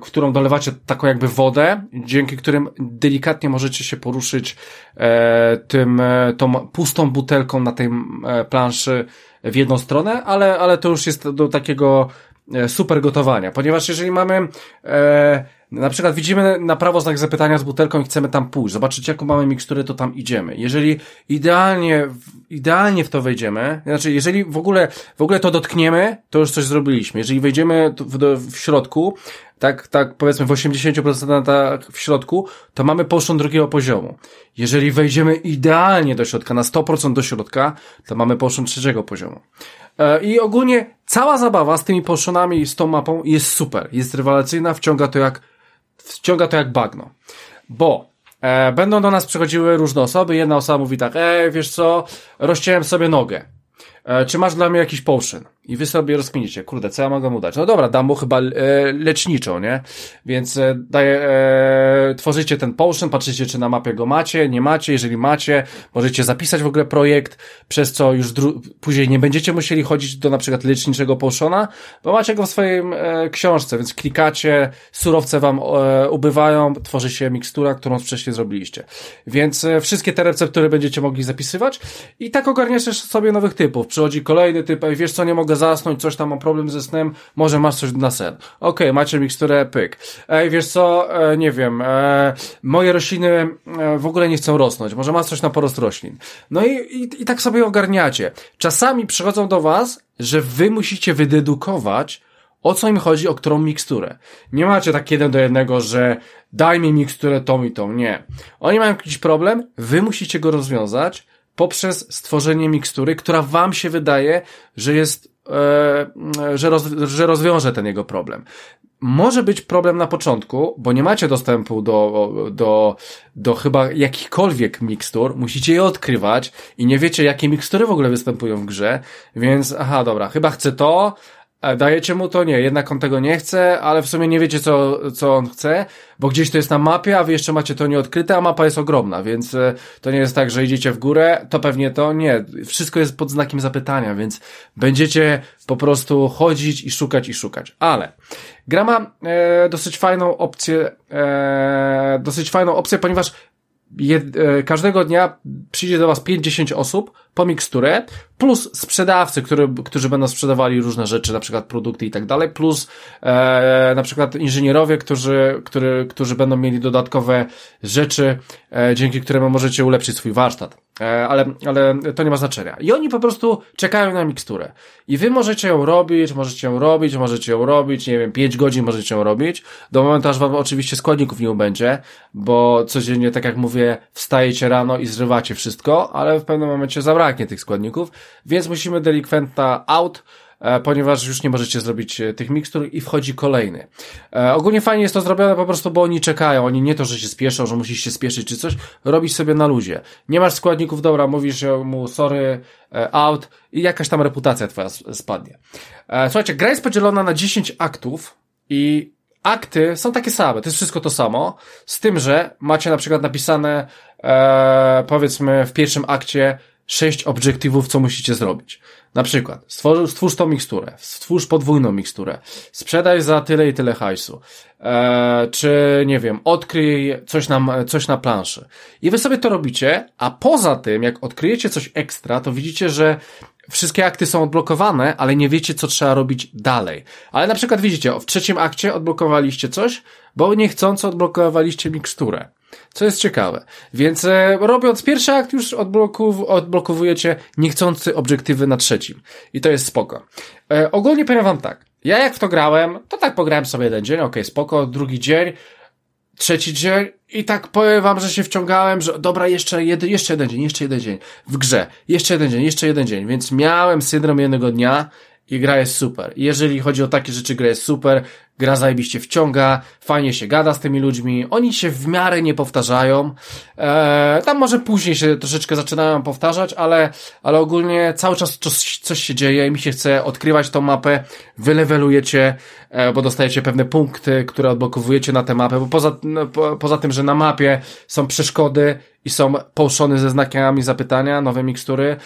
którą dolewacie taką jakby wodę, dzięki którym delikatnie możecie się poruszyć e, tym, tą pustą butelką na tej e, planszy w jedną stronę, ale, ale to już jest do takiego e, super gotowania, ponieważ jeżeli mamy e, na przykład widzimy na prawo znak zapytania z butelką i chcemy tam pójść, zobaczyć jaką mamy miksturę, to tam idziemy. Jeżeli idealnie, idealnie w to wejdziemy, znaczy jeżeli w ogóle, w ogóle to dotkniemy, to już coś zrobiliśmy. Jeżeli wejdziemy w, w środku, tak, tak powiedzmy w 80% w środku, to mamy potion drugiego poziomu. Jeżeli wejdziemy idealnie do środka, na 100% do środka, to mamy potion trzeciego poziomu. E, I ogólnie cała zabawa z tymi potionami i z tą mapą jest super, jest rewelacyjna, wciąga to jak, wciąga to jak bagno. Bo e, będą do nas przychodziły różne osoby, jedna osoba mówi tak, ej, wiesz co, rozciąłem sobie nogę. E, czy masz dla mnie jakiś potion? I wy sobie rozkminicie, kurde, co ja mogę mu dać? No dobra, dam mu chyba e, leczniczą, nie? Więc e, daję, e, tworzycie ten potion, patrzycie, czy na mapie go macie, nie macie. Jeżeli macie, możecie zapisać w ogóle projekt, przez co już później nie będziecie musieli chodzić do na przykład leczniczego potiona, bo macie go w swojej e, książce, więc klikacie, surowce wam e, ubywają, tworzy się mikstura, którą wcześniej zrobiliście. Więc e, wszystkie te receptury będziecie mogli zapisywać i tak ogarniacie sobie nowych typów. Przychodzi kolejny typ, a wiesz co, nie mogę zasnąć, coś tam ma problem ze snem, może masz coś na sen. Okej, okay, macie miksturę, pyk. Ej, wiesz co, e, nie wiem, e, moje rośliny e, w ogóle nie chcą rosnąć, może masz coś na porost roślin. No i, i, i tak sobie ogarniacie. Czasami przychodzą do was, że wy musicie wydedukować, o co im chodzi, o którą miksturę. Nie macie tak jeden do jednego, że daj mi miksturę tą i tą. Nie. Oni mają jakiś problem, wy musicie go rozwiązać poprzez stworzenie mikstury, która wam się wydaje, że jest że, roz, że rozwiąże ten jego problem. Może być problem na początku, bo nie macie dostępu do, do, do chyba jakichkolwiek mikstur, musicie je odkrywać i nie wiecie, jakie mikstury w ogóle występują w grze, więc aha, dobra, chyba chcę to, dajecie mu to, nie, jednak on tego nie chce, ale w sumie nie wiecie, co, co on chce, bo gdzieś to jest na mapie, a wy jeszcze macie to nieodkryte, a mapa jest ogromna, więc e, to nie jest tak, że idziecie w górę, to pewnie to nie. Wszystko jest pod znakiem zapytania, więc będziecie po prostu chodzić i szukać i szukać. Ale gra ma e, dosyć fajną opcję, e, dosyć fajną opcję, ponieważ jed, e, każdego dnia przyjdzie do was 5-10 osób po miksturę, plus sprzedawcy, który, którzy będą sprzedawali różne rzeczy, na przykład produkty i tak dalej, plus e, na przykład inżynierowie, którzy, który, którzy będą mieli dodatkowe rzeczy, e, dzięki którym możecie ulepszyć swój warsztat. E, ale, ale to nie ma znaczenia. I oni po prostu czekają na miksturę. I wy możecie ją robić, możecie ją robić, możecie ją robić, nie wiem, 5 godzin możecie ją robić, do momentu aż wam oczywiście składników nie ubędzie, bo codziennie, tak jak mówię, wstajecie rano i zrywacie wszystko, ale w pewnym momencie zabraknie tych składników, więc musimy delikwenta out, ponieważ już nie możecie zrobić e, tych mikstur i wchodzi kolejny. E, ogólnie fajnie jest to zrobione po prostu, bo oni czekają, oni nie to, że się spieszą, że musisz się spieszyć czy coś, robisz sobie na luzie. Nie masz składników, dobra, mówisz mu sorry, out i jakaś tam reputacja twoja spadnie. Słuchajcie, gra jest podzielona na 10 aktów i akty są takie same, to jest wszystko to samo, z tym, że macie na przykład napisane, e, powiedzmy w pierwszym akcie sześć obiektywów, co musicie zrobić. Na przykład, stwórz, stwórz tą miksturę, stwórz podwójną miksturę, sprzedaj za tyle i tyle hajsu, eee, czy nie wiem, odkryj coś na, coś na planszy. I wy sobie to robicie, a poza tym, jak odkryjecie coś ekstra, to widzicie, że wszystkie akty są odblokowane, ale nie wiecie, co trzeba robić dalej. Ale na przykład widzicie, w trzecim akcie odblokowaliście coś, bo niechcąco odblokowaliście miksturę. Co jest ciekawe. Więc e, robiąc pierwszy akt już odblokowujecie niechcący obiektywy na trzecim. I to jest spoko. E, ogólnie powiem wam tak. Ja jak w to grałem, to tak pograłem sobie jeden dzień, okay, spoko, drugi dzień, trzeci dzień i tak powiem wam, że się wciągałem, że dobra, jeszcze, jedy, jeszcze jeden dzień, jeszcze jeden dzień w grze, jeszcze jeden dzień, jeszcze jeden dzień, więc miałem syndrom jednego dnia i gra jest super. Jeżeli chodzi o takie rzeczy, gra jest super, gra zajebiście wciąga, fajnie się gada z tymi ludźmi, oni się w miarę nie powtarzają, eee, tam może później się troszeczkę zaczynają powtarzać, ale, ale ogólnie cały czas coś, coś się dzieje i mi się chce odkrywać tą mapę, wylewelujecie, e, bo dostajecie pewne punkty, które odblokowujecie na tę mapę, bo poza, no, po, poza tym, że na mapie są przeszkody i są połszone ze znakami zapytania, nowe mikstury,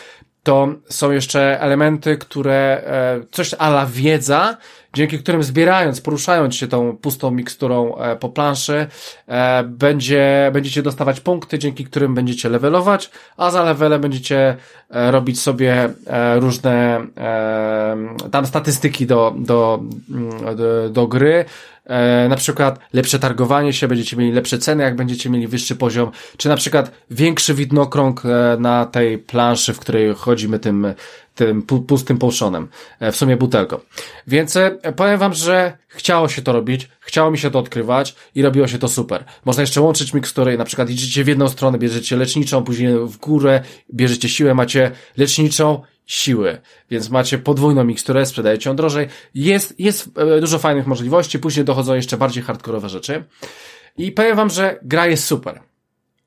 to są jeszcze elementy, które, e, coś ala wiedza, dzięki którym zbierając, poruszając się tą pustą miksturą e, po planszy, e, będzie, będziecie dostawać punkty, dzięki którym będziecie levelować, a za levele będziecie robić sobie różne tam statystyki do, do, mm, do, do gry, e, na przykład lepsze targowanie się, będziecie mieli lepsze ceny, jak będziecie mieli wyższy poziom, czy na przykład większy widnokrąg e, na tej planszy, w której chodzimy tym, tym pustym połszonem, e, w sumie butelką. Więc e, powiem wam, że chciało się to robić, chciało mi się to odkrywać i robiło się to super. Można jeszcze łączyć mikstury, na przykład idziecie w jedną stronę, bierzecie leczniczą, później w górę, bierzecie siłę, macie leczniczą siły, więc macie podwójną miksturę, sprzedajecie ją drożej. Jest, jest e, dużo fajnych możliwości, później dochodzą jeszcze bardziej hardkorowe rzeczy. I powiem wam, że gra jest super,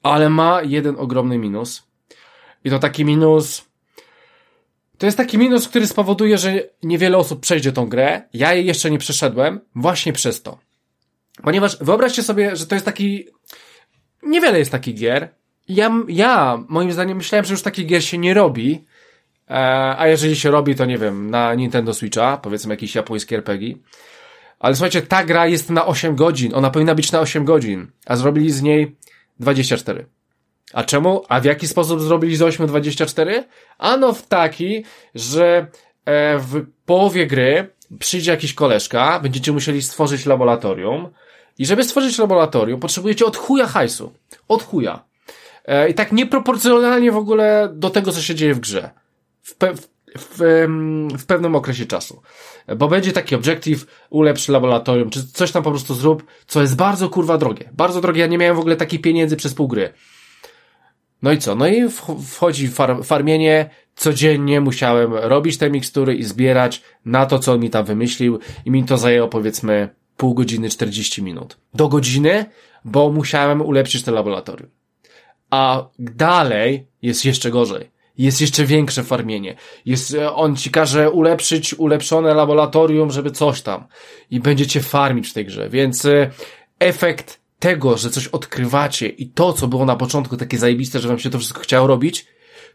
ale ma jeden ogromny minus. I to taki minus, to jest taki minus, który spowoduje, że niewiele osób przejdzie tą grę. Ja jej jeszcze nie przeszedłem, właśnie przez to. Ponieważ wyobraźcie sobie, że to jest taki, niewiele jest takich gier. Ja, ja, moim zdaniem, myślałem, że już takich gier się nie robi, a jeżeli się robi, to nie wiem, na Nintendo Switcha, powiedzmy jakiś japoński RPG. Ale słuchajcie, ta gra jest na 8 godzin, ona powinna być na 8 godzin, a zrobili z niej 24. A czemu? A w jaki sposób zrobili z 8 24? Ano w taki, że e, w połowie gry przyjdzie jakiś koleżka, będziecie musieli stworzyć laboratorium i żeby stworzyć laboratorium, potrzebujecie od chuja hajsu. Od chuja. E, I tak nieproporcjonalnie w ogóle do tego, co się dzieje w grze w, pe w, w pewnym okresie czasu. Bo będzie taki obiektyw, ulepsz laboratorium, czy coś tam po prostu zrób, co jest bardzo kurwa drogie. Bardzo drogie, ja nie miałem w ogóle takich pieniędzy przez pół gry. No i co? No i wchodzi far farmienie, codziennie musiałem robić te mikstury i zbierać na to, co on mi tam wymyślił i mi to zajęło powiedzmy pół godziny, 40 minut. Do godziny, bo musiałem ulepszyć to laboratorium. A dalej jest jeszcze gorzej jest jeszcze większe farmienie. Jest, e, on ci każe ulepszyć ulepszone laboratorium, żeby coś tam. I będziecie farmić w tej grze. Więc e, efekt tego, że coś odkrywacie i to, co było na początku takie zajebiste, że wam się to wszystko chciało robić,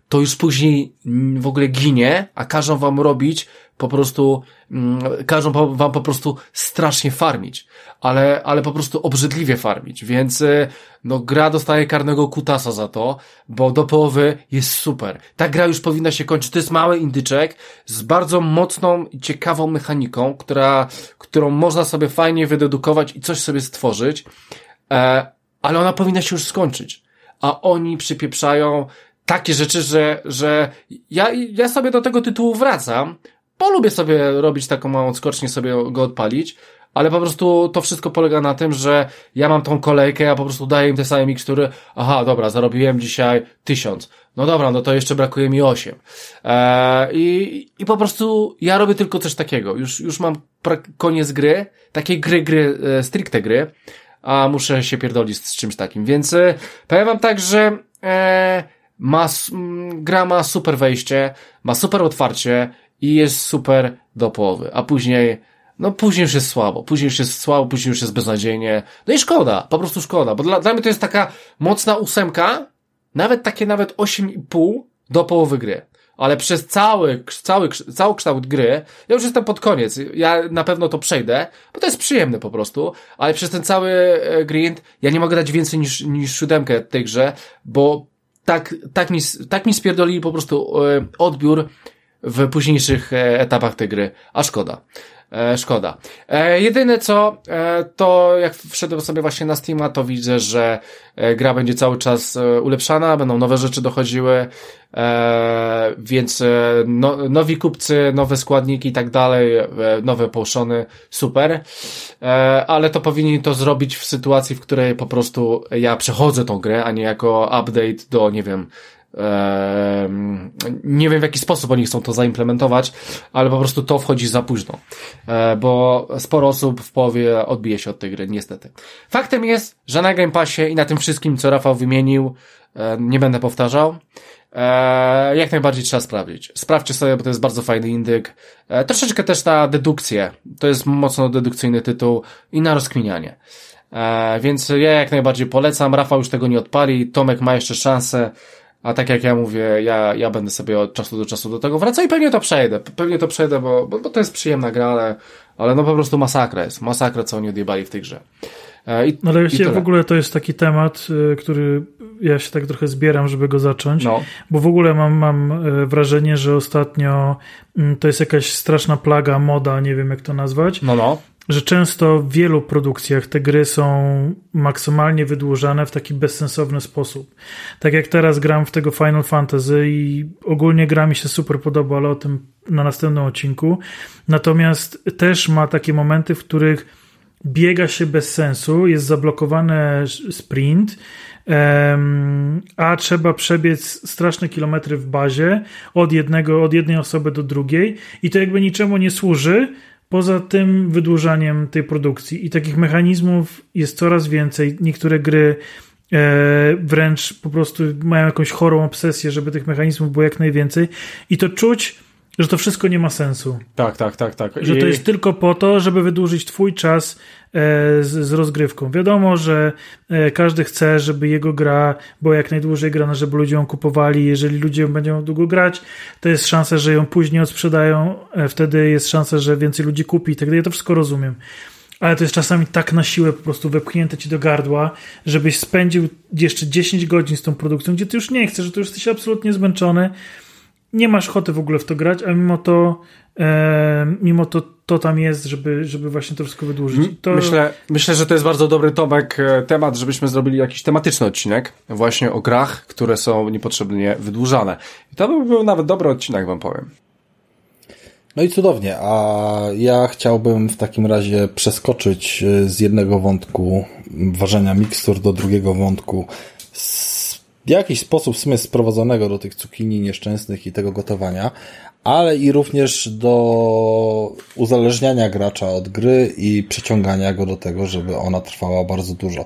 to już później w ogóle ginie, a każą wam robić po prostu, mm, każą wam po prostu strasznie farmić, ale, ale po prostu obrzydliwie farmić, więc y, no gra dostaje karnego kutasa za to, bo do połowy jest super. Ta gra już powinna się kończyć, to jest mały indyczek z bardzo mocną i ciekawą mechaniką, która, którą można sobie fajnie wydedukować i coś sobie stworzyć, e, ale ona powinna się już skończyć. A oni przypieprzają takie rzeczy, że, że ja, ja sobie do tego tytułu wracam, bo lubię sobie robić taką małą skocznie, sobie go odpalić, ale po prostu to wszystko polega na tym, że ja mam tą kolejkę, ja po prostu daję im te same mikstury, aha, dobra, zarobiłem dzisiaj tysiąc, no dobra, no to jeszcze brakuje mi osiem. Eee, i, I po prostu ja robię tylko coś takiego, już, już mam koniec gry, takiej gry, gry, e, stricte gry, a muszę się pierdolić z czymś takim, więc e, powiem wam tak, że e, ma, gra ma super wejście, ma super otwarcie i jest super do połowy, a później, no później już jest słabo, później już jest słabo, później już jest beznadziejnie, no i szkoda, po prostu szkoda, bo dla, dla mnie to jest taka mocna ósemka, nawet takie nawet 8,5 do połowy gry. Ale przez cały, cały, cały kształt gry, ja już jestem pod koniec, ja na pewno to przejdę, bo to jest przyjemne po prostu, ale przez ten cały e, grind ja nie mogę dać więcej niż, niż siódemkę tej grze, bo tak, tak mi, tak mi spierdolili po prostu e, odbiór w późniejszych e, etapach tej gry, a szkoda. E, szkoda. E, jedyne co, e, to jak wszedłem sobie właśnie na Steama, to widzę, że e, gra będzie cały czas e, ulepszana, będą nowe rzeczy dochodziły, e, więc no, nowi kupcy, nowe składniki i tak dalej, nowe połszony, super. ale to powinni to zrobić w sytuacji, w której po prostu ja przechodzę tą grę, a nie jako update do, nie wiem, nie wiem w jaki sposób oni chcą to zaimplementować, ale po prostu to wchodzi za późno, e, bo sporo osób w połowie odbije się od tej gry, niestety. Faktem jest, że na Game Passie i na tym wszystkim, co Rafał wymienił, e, nie będę powtarzał, e, jak najbardziej trzeba sprawdzić. Sprawdźcie sobie, bo to jest bardzo fajny indyk. Troszeczkę też na dedukcję. To jest mocno dedukcyjny tytuł i na rozkminianie. Więc ja jak najbardziej polecam. Rafał już tego nie odpali. Tomek ma jeszcze szansę. A tak jak ja mówię, ja, ja będę sobie od czasu do czasu do tego wracał i pewnie to przejdę. Pewnie to przejdę, bo, bo, bo to jest przyjemna gra, ale, ale no po prostu masakra jest. Masakra, co oni odjebali w tej grze. E, I, no ale właściwie w ogóle to jest taki temat, e, który ja się tak trochę zbieram, żeby go zacząć, no. bo w ogóle mam, mam e, wrażenie, że ostatnio mm, to jest jakaś straszna plaga, moda, nie wiem jak to nazwać. No, no że często w wielu produkcjach te gry są maksymalnie wydłużane w taki bezsensowny sposób. Tak jak teraz gram w tego Final Fantasy i ogólnie gra mi się super podoba, ale o tym na następnym odcinku. Natomiast też ma takie momenty, w których biega się bez sensu, jest zablokowany sprint, a trzeba przebiec straszne kilometry w bazie od jednego, od jednej osoby do drugiej i to jakby niczemu nie służy, poza tym wydłużaniem tej produkcji. I takich mechanizmów jest coraz więcej. Niektóre gry e, wręcz po prostu mają jakąś chorą obsesję, żeby tych mechanizmów było jak najwięcej. I to czuć że to wszystko nie ma sensu. Tak, tak, tak, tak. Że to jest tylko po to, żeby wydłużyć twój czas e, z, rozgrywką. Wiadomo, że e, każdy chce, żeby jego gra była jak najdłużej grana, żeby ludzie ją kupowali. Jeżeli ludzie będą długo grać, to jest szansa, że ją później odsprzedają. E, wtedy jest szansa, że więcej ludzi kupi i tak dalej. Ja to wszystko rozumiem. Ale to jest czasami tak na siłę po prostu wepchnięte ci do gardła, żebyś spędził jeszcze 10 godzin z tą produkcją, gdzie ty już nie chcesz, że ty już jesteś absolutnie zmęczony nie masz ochoty w ogóle w to grać, a mimo to e, mimo to to tam jest, żeby, żeby właśnie to wszystko wydłużyć. To... Myślę, myślę, że to jest bardzo dobry Tomek e, temat, żebyśmy zrobili jakiś tematyczny odcinek właśnie o grach, które są niepotrzebnie wydłużane. I to by był nawet dobry odcinek, wam powiem. No i cudownie, a ja chciałbym w takim razie przeskoczyć e, z jednego wątku ważenia mikstur do drugiego wątku w jakiś sposób w sumie sprowadzonego do tych cukinii nieszczęsnych i tego gotowania, ale i również do uzależniania gracza od gry i przyciągania go do tego, żeby ona trwała bardzo dużo.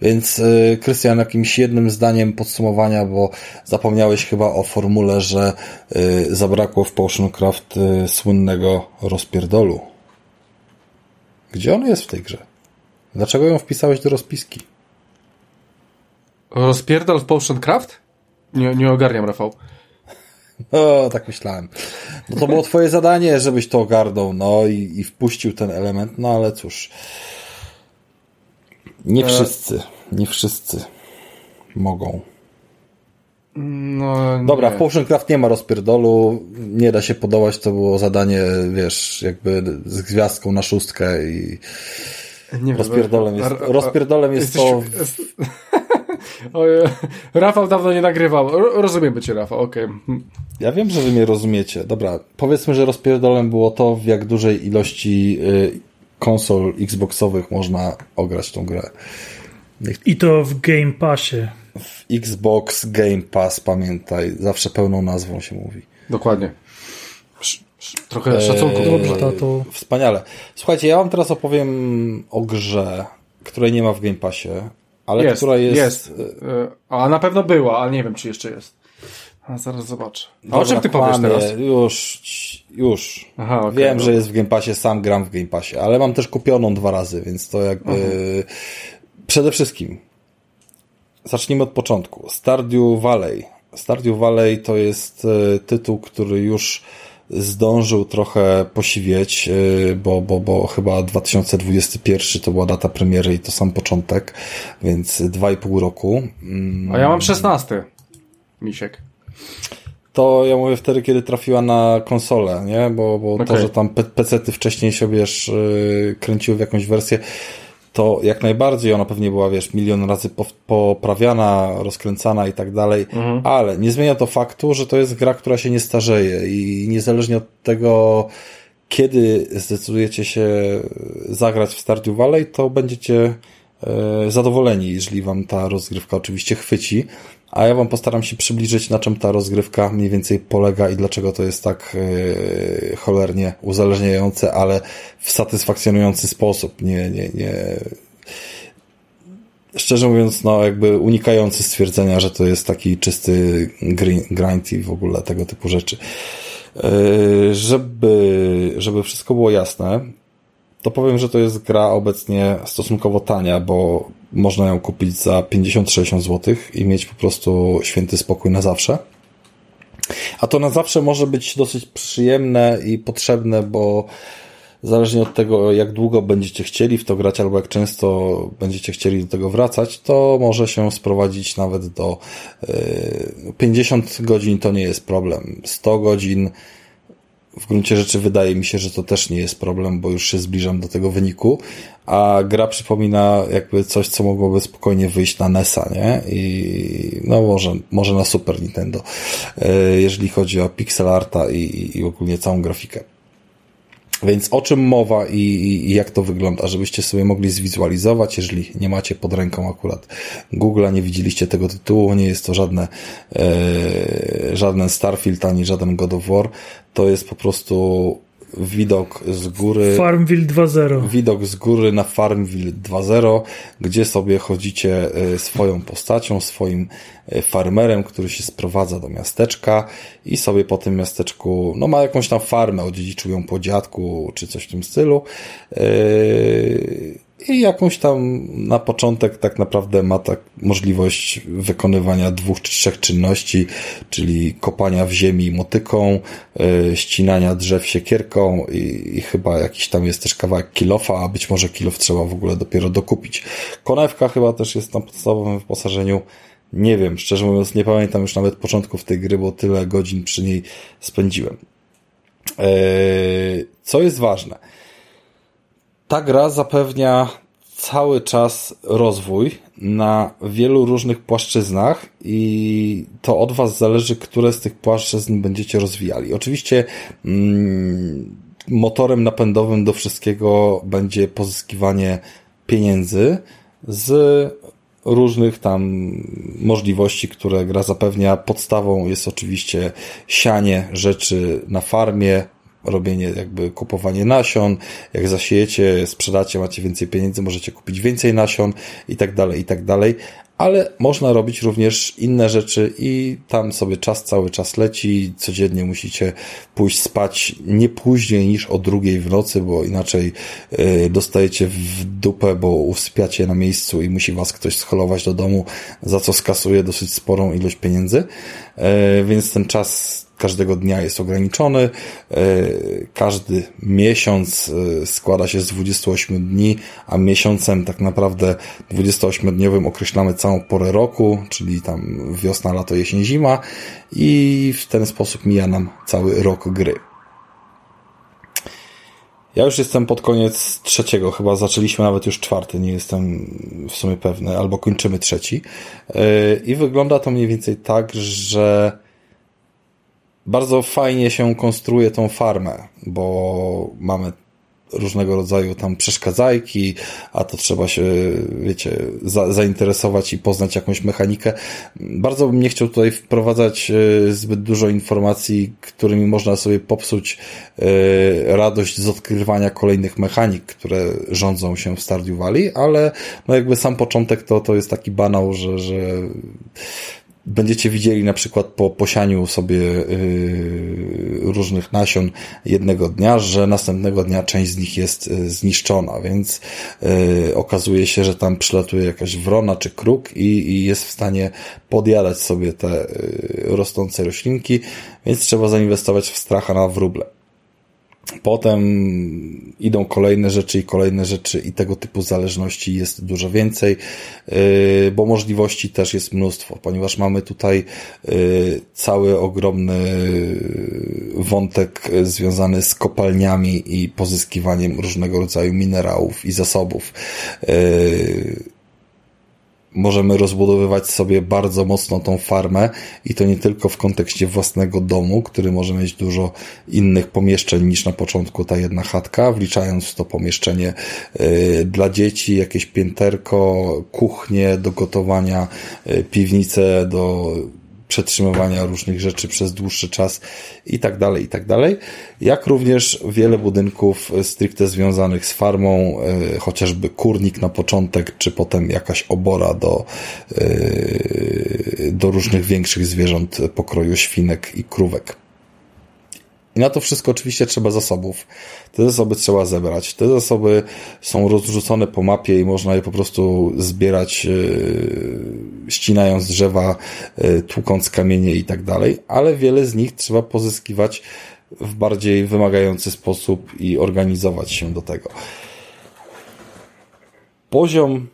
Więc y, Krystian, jakimś jednym zdaniem podsumowania, bo zapomniałeś chyba o formule, że y, zabrakło w Potioncraft y, słynnego rozpierdolu. Gdzie on jest w tej grze? Dlaczego ją wpisałeś do rozpiski? Rozpierdol w Potioncraft? Nie, nie ogarniam, Rafał. No, tak myślałem. No to było twoje zadanie, żebyś to ogarnął, no i, i wpuścił ten element, no ale cóż. Nie e. wszyscy, nie wszyscy mogą. No, Dobra, nie. w Potioncraft nie ma rozpierdolu, nie da się podobać, to było zadanie, wiesz, jakby z gwiazdką na szóstkę i nie rozpierdolem jest, rozpierdolem jest to... Rafał dawno nie nagrywał. Rozumiemy cię, Rafał, okej. Okay. Ja wiem, że wy mnie rozumiecie. Dobra, powiedzmy, że rozpierdolem było to, w jak dużej ilości y, konsol Xboxowych można ograć tą grę. Niech... I to w Game Passie. W Xbox Game Pass, pamiętaj. Zawsze pełną nazwą się mówi. Dokładnie. Trochę szacunku. Eee, Dobrze, tato. Wspaniale. Słuchajcie, ja wam teraz opowiem o grze, której nie ma w Game Passie ale jest, która jest... Jest. E, a na pewno była, ale nie wiem, czy jeszcze jest. A zaraz zobaczę. A Dobra, o czym ty powiesz teraz? Już, już. Aha, okay, wiem, no. że jest w Game Passie, sam gram w Game Passie, ale mam też kupioną dwa razy, więc to jakby... Mhm. Przede wszystkim zacznijmy od początku. Stardew Valley. Stardew Valley to jest e, tytuł, który już zdążył trochę posiwieć, y, bo, bo, bo chyba 2021 to była data premiery i to sam początek, więc 2,5 roku. A ja mam 16. Misiek. To ja mówię wtedy, kiedy trafiła na konsolę, nie? Bo, bo okay. to, że tam PC-ty wcześniej się, wiesz, y, kręciły w jakąś wersję, to jak najbardziej ona pewnie była, wiesz, milion razy poprawiana, rozkręcana i tak dalej, mhm. ale nie zmienia to faktu, że to jest gra, która się nie starzeje i niezależnie od tego, kiedy zdecydujecie się zagrać w Stardew Valley, to będziecie e, zadowoleni, jeżeli wam ta rozgrywka oczywiście chwyci, a ja wam postaram się przybliżyć, na czym ta rozgrywka mniej więcej polega i dlaczego to jest tak yy, cholernie uzależniające, ale w satysfakcjonujący sposób. Nie, nie, nie. Szczerze mówiąc, no jakby unikający stwierdzenia, że to jest taki czysty grind i w ogóle tego typu rzeczy. Yy, żeby, żeby wszystko było jasne, to powiem, że to jest gra obecnie stosunkowo tania, bo można ją kupić za 50-60 zł i mieć po prostu święty spokój na zawsze. A to na zawsze może być dosyć przyjemne i potrzebne, bo zależnie od tego, jak długo będziecie chcieli w to grać, albo jak często będziecie chcieli do tego wracać, to może się sprowadzić nawet do 50 yy, godzin to nie jest problem. 100 godzin w gruncie rzeczy wydaje mi się, że to też nie jest problem, bo już się zbliżam do tego wyniku, a gra przypomina jakby coś, co mogłoby spokojnie wyjść na NESa, nie? I no może, może na Super Nintendo, e, jeżeli chodzi o pixel arta i, i ogólnie całą grafikę. Więc o czym mowa i, i, jak to wygląda, żebyście sobie mogli zwizualizować, jeżeli nie macie pod ręką akurat Google'a, nie widzieliście tego tytułu, nie jest to żadne, e, żaden Starfield ani żaden God of War, to jest po prostu widok z góry. Farmville 2.0. Widok z góry na Farmville 2.0, gdzie sobie chodzicie e, swoją postacią, swoim e, farmerem, który się sprowadza do miasteczka i sobie po tym miasteczku, no ma jakąś tam farmę, odziedziczył ją po dziadku, czy coś w tym stylu. Yy i jakąś tam na początek tak naprawdę ma tak możliwość wykonywania dwóch czy trzech czynności, czyli kopania w ziemi motyką, yy, ścinania drzew siekierką i, i chyba jakiś tam jest też kawałek kilofa, a być może kilof trzeba w ogóle dopiero dokupić. Konewka chyba też jest na podstawowym wyposażeniu. Nie wiem, szczerze mówiąc nie pamiętam już nawet początków tej gry, bo tyle godzin przy niej spędziłem. Yy, co jest ważne? Ta gra zapewnia cały czas rozwój na wielu różnych płaszczyznach i to od Was zależy, które z tych płaszczyzn będziecie rozwijali. Oczywiście mm, motorem napędowym do wszystkiego będzie pozyskiwanie pieniędzy z różnych tam możliwości, które gra zapewnia. Podstawą jest oczywiście sianie rzeczy na farmie, robienie jakby kupowanie nasion, jak zasiejecie, sprzedacie, macie więcej pieniędzy, możecie kupić więcej nasion i tak dalej, i tak dalej, ale można robić również inne rzeczy i tam sobie czas cały czas leci, codziennie musicie pójść spać nie później niż o drugiej w nocy, bo inaczej yy, dostajecie w dupę, bo usypiacie na miejscu i musi was ktoś scholować do domu, za co skasuje dosyć sporą ilość pieniędzy, więc ten czas każdego dnia jest ograniczony. E, każdy miesiąc e, składa się z 28 dni, a miesiącem tak naprawdę 28-dniowym określamy całą porę roku, czyli tam wiosna, lato, jesień, zima i w ten sposób mija nam cały rok gry. Ja już jestem pod koniec trzeciego, chyba zaczęliśmy nawet już czwarty, nie jestem w sumie pewny, albo kończymy trzeci. E, I wygląda to mniej więcej tak, że bardzo fajnie się konstruuje tą farmę, bo mamy różnego rodzaju tam przeszkadzajki, a to trzeba się, wiecie, za, zainteresować i poznać jakąś mechanikę. Bardzo bym nie chciał tutaj wprowadzać e, zbyt dużo informacji, którymi można sobie popsuć e, radość z odkrywania kolejnych mechanik, które rządzą się w Stardew Valley, ale no jakby sam początek to, to jest taki banał, że, że będziecie widzieli na przykład po posianiu sobie yy, różnych nasion jednego dnia, że następnego dnia część z nich jest yy, zniszczona, więc yy, okazuje się, że tam przylatuje jakaś wrona czy kruk i, jest w stanie podjadać sobie te rosnące roślinki, więc trzeba zainwestować w stracha na wróble. Potem idą kolejne rzeczy i kolejne rzeczy i tego typu zależności jest dużo więcej, yy, bo możliwości też jest mnóstwo, ponieważ mamy tutaj yy, cały ogromny wątek związany z kopalniami i pozyskiwaniem różnego rodzaju minerałów i zasobów. Yy, możemy rozbudowywać sobie bardzo mocno tą farmę i to nie tylko w kontekście własnego domu, który może mieć dużo innych pomieszczeń niż na początku ta jedna chatka, wliczając w to pomieszczenie y, dla dzieci, jakieś pięterko, kuchnię do gotowania, y, piwnicę do przetrzymywania różnych rzeczy przez dłuższy czas i tak dalej, i tak dalej. Jak również wiele budynków stricte związanych z farmą, e, chociażby kurnik na początek, czy potem jakaś obora do, e, do różnych większych zwierząt pokroju świnek i krówek. I na to wszystko oczywiście trzeba zasobów. Te zasoby trzeba zebrać. Te zasoby są rozrzucone po mapie i można je po prostu zbierać, yy, ścinając drzewa, yy, tłukąc kamienie i tak dalej, ale wiele z nich trzeba pozyskiwać w bardziej wymagający sposób i organizować się do tego. Poziom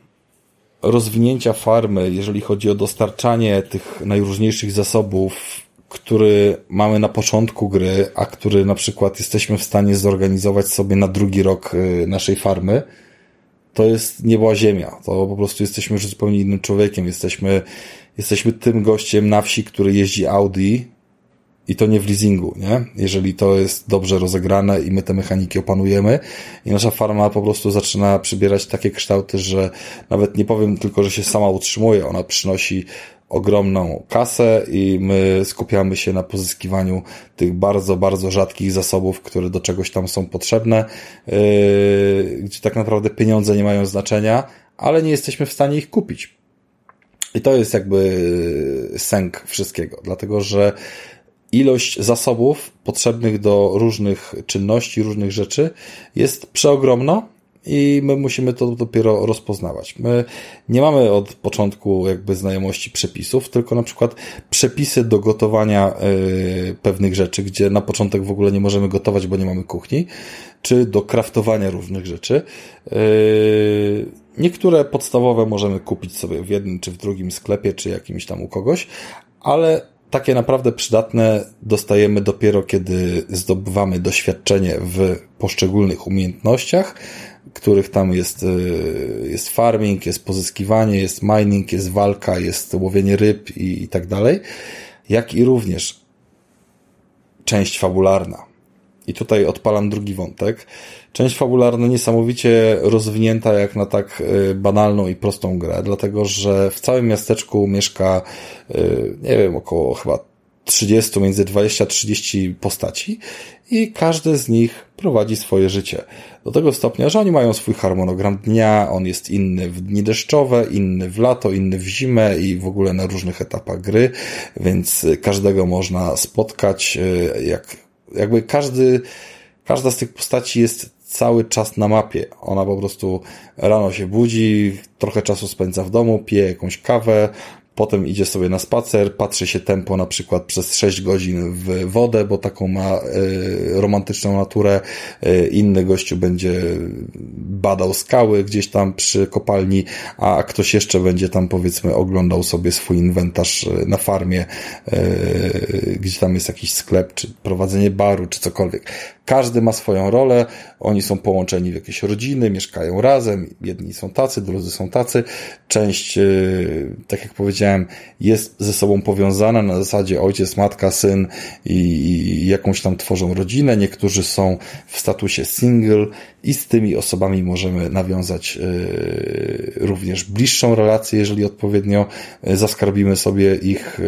rozwinięcia farmy, jeżeli chodzi o dostarczanie tych najróżniejszych zasobów który mamy na początku gry, a który na przykład jesteśmy w stanie zorganizować sobie na drugi rok y, naszej farmy, to jest nieba ziemia. To po prostu jesteśmy już zupełnie innym człowiekiem. Jesteśmy, jesteśmy tym gościem na wsi, który jeździ Audi i to nie w leasingu, nie? Jeżeli to jest dobrze rozegrane i my te mechaniki opanujemy i nasza farma po prostu zaczyna przybierać takie kształty, że nawet nie powiem tylko, że się sama utrzymuje, ona przynosi ogromną kasę i my skupiamy się na pozyskiwaniu tych bardzo, bardzo rzadkich zasobów, które do czegoś tam są potrzebne, yy, gdzie tak naprawdę pieniądze nie mają znaczenia, ale nie jesteśmy w stanie ich kupić. I to jest jakby sęk wszystkiego, dlatego że ilość zasobów potrzebnych do różnych czynności, różnych rzeczy jest przeogromna i my musimy to dopiero rozpoznawać. My nie mamy od początku jakby znajomości przepisów, tylko na przykład przepisy do gotowania y, pewnych rzeczy, gdzie na początek w ogóle nie możemy gotować, bo nie mamy kuchni, czy do kraftowania różnych rzeczy. Y, niektóre podstawowe możemy kupić sobie w jednym czy w drugim sklepie, czy jakimś tam u kogoś, ale takie naprawdę przydatne dostajemy dopiero, kiedy zdobywamy doświadczenie w poszczególnych umiejętnościach, których tam jest, y, jest farming, jest pozyskiwanie, jest mining, jest walka, jest łowienie ryb i, i tak dalej, jak i również część fabularna. I tutaj odpalam drugi wątek. Część fabularna niesamowicie rozwinięta jak na tak y, banalną i prostą grę, dlatego że w całym miasteczku mieszka, y, nie wiem, około chyba 30, między 20 a 30 postaci i każdy z nich prowadzi swoje życie. Do tego stopnia, że oni mają swój harmonogram dnia, on jest inny w dni deszczowe, inny w lato, inny w zimę i w ogóle na różnych etapach gry, więc każdego można spotkać, y, jak, jakby każdy, każda z tych postaci jest cały czas na mapie. Ona po prostu rano się budzi, trochę czasu spędza w domu, pije jakąś kawę, potem idzie sobie na spacer, patrzy się tempo na przykład przez 6 godzin w wodę, bo taką ma y, romantyczną naturę, y, inny gościu będzie badał skały gdzieś tam przy kopalni, a ktoś jeszcze będzie tam powiedzmy oglądał sobie swój inwentarz e, na farmie, y, gdzie tam jest jakiś sklep, czy prowadzenie baru, czy cokolwiek. Każdy ma swoją rolę, oni są połączeni w jakieś rodziny, mieszkają razem, jedni są tacy, drudzy są tacy. Część, tak jak powiedziałem, jest ze sobą powiązana na zasadzie ojciec, matka, syn i jakąś tam tworzą rodzinę. Niektórzy są w statusie single i z tymi osobami możemy nawiązać również bliższą relację, jeżeli odpowiednio zaskarbimy sobie ich,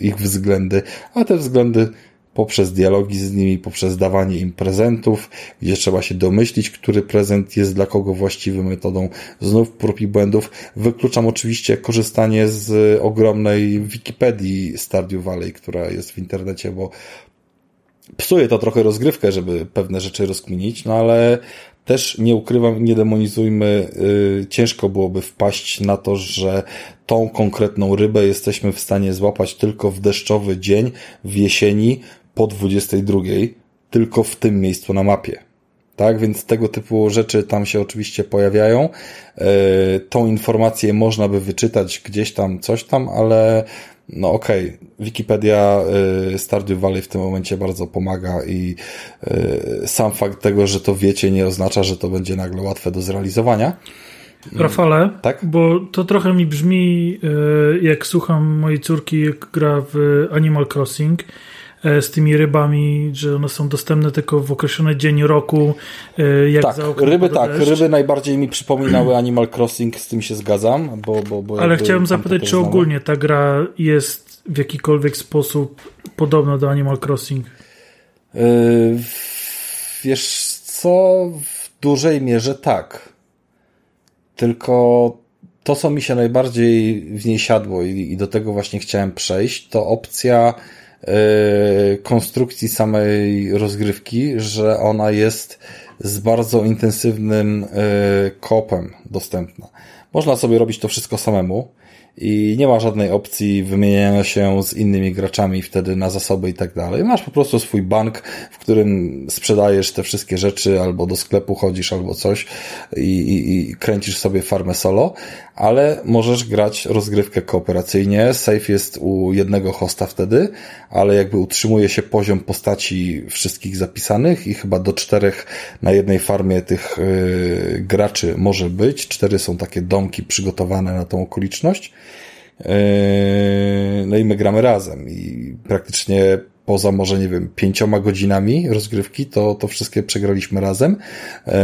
ich względy, a te względy poprzez dialogi z nimi, poprzez dawanie im prezentów, gdzie trzeba się domyślić, który prezent jest dla kogo właściwy metodą znów prób i błędów. Wykluczam oczywiście korzystanie z ogromnej Wikipedii Stardew Valley, która jest w internecie, bo psuje to trochę rozgrywkę, żeby pewne rzeczy rozkminić, no ale też nie ukrywam, nie demonizujmy, yy, ciężko byłoby wpaść na to, że tą konkretną rybę jesteśmy w stanie złapać tylko w deszczowy dzień, w jesieni, po 22, tylko w tym miejscu na mapie. Tak, więc tego typu rzeczy tam się oczywiście pojawiają. Yy, tą informację można by wyczytać gdzieś tam, coś tam, ale no okej, okay. Wikipedia y, Stardew Valley w tym momencie bardzo pomaga i y, sam fakt tego, że to wiecie, nie oznacza, że to będzie nagle łatwe do zrealizowania. Rafale, tak? bo to trochę mi brzmi, jak słucham mojej córki, jak gra w Animal Crossing E, z tymi rybami, że one są dostępne tylko w określony dzień roku. E, jak tak, ryby tak, ryby najbardziej mi przypominały Animal Crossing, z tym się zgadzam. Bo, bo, bo Ale chciałem zapytać, czy ogólnie ta gra jest w jakikolwiek sposób podobna do Animal Crossing? Yy, wiesz co, w dużej mierze tak. Tylko to, co mi się najbardziej w niej siadło i, i do tego właśnie chciałem przejść, to opcja E, konstrukcji samej rozgrywki, że ona jest z bardzo intensywnym e, kopem dostępna. Można sobie robić to wszystko samemu i nie ma żadnej opcji wymieniania się z innymi graczami wtedy na zasoby i tak dalej. Masz po prostu swój bank, w którym sprzedajesz te wszystkie rzeczy, albo do sklepu chodzisz, albo coś i, i, i kręcisz sobie farmę solo, ale możesz grać rozgrywkę kooperacyjnie. Safe jest u jednego hosta wtedy, ale jakby utrzymuje się poziom postaci wszystkich zapisanych i chyba do czterech na jednej farmie tych yy, graczy może być. Cztery są takie domki przygotowane na tą okoliczność. Yy, no i my gramy razem i praktycznie poza może, nie wiem, pięcioma godzinami rozgrywki, to, to wszystkie przegraliśmy razem, e,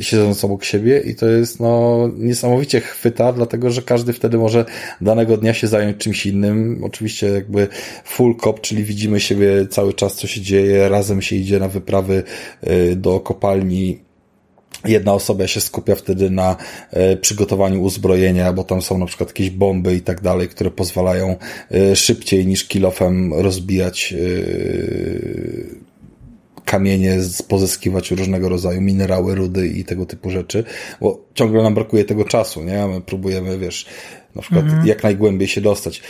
siedząc obok siebie i to jest, no, niesamowicie chwyta, dlatego, że każdy wtedy może danego dnia się zająć czymś innym. Oczywiście jakby full cop, czyli widzimy siebie cały czas, co się dzieje, razem się idzie na wyprawy e, do kopalni, Jedna osoba się skupia wtedy na e, przygotowaniu uzbrojenia, bo tam są na przykład jakieś bomby i tak dalej, które pozwalają e, szybciej niż kilofem rozbijać e, kamienie, pozyskiwać różnego rodzaju minerały, rudy i tego typu rzeczy, bo ciągle nam brakuje tego czasu, nie? My próbujemy, wiesz, na przykład mhm. jak najgłębiej się dostać.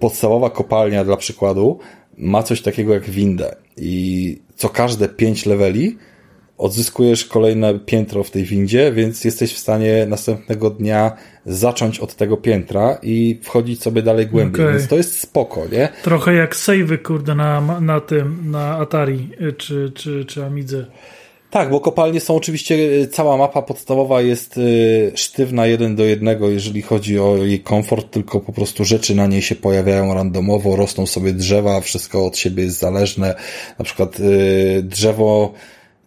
Podstawowa kopalnia dla przykładu ma coś takiego jak windę i co każde pięć leveli odzyskujesz kolejne piętro w tej windzie, więc jesteś w stanie następnego dnia zacząć od tego piętra i wchodzić sobie dalej głębiej, okay. więc to jest spoko, nie? Trochę jak savey, kurde, na, na tym, na Atari y, czy, czy, czy Amidze. Tak, bo kopalnie są oczywiście, cała mapa podstawowa jest sztywna jeden do jednego, jeżeli chodzi o jej komfort, tylko po prostu rzeczy na niej się pojawiają randomowo, rosną sobie drzewa, wszystko od siebie jest zależne. Na przykład drzewo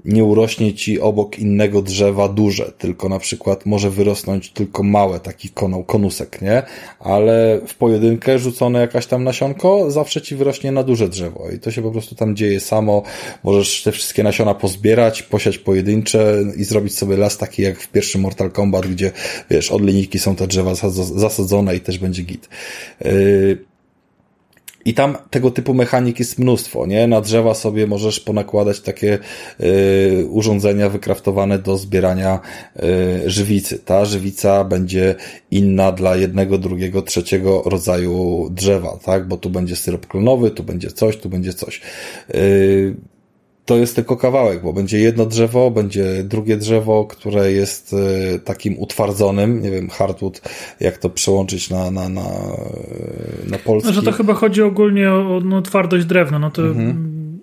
nie urośnie ci obok innego drzewa duże, tylko na przykład może wyrosnąć tylko małe, taki konusek, nie? Ale w pojedynkę rzucone jakaś tam nasionko zawsze ci wyrośnie na duże drzewo i to się po prostu tam dzieje samo. Możesz te wszystkie nasiona pozbierać, posiać pojedyncze i zrobić sobie las taki jak w pierwszym Mortal Kombat, gdzie wiesz, od linijki są te drzewa zasadzone i też będzie git. Yy, i tam tego typu mechanik jest mnóstwo, nie? Na drzewa sobie możesz ponakładać takie y, urządzenia wykraftowane do zbierania y, żywicy. Ta żywica będzie inna dla jednego, drugiego, trzeciego rodzaju drzewa, tak? Bo tu będzie syrop klonowy, tu będzie coś, tu będzie coś. Y, to jest tylko kawałek, bo będzie jedno drzewo, będzie drugie drzewo, które jest e, takim utwardzonym, nie wiem, hardwood, jak to przełączyć na, na, na, na polski. No, że to chyba chodzi ogólnie o no, twardość drewna, no to mhm.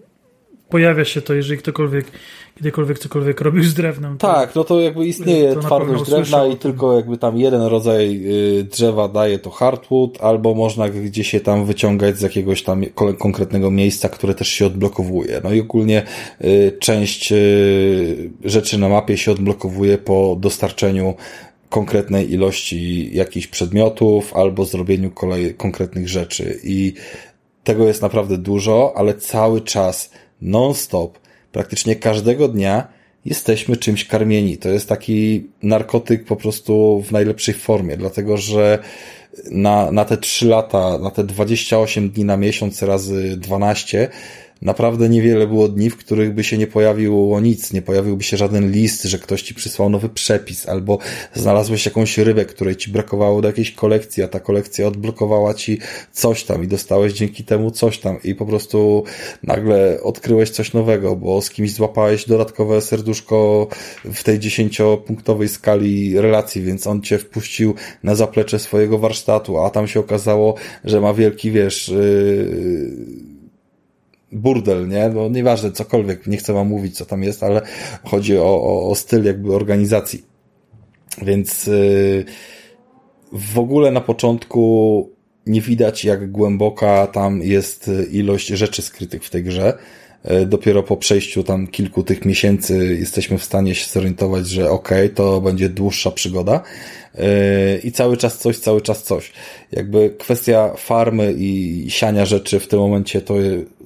pojawia się to, jeżeli ktokolwiek kiedykolwiek cokolwiek robił z drewnem. Tak, no to jakby istnieje to twardość drewna i tylko jakby tam jeden rodzaj y, drzewa daje to hardwood, albo można gdzieś się tam wyciągać z jakiegoś tam konkretnego miejsca, które też się odblokowuje. No i ogólnie y, część y, rzeczy na mapie się odblokowuje po dostarczeniu konkretnej ilości jakichś przedmiotów albo zrobieniu kolej konkretnych rzeczy i tego jest naprawdę dużo, ale cały czas non-stop praktycznie każdego dnia jesteśmy czymś karmieni. To jest taki narkotyk po prostu w najlepszej formie, dlatego że na, na te 3 lata, na te 28 dni na miesiąc razy 12 naprawdę niewiele było dni, w których by się nie pojawiło nic, nie pojawiłby się żaden list, że ktoś ci przysłał nowy przepis, albo znalazłeś jakąś rybę, której ci brakowało do jakiejś kolekcji, a ta kolekcja odblokowała ci coś tam i dostałeś dzięki temu coś tam. I po prostu nagle odkryłeś coś nowego, bo z kimś złapałeś dodatkowe serduszko w tej dziesięciopunktowej skali relacji, więc on cię wpuścił na zaplecze swojego warsztatu, a tam się okazało, że ma wielki, wiesz, yy burdel, nie? No nieważne, cokolwiek, nie chcę wam mówić, co tam jest, ale chodzi o, o, o styl jakby organizacji. Więc yy, w ogóle na początku nie widać, jak głęboka tam jest ilość rzeczy skrytych w tej grze. Yy, dopiero po przejściu tam kilku tych miesięcy jesteśmy w stanie się zorientować, że okej, okay, to będzie dłuższa przygoda, i cały czas coś, cały czas coś. Jakby kwestia farmy i siania rzeczy w tym momencie to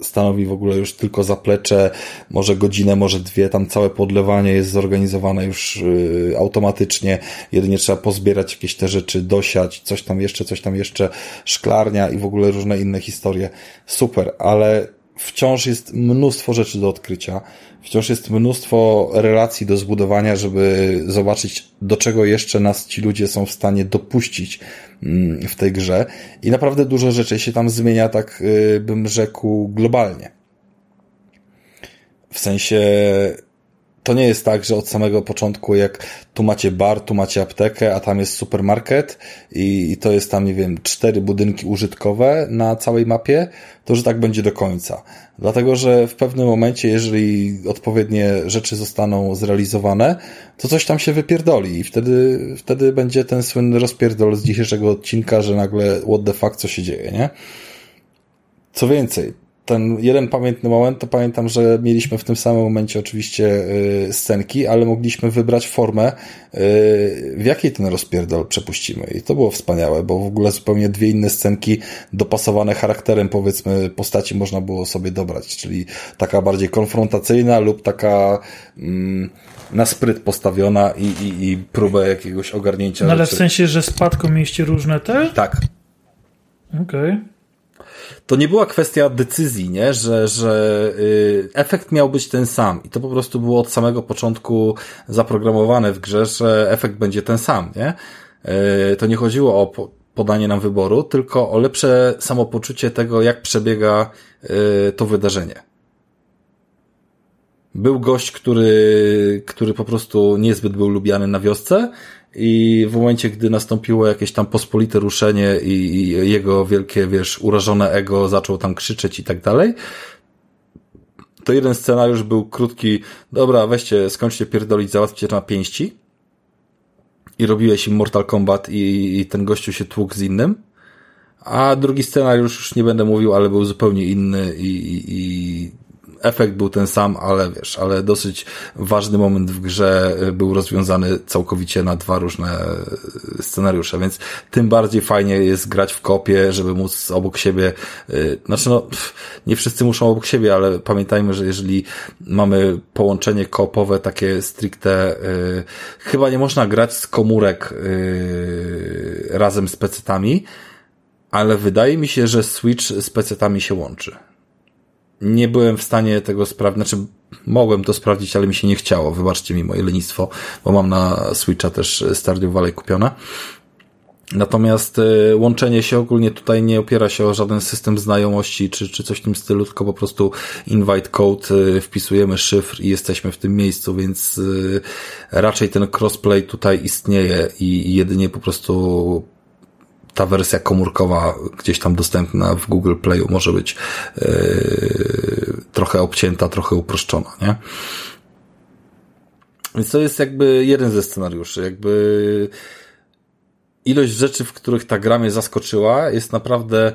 stanowi w ogóle już tylko zaplecze, może godzinę, może dwie, tam całe podlewanie jest zorganizowane już y, automatycznie, jedynie trzeba pozbierać jakieś te rzeczy, dosiać, coś tam jeszcze, coś tam jeszcze, szklarnia i w ogóle różne inne historie. Super, ale wciąż jest mnóstwo rzeczy do odkrycia, wciąż jest mnóstwo relacji do zbudowania, żeby zobaczyć, do czego jeszcze nas ci ludzie są w stanie dopuścić mm, w tej grze. I naprawdę dużo rzeczy się tam zmienia, tak y, bym rzekł, globalnie. W sensie to nie jest tak, że od samego początku, jak tu macie bar, tu macie aptekę, a tam jest supermarket i, i, to jest tam, nie wiem, cztery budynki użytkowe na całej mapie, to że tak będzie do końca. Dlatego, że w pewnym momencie, jeżeli odpowiednie rzeczy zostaną zrealizowane, to coś tam się wypierdoli i wtedy, wtedy będzie ten słynny rozpierdol z dzisiejszego odcinka, że nagle what the fuck, co się dzieje, nie? Co więcej, ten jeden pamiętny moment, to pamiętam, że mieliśmy w tym samym momencie oczywiście y, scenki, ale mogliśmy wybrać formę, y, w jakiej ten rozpierdol przepuścimy. I to było wspaniałe, bo w ogóle zupełnie dwie inne scenki dopasowane charakterem, powiedzmy, postaci można było sobie dobrać, czyli taka bardziej konfrontacyjna lub taka mm, na spryt postawiona i, i, i próbę jakiegoś ogarnięcia. No ale rzeczy. w sensie, że spadką mieliście różne te? Tak. Okej. Okay to nie była kwestia decyzji, nie? Że, że y, efekt miał być ten sam. I to po prostu było od samego początku zaprogramowane w grze, że efekt będzie ten sam, nie? Y, to nie chodziło o podanie nam wyboru, tylko o lepsze samopoczucie tego, jak przebiega y, to wydarzenie. Był gość, który, który po prostu niezbyt był lubiany na wiosce i w momencie, gdy nastąpiło jakieś tam pospolite ruszenie i, i jego wielkie, wiesz, urażone ego zaczął tam krzyczeć i tak dalej, to jeden scenariusz był krótki, dobra, weźcie, skończcie pierdolić, załatwcie na pięści. I robiłeś im Mortal Kombat i, i ten gościu się tłukł z innym, a drugi scenariusz już nie będę mówił, ale był zupełnie inny i, i, i efekt był ten sam, ale wiesz, ale dosyć ważny moment w grze y, był rozwiązany całkowicie na dwa różne y, scenariusze, więc tym bardziej fajnie jest grać w kopie, żeby móc obok siebie, y, znaczy no, nie wszyscy muszą obok siebie, ale pamiętajmy, że jeżeli mamy połączenie kopowe, takie stricte, chyba nie można grać z komórek razem z pecetami, ale wydaje mi się, że Switch z pecetami się łączy nie byłem w stanie tego sprawdzić, znaczy mogłem to sprawdzić, ale mi się nie chciało, wybaczcie mi moje lenistwo, bo mam na Switcha też Stardew Valley kupione. Natomiast y, łączenie się ogólnie tutaj nie opiera się o żaden system znajomości czy, czy coś w tym stylu, tylko po prostu invite code, y, wpisujemy szyfr i jesteśmy w tym miejscu, więc y, raczej ten crossplay tutaj istnieje i jedynie po prostu ta wersja komórkowa gdzieś tam dostępna w Google Playu może być yy, trochę obcięta, trochę uproszczona, nie? Więc to jest jakby jeden ze scenariuszy, jakby ilość rzeczy, w których ta gra mnie zaskoczyła jest naprawdę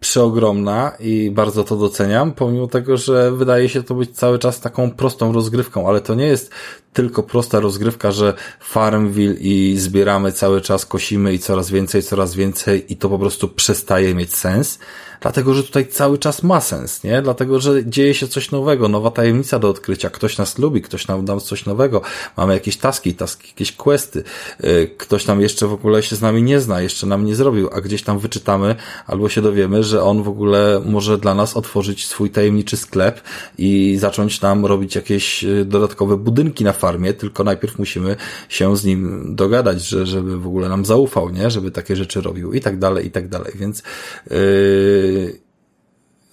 przeogromna i bardzo to doceniam, pomimo tego, że wydaje się to być cały czas taką prostą rozgrywką, ale to nie jest tylko prosta rozgrywka, że Farmville i zbieramy cały czas, kosimy i coraz więcej, coraz więcej i to po prostu przestaje mieć sens dlatego że tutaj cały czas ma sens, nie? Dlatego, że dzieje się coś nowego, nowa tajemnica do odkrycia, ktoś nas lubi, ktoś nam da coś nowego, mamy jakieś taski, taski, jakieś questy, y, ktoś tam jeszcze w ogóle się z nami nie zna, jeszcze nam nie zrobił, a gdzieś tam wyczytamy albo się dowiemy, że on w ogóle może dla nas otworzyć swój tajemniczy sklep i zacząć nam robić jakieś y, dodatkowe budynki na farmie, tylko najpierw musimy się z nim dogadać, że, żeby w ogóle nam zaufał, nie? Żeby takie rzeczy robił i tak dalej, i tak dalej, więc yy,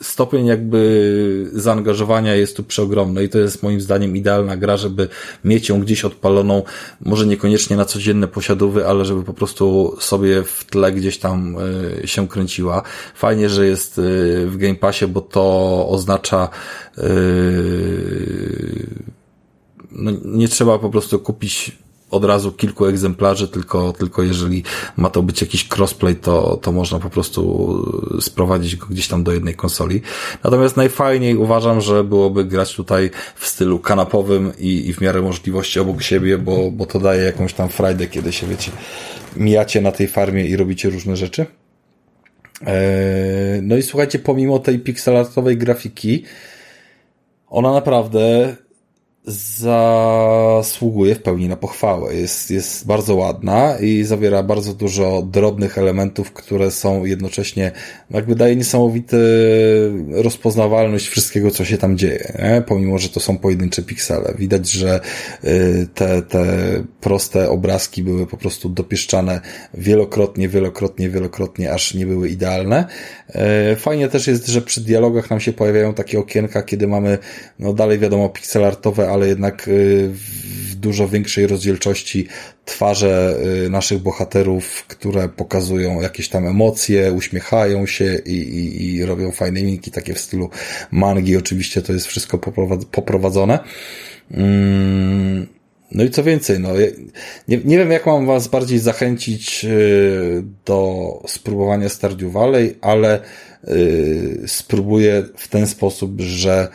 stopień jakby zaangażowania jest tu przeogromny i to jest moim zdaniem idealna gra, żeby mieć ją gdzieś odpaloną, może niekoniecznie na codzienne posiadówy, ale żeby po prostu sobie w tle gdzieś tam y, się kręciła. Fajnie, że jest y, w Game Passie, bo to oznacza y, no, nie trzeba po prostu kupić od razu kilku egzemplarzy, tylko, tylko jeżeli ma to być jakiś crossplay, to, to można po prostu sprowadzić go gdzieś tam do jednej konsoli. Natomiast najfajniej uważam, że byłoby grać tutaj w stylu kanapowym i, i w miarę możliwości obok siebie, bo, bo to daje jakąś tam frajdę, kiedy się wiecie, mijacie na tej farmie i robicie różne rzeczy. Eee, no i słuchajcie, pomimo tej pixelartowej grafiki, ona naprawdę zasługuje w pełni na pochwałę. Jest, jest bardzo ładna i zawiera bardzo dużo drobnych elementów, które są jednocześnie, jakby daje niesamowity rozpoznawalność wszystkiego, co się tam dzieje, nie? pomimo, że to są pojedyncze piksele. Widać, że y, te, te proste obrazki były po prostu dopieszczane wielokrotnie, wielokrotnie, wielokrotnie, aż nie były idealne. Y, fajnie też jest, że przy dialogach nam się pojawiają takie okienka, kiedy mamy, no dalej wiadomo, pikselartowe, ale jednak y, w dużo większej rozdzielczości twarze y, naszych bohaterów, które pokazują jakieś tam emocje, uśmiechają się i, i, i robią fajne mimiki, takie w stylu mangi. Oczywiście to jest wszystko poprowadzone. Mm, no i co więcej, no, nie, nie wiem jak mam was bardziej zachęcić y, do spróbowania Stardew Valley, ale spróbuję w ten sposób, że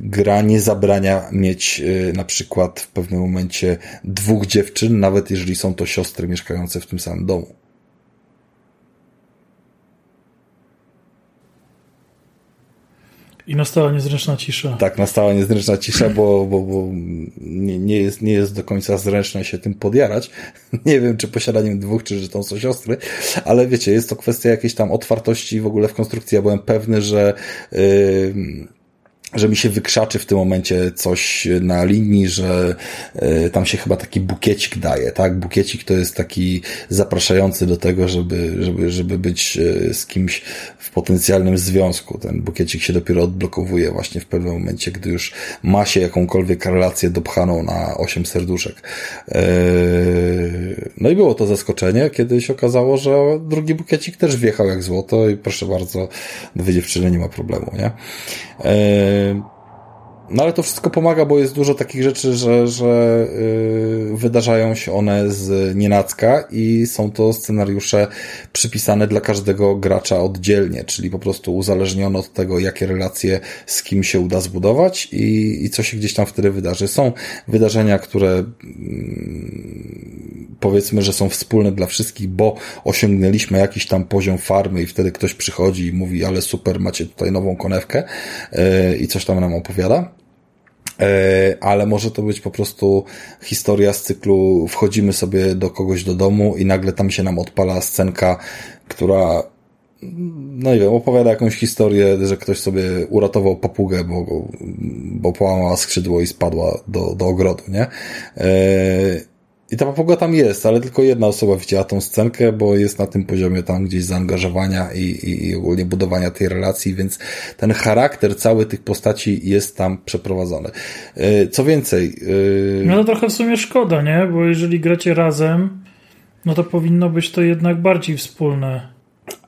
gra nie zabrania mieć yy, na przykład w pewnym momencie dwóch dziewczyn, nawet jeżeli są to siostry mieszkające w tym samym domu. I nastała niezręczna cisza. Tak, nastała niezręczna cisza, bo, bo, bo nie, nie, jest, nie jest do końca zręczne się tym podjarać. Nie wiem, czy posiadaniem dwóch, czy że to są siostry, ale wiecie, jest to kwestia jakiejś tam otwartości w ogóle w konstrukcji. Ja byłem pewny, że yy, że mi się wykrzaczy w tym momencie coś na linii, że y, tam się chyba taki bukiecik daje, tak? Bukiecik to jest taki zapraszający do tego, żeby, żeby, żeby być y, z kimś w potencjalnym związku. Ten bukiecik się dopiero odblokowuje właśnie w pewnym momencie, gdy już ma się jakąkolwiek relację dopchaną na osiem serduszek. Y, no i było to zaskoczenie, kiedy się okazało, że drugi bukiecik też wjechał jak złoto i proszę bardzo, dwie dziewczyny nie ma problemu, nie? äh, No ale to wszystko pomaga, bo jest dużo takich rzeczy, że, że yy, wydarzają się one z nienacka i są to scenariusze przypisane dla każdego gracza oddzielnie, czyli po prostu uzależnione od tego, jakie relacje z kim się uda zbudować i, i co się gdzieś tam wtedy wydarzy. Są wydarzenia, które yy, powiedzmy, że są wspólne dla wszystkich, bo osiągnęliśmy jakiś tam poziom farmy i wtedy ktoś przychodzi i mówi, ale super, macie tutaj nową konewkę yy, i coś tam nam opowiada ale może to być po prostu historia z cyklu wchodzimy sobie do kogoś do domu i nagle tam się nam odpala scenka, która no nie wiem, opowiada jakąś historię, że ktoś sobie uratował papugę, bo, bo połamała skrzydło i spadła do, do ogrodu, nie? E, i ta papuga tam jest, ale tylko jedna osoba widziała tą scenkę, bo jest na tym poziomie tam gdzieś zaangażowania i, i, i ogólnie budowania tej relacji, więc ten charakter cały tych postaci jest tam przeprowadzony. E, co więcej... Yy... No to trochę w sumie szkoda, nie? Bo jeżeli gracie razem, no to powinno być to jednak bardziej wspólne.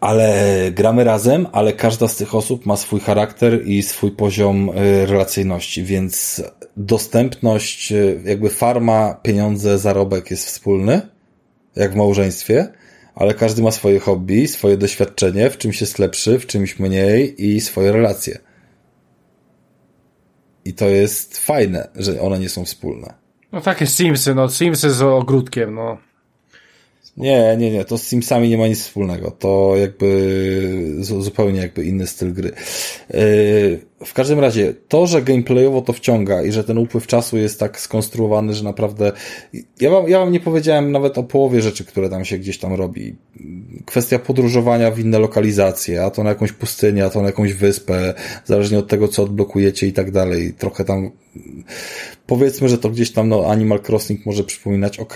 Ale gramy razem, ale każda z tych osób ma swój charakter i swój poziom e, relacyjności, więc dostępność, e, jakby farma, pieniądze, zarobek jest wspólny, jak w małżeństwie, ale każdy ma swoje hobby, swoje doświadczenie, w czymś jest lepszy, w czymś mniej i swoje relacje. I to jest fajne, że one nie są wspólne. No takie Simsy, no Simsy z ogródkiem, no. Nie, nie, nie, to z Simsami nie ma nic wspólnego. To jakby zupełnie jakby inny styl gry. Yy, w każdym razie, to, że gameplayowo to wciąga i że ten upływ czasu jest tak skonstruowany, że naprawdę. Ja wam, ja wam nie powiedziałem nawet o połowie rzeczy, które tam się gdzieś tam robi. Kwestia podróżowania w inne lokalizacje, a to na jakąś pustynię, a to na jakąś wyspę, zależnie od tego, co odblokujecie i tak dalej. Trochę tam powiedzmy, że to gdzieś tam no, Animal Crossing może przypominać, ok,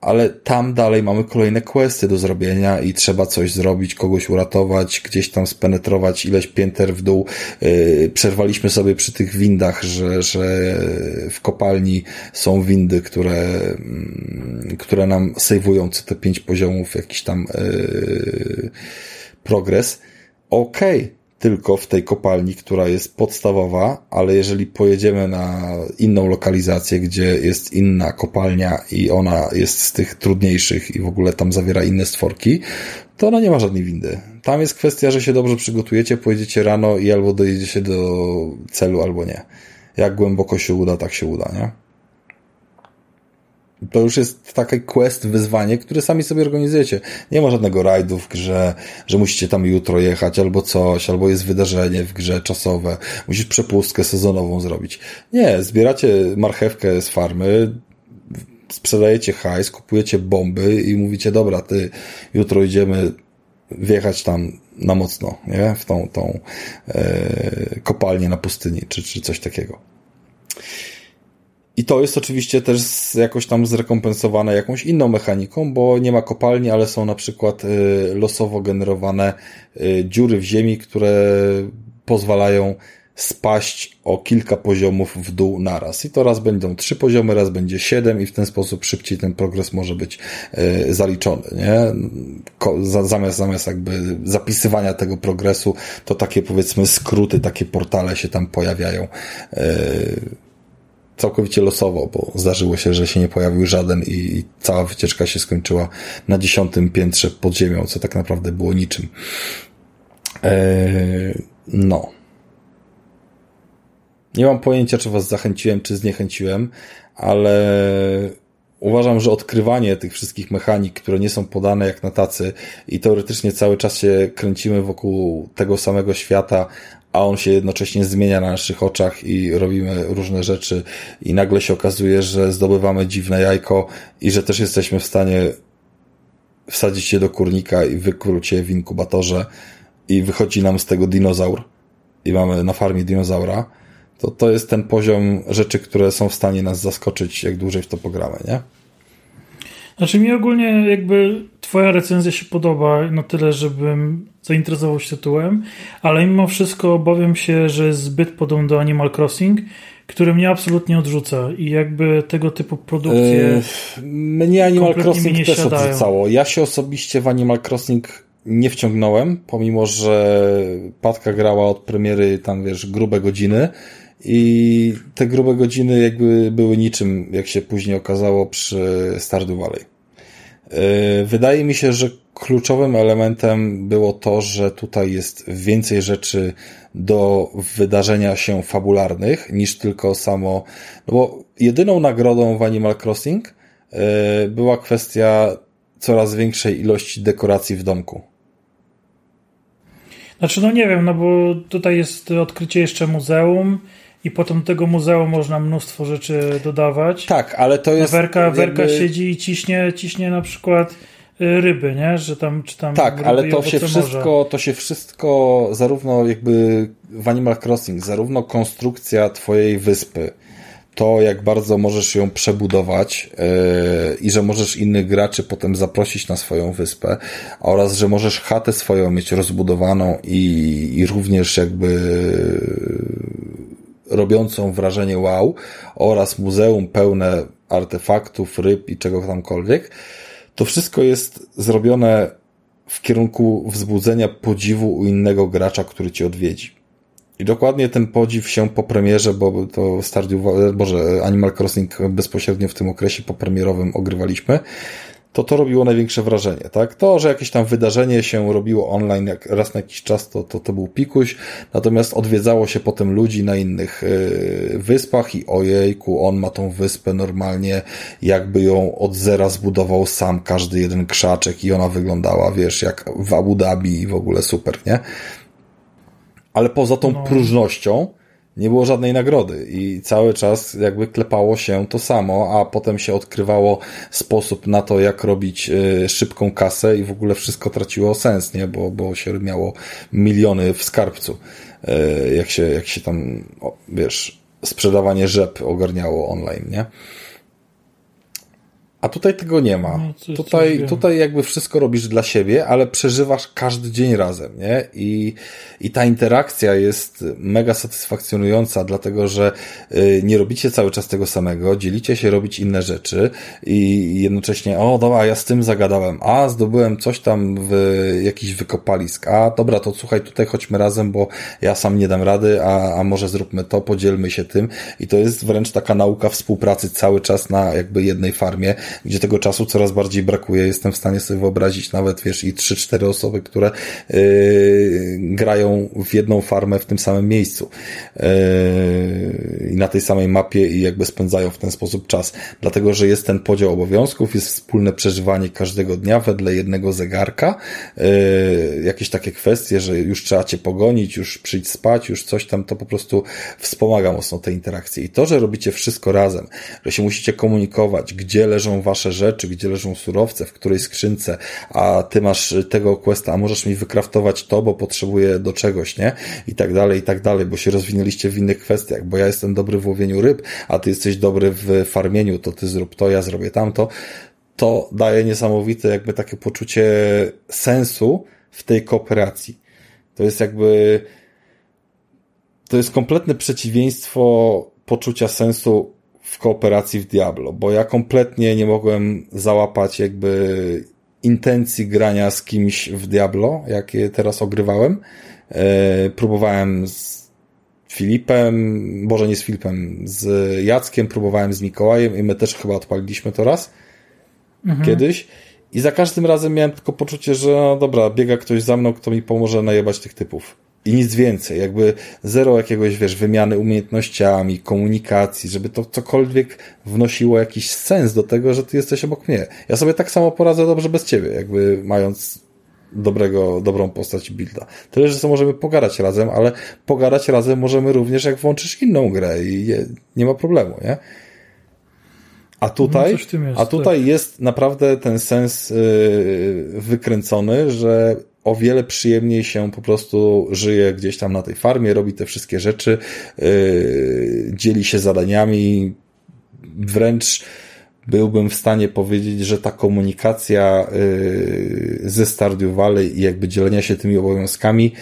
ale tam dalej mamy kolejne questy do zrobienia i trzeba coś zrobić, kogoś uratować, gdzieś tam spenetrować ileś pięter w dół. Yy, przerwaliśmy sobie przy tych windach, że, że w kopalni są windy, które, yy, które nam sejwują co te pięć poziomów jakiś tam yy, progres. Okej, okay tylko w tej kopalni, która jest podstawowa, ale jeżeli pojedziemy na inną lokalizację, gdzie jest inna kopalnia i ona jest z tych trudniejszych i w ogóle tam zawiera inne stworki, to ona nie ma żadnej windy. Tam jest kwestia, że się dobrze przygotujecie, pojedziecie rano i albo dojedziecie do celu, albo nie. Jak głęboko się uda, tak się uda, nie? To już jest taki quest, wyzwanie, które sami sobie organizujecie. Nie ma żadnego rajdu w grze, że musicie tam jutro jechać albo coś, albo jest wydarzenie w grze czasowe, musisz przepustkę sezonową zrobić. Nie, zbieracie marchewkę z farmy, sprzedajecie hajs, kupujecie bomby i mówicie, dobra, ty, jutro idziemy wjechać tam na mocno, nie? W tą, tą e, kopalnię na pustyni, czy, czy coś takiego. I to jest oczywiście też jakoś tam zrekompensowane jakąś inną mechaniką, bo nie ma kopalni, ale są na przykład y, losowo generowane y, dziury w ziemi, które pozwalają spaść o kilka poziomów w dół naraz. I to raz będą trzy poziomy, raz będzie siedem i w ten sposób szybciej ten progres może być y, zaliczony, nie? Zamiast, zamiast jakby zapisywania tego progresu, to takie powiedzmy skróty, takie portale się tam pojawiają całkowicie losowo, bo zdarzyło się, że się nie pojawił żaden i cała wycieczka się skończyła na dziesiątym piętrze pod ziemią, co tak naprawdę było niczym. Eee, no. Nie mam pojęcia, czy was zachęciłem, czy zniechęciłem, ale uważam, że odkrywanie tych wszystkich mechanik, które nie są podane jak na tacy i teoretycznie cały czas się kręcimy wokół tego samego świata, a on się jednocześnie zmienia na naszych oczach i robimy różne rzeczy i nagle się okazuje, że zdobywamy dziwne jajko i że też jesteśmy w stanie wsadzić je do kurnika i wykróć je w inkubatorze i wychodzi nam z tego dinozaur i mamy na farmie dinozaura, To, to jest ten poziom rzeczy, które są w stanie nas zaskoczyć, jak dłużej w to pogramy, nie? Znaczy mi ogólnie jakby twoja recenzja się podoba na tyle, żebym zainteresował się tytułem, ale mimo wszystko obawiam się, że jest zbyt podobny do Animal Crossing, który mnie absolutnie odrzuca i jakby tego typu produkcje yy, mnie Animal Crossing też siadają. odrzucało. Ja się osobiście w Animal Crossing nie wciągnąłem, pomimo, że Patka grała od premiery tam, wiesz, grube godziny i te grube godziny jakby były niczym, jak się później okazało przy Stardew Valley. Yy, wydaje mi się, że kluczowym elementem było to, że tutaj jest więcej rzeczy do wydarzenia się fabularnych niż tylko samo, no bo jedyną nagrodą w Animal Crossing yy, była kwestia coraz większej ilości dekoracji w domku. Znaczy, no nie wiem, no bo tutaj jest odkrycie jeszcze muzeum i potem do tego muzeum można mnóstwo rzeczy dodawać. Tak, ale to jest... Werka, werka jakby... siedzi i ciśnie, ciśnie na przykład y, ryby, nie? Że tam, czy tam tak, ale to się wszystko, to się wszystko zarówno jakby w Animal Crossing, zarówno konstrukcja twojej wyspy, to, jak bardzo możesz ją przebudować yy, i że możesz innych graczy potem zaprosić na swoją wyspę oraz, że możesz chatę swoją mieć rozbudowaną i, i również jakby robiącą wrażenie wow oraz muzeum pełne artefaktów, ryb i czego tamkolwiek, to wszystko jest zrobione w kierunku wzbudzenia podziwu u innego gracza, który ci odwiedzi. I dokładnie ten podziw się po premierze, bo to Stardew, Boże, Animal Crossing bezpośrednio w tym okresie popremierowym ogrywaliśmy, to to robiło największe wrażenie, tak? To, że jakieś tam wydarzenie się robiło online jak raz na jakiś czas, to, to, to był pikuś, natomiast odwiedzało się potem ludzi na innych yy, wyspach i ojejku, on ma tą wyspę normalnie, jakby ją od zera zbudował sam każdy jeden krzaczek i ona wyglądała, wiesz, jak w Abu Dhabi i w ogóle super, nie? Ale poza tą no. próżnością, nie było żadnej nagrody i cały czas jakby klepało się to samo, a potem się odkrywało sposób na to, jak robić y, szybką kasę i w ogóle wszystko traciło sens, nie? Bo, bo się miało miliony w skarbcu, y, jak się, jak się tam, wiesz, sprzedawanie rzep ogarniało online, nie? A tutaj tego nie ma. No, coś, tutaj, coś tutaj jakby wszystko robisz dla siebie, ale przeżywasz każdy dzień razem, nie? I, i ta interakcja jest mega satysfakcjonująca, dlatego że y, nie robicie cały czas tego samego, dzielicie się robić inne rzeczy i jednocześnie, o dobra, ja z tym zagadałem, a zdobyłem coś tam w jakiś wykopalisk, a dobra, to słuchaj, tutaj chodźmy razem, bo ja sam nie dam rady, a, a może zróbmy to, podzielmy się tym i to jest wręcz taka nauka współpracy cały czas na jakby jednej farmie, gdzie tego czasu coraz bardziej brakuje. Jestem w stanie sobie wyobrazić nawet, wiesz, i 3-4 osoby, które yy, grają w jedną farmę w tym samym miejscu yy, i na tej samej mapie i jakby spędzają w ten sposób czas. Dlatego, że jest ten podział obowiązków, jest wspólne przeżywanie każdego dnia wedle jednego zegarka, yy, jakieś takie kwestie, że już trzeba cię pogonić, już przyjść spać, już coś tam, to po prostu wspomaga mocno te interakcje. I to, że robicie wszystko razem, że się musicie komunikować, gdzie leżą wasze rzeczy, gdzie leżą surowce, w której skrzynce, a ty masz tego questa, a możesz mi wykraftować to, bo potrzebuję do czegoś, nie? I tak dalej, i tak dalej, bo się rozwinęliście w innych kwestiach, bo ja jestem dobry w łowieniu ryb, a ty jesteś dobry w farmieniu, to ty zrób to, ja zrobię tamto. To daje niesamowite jakby takie poczucie sensu w tej kooperacji. To jest jakby to jest kompletne przeciwieństwo poczucia sensu w kooperacji w Diablo, bo ja kompletnie nie mogłem załapać jakby intencji grania z kimś w Diablo, jakie teraz ogrywałem. E, próbowałem z Filipem, może nie z Filipem, z Jackiem, próbowałem z Mikołajem i my też chyba odpaliliśmy to raz mhm. kiedyś. I za każdym razem miałem tylko poczucie, że no dobra, biega ktoś za mną, kto mi pomoże najebać tych typów i nic więcej, jakby zero jakiegoś, wiesz, wymiany umiejętnościami, komunikacji, żeby to cokolwiek wnosiło jakiś sens do tego, że ty jesteś obok mnie. Ja sobie tak samo poradzę dobrze bez ciebie, jakby mając dobrego, dobrą postać builda. Tyle, że sobie możemy pogadać razem, ale pogadać razem możemy również jak włączysz inną grę i nie, nie ma problemu, nie? A tutaj, no jest, a tutaj tak. jest naprawdę ten sens yy, wykręcony, że o wiele przyjemniej się po prostu żyje gdzieś tam na tej farmie, robi te wszystkie rzeczy, yy, dzieli się zadaniami, wręcz byłbym w stanie powiedzieć, że ta komunikacja yy, ze Stardew Valley i jakby dzielenia się tymi obowiązkami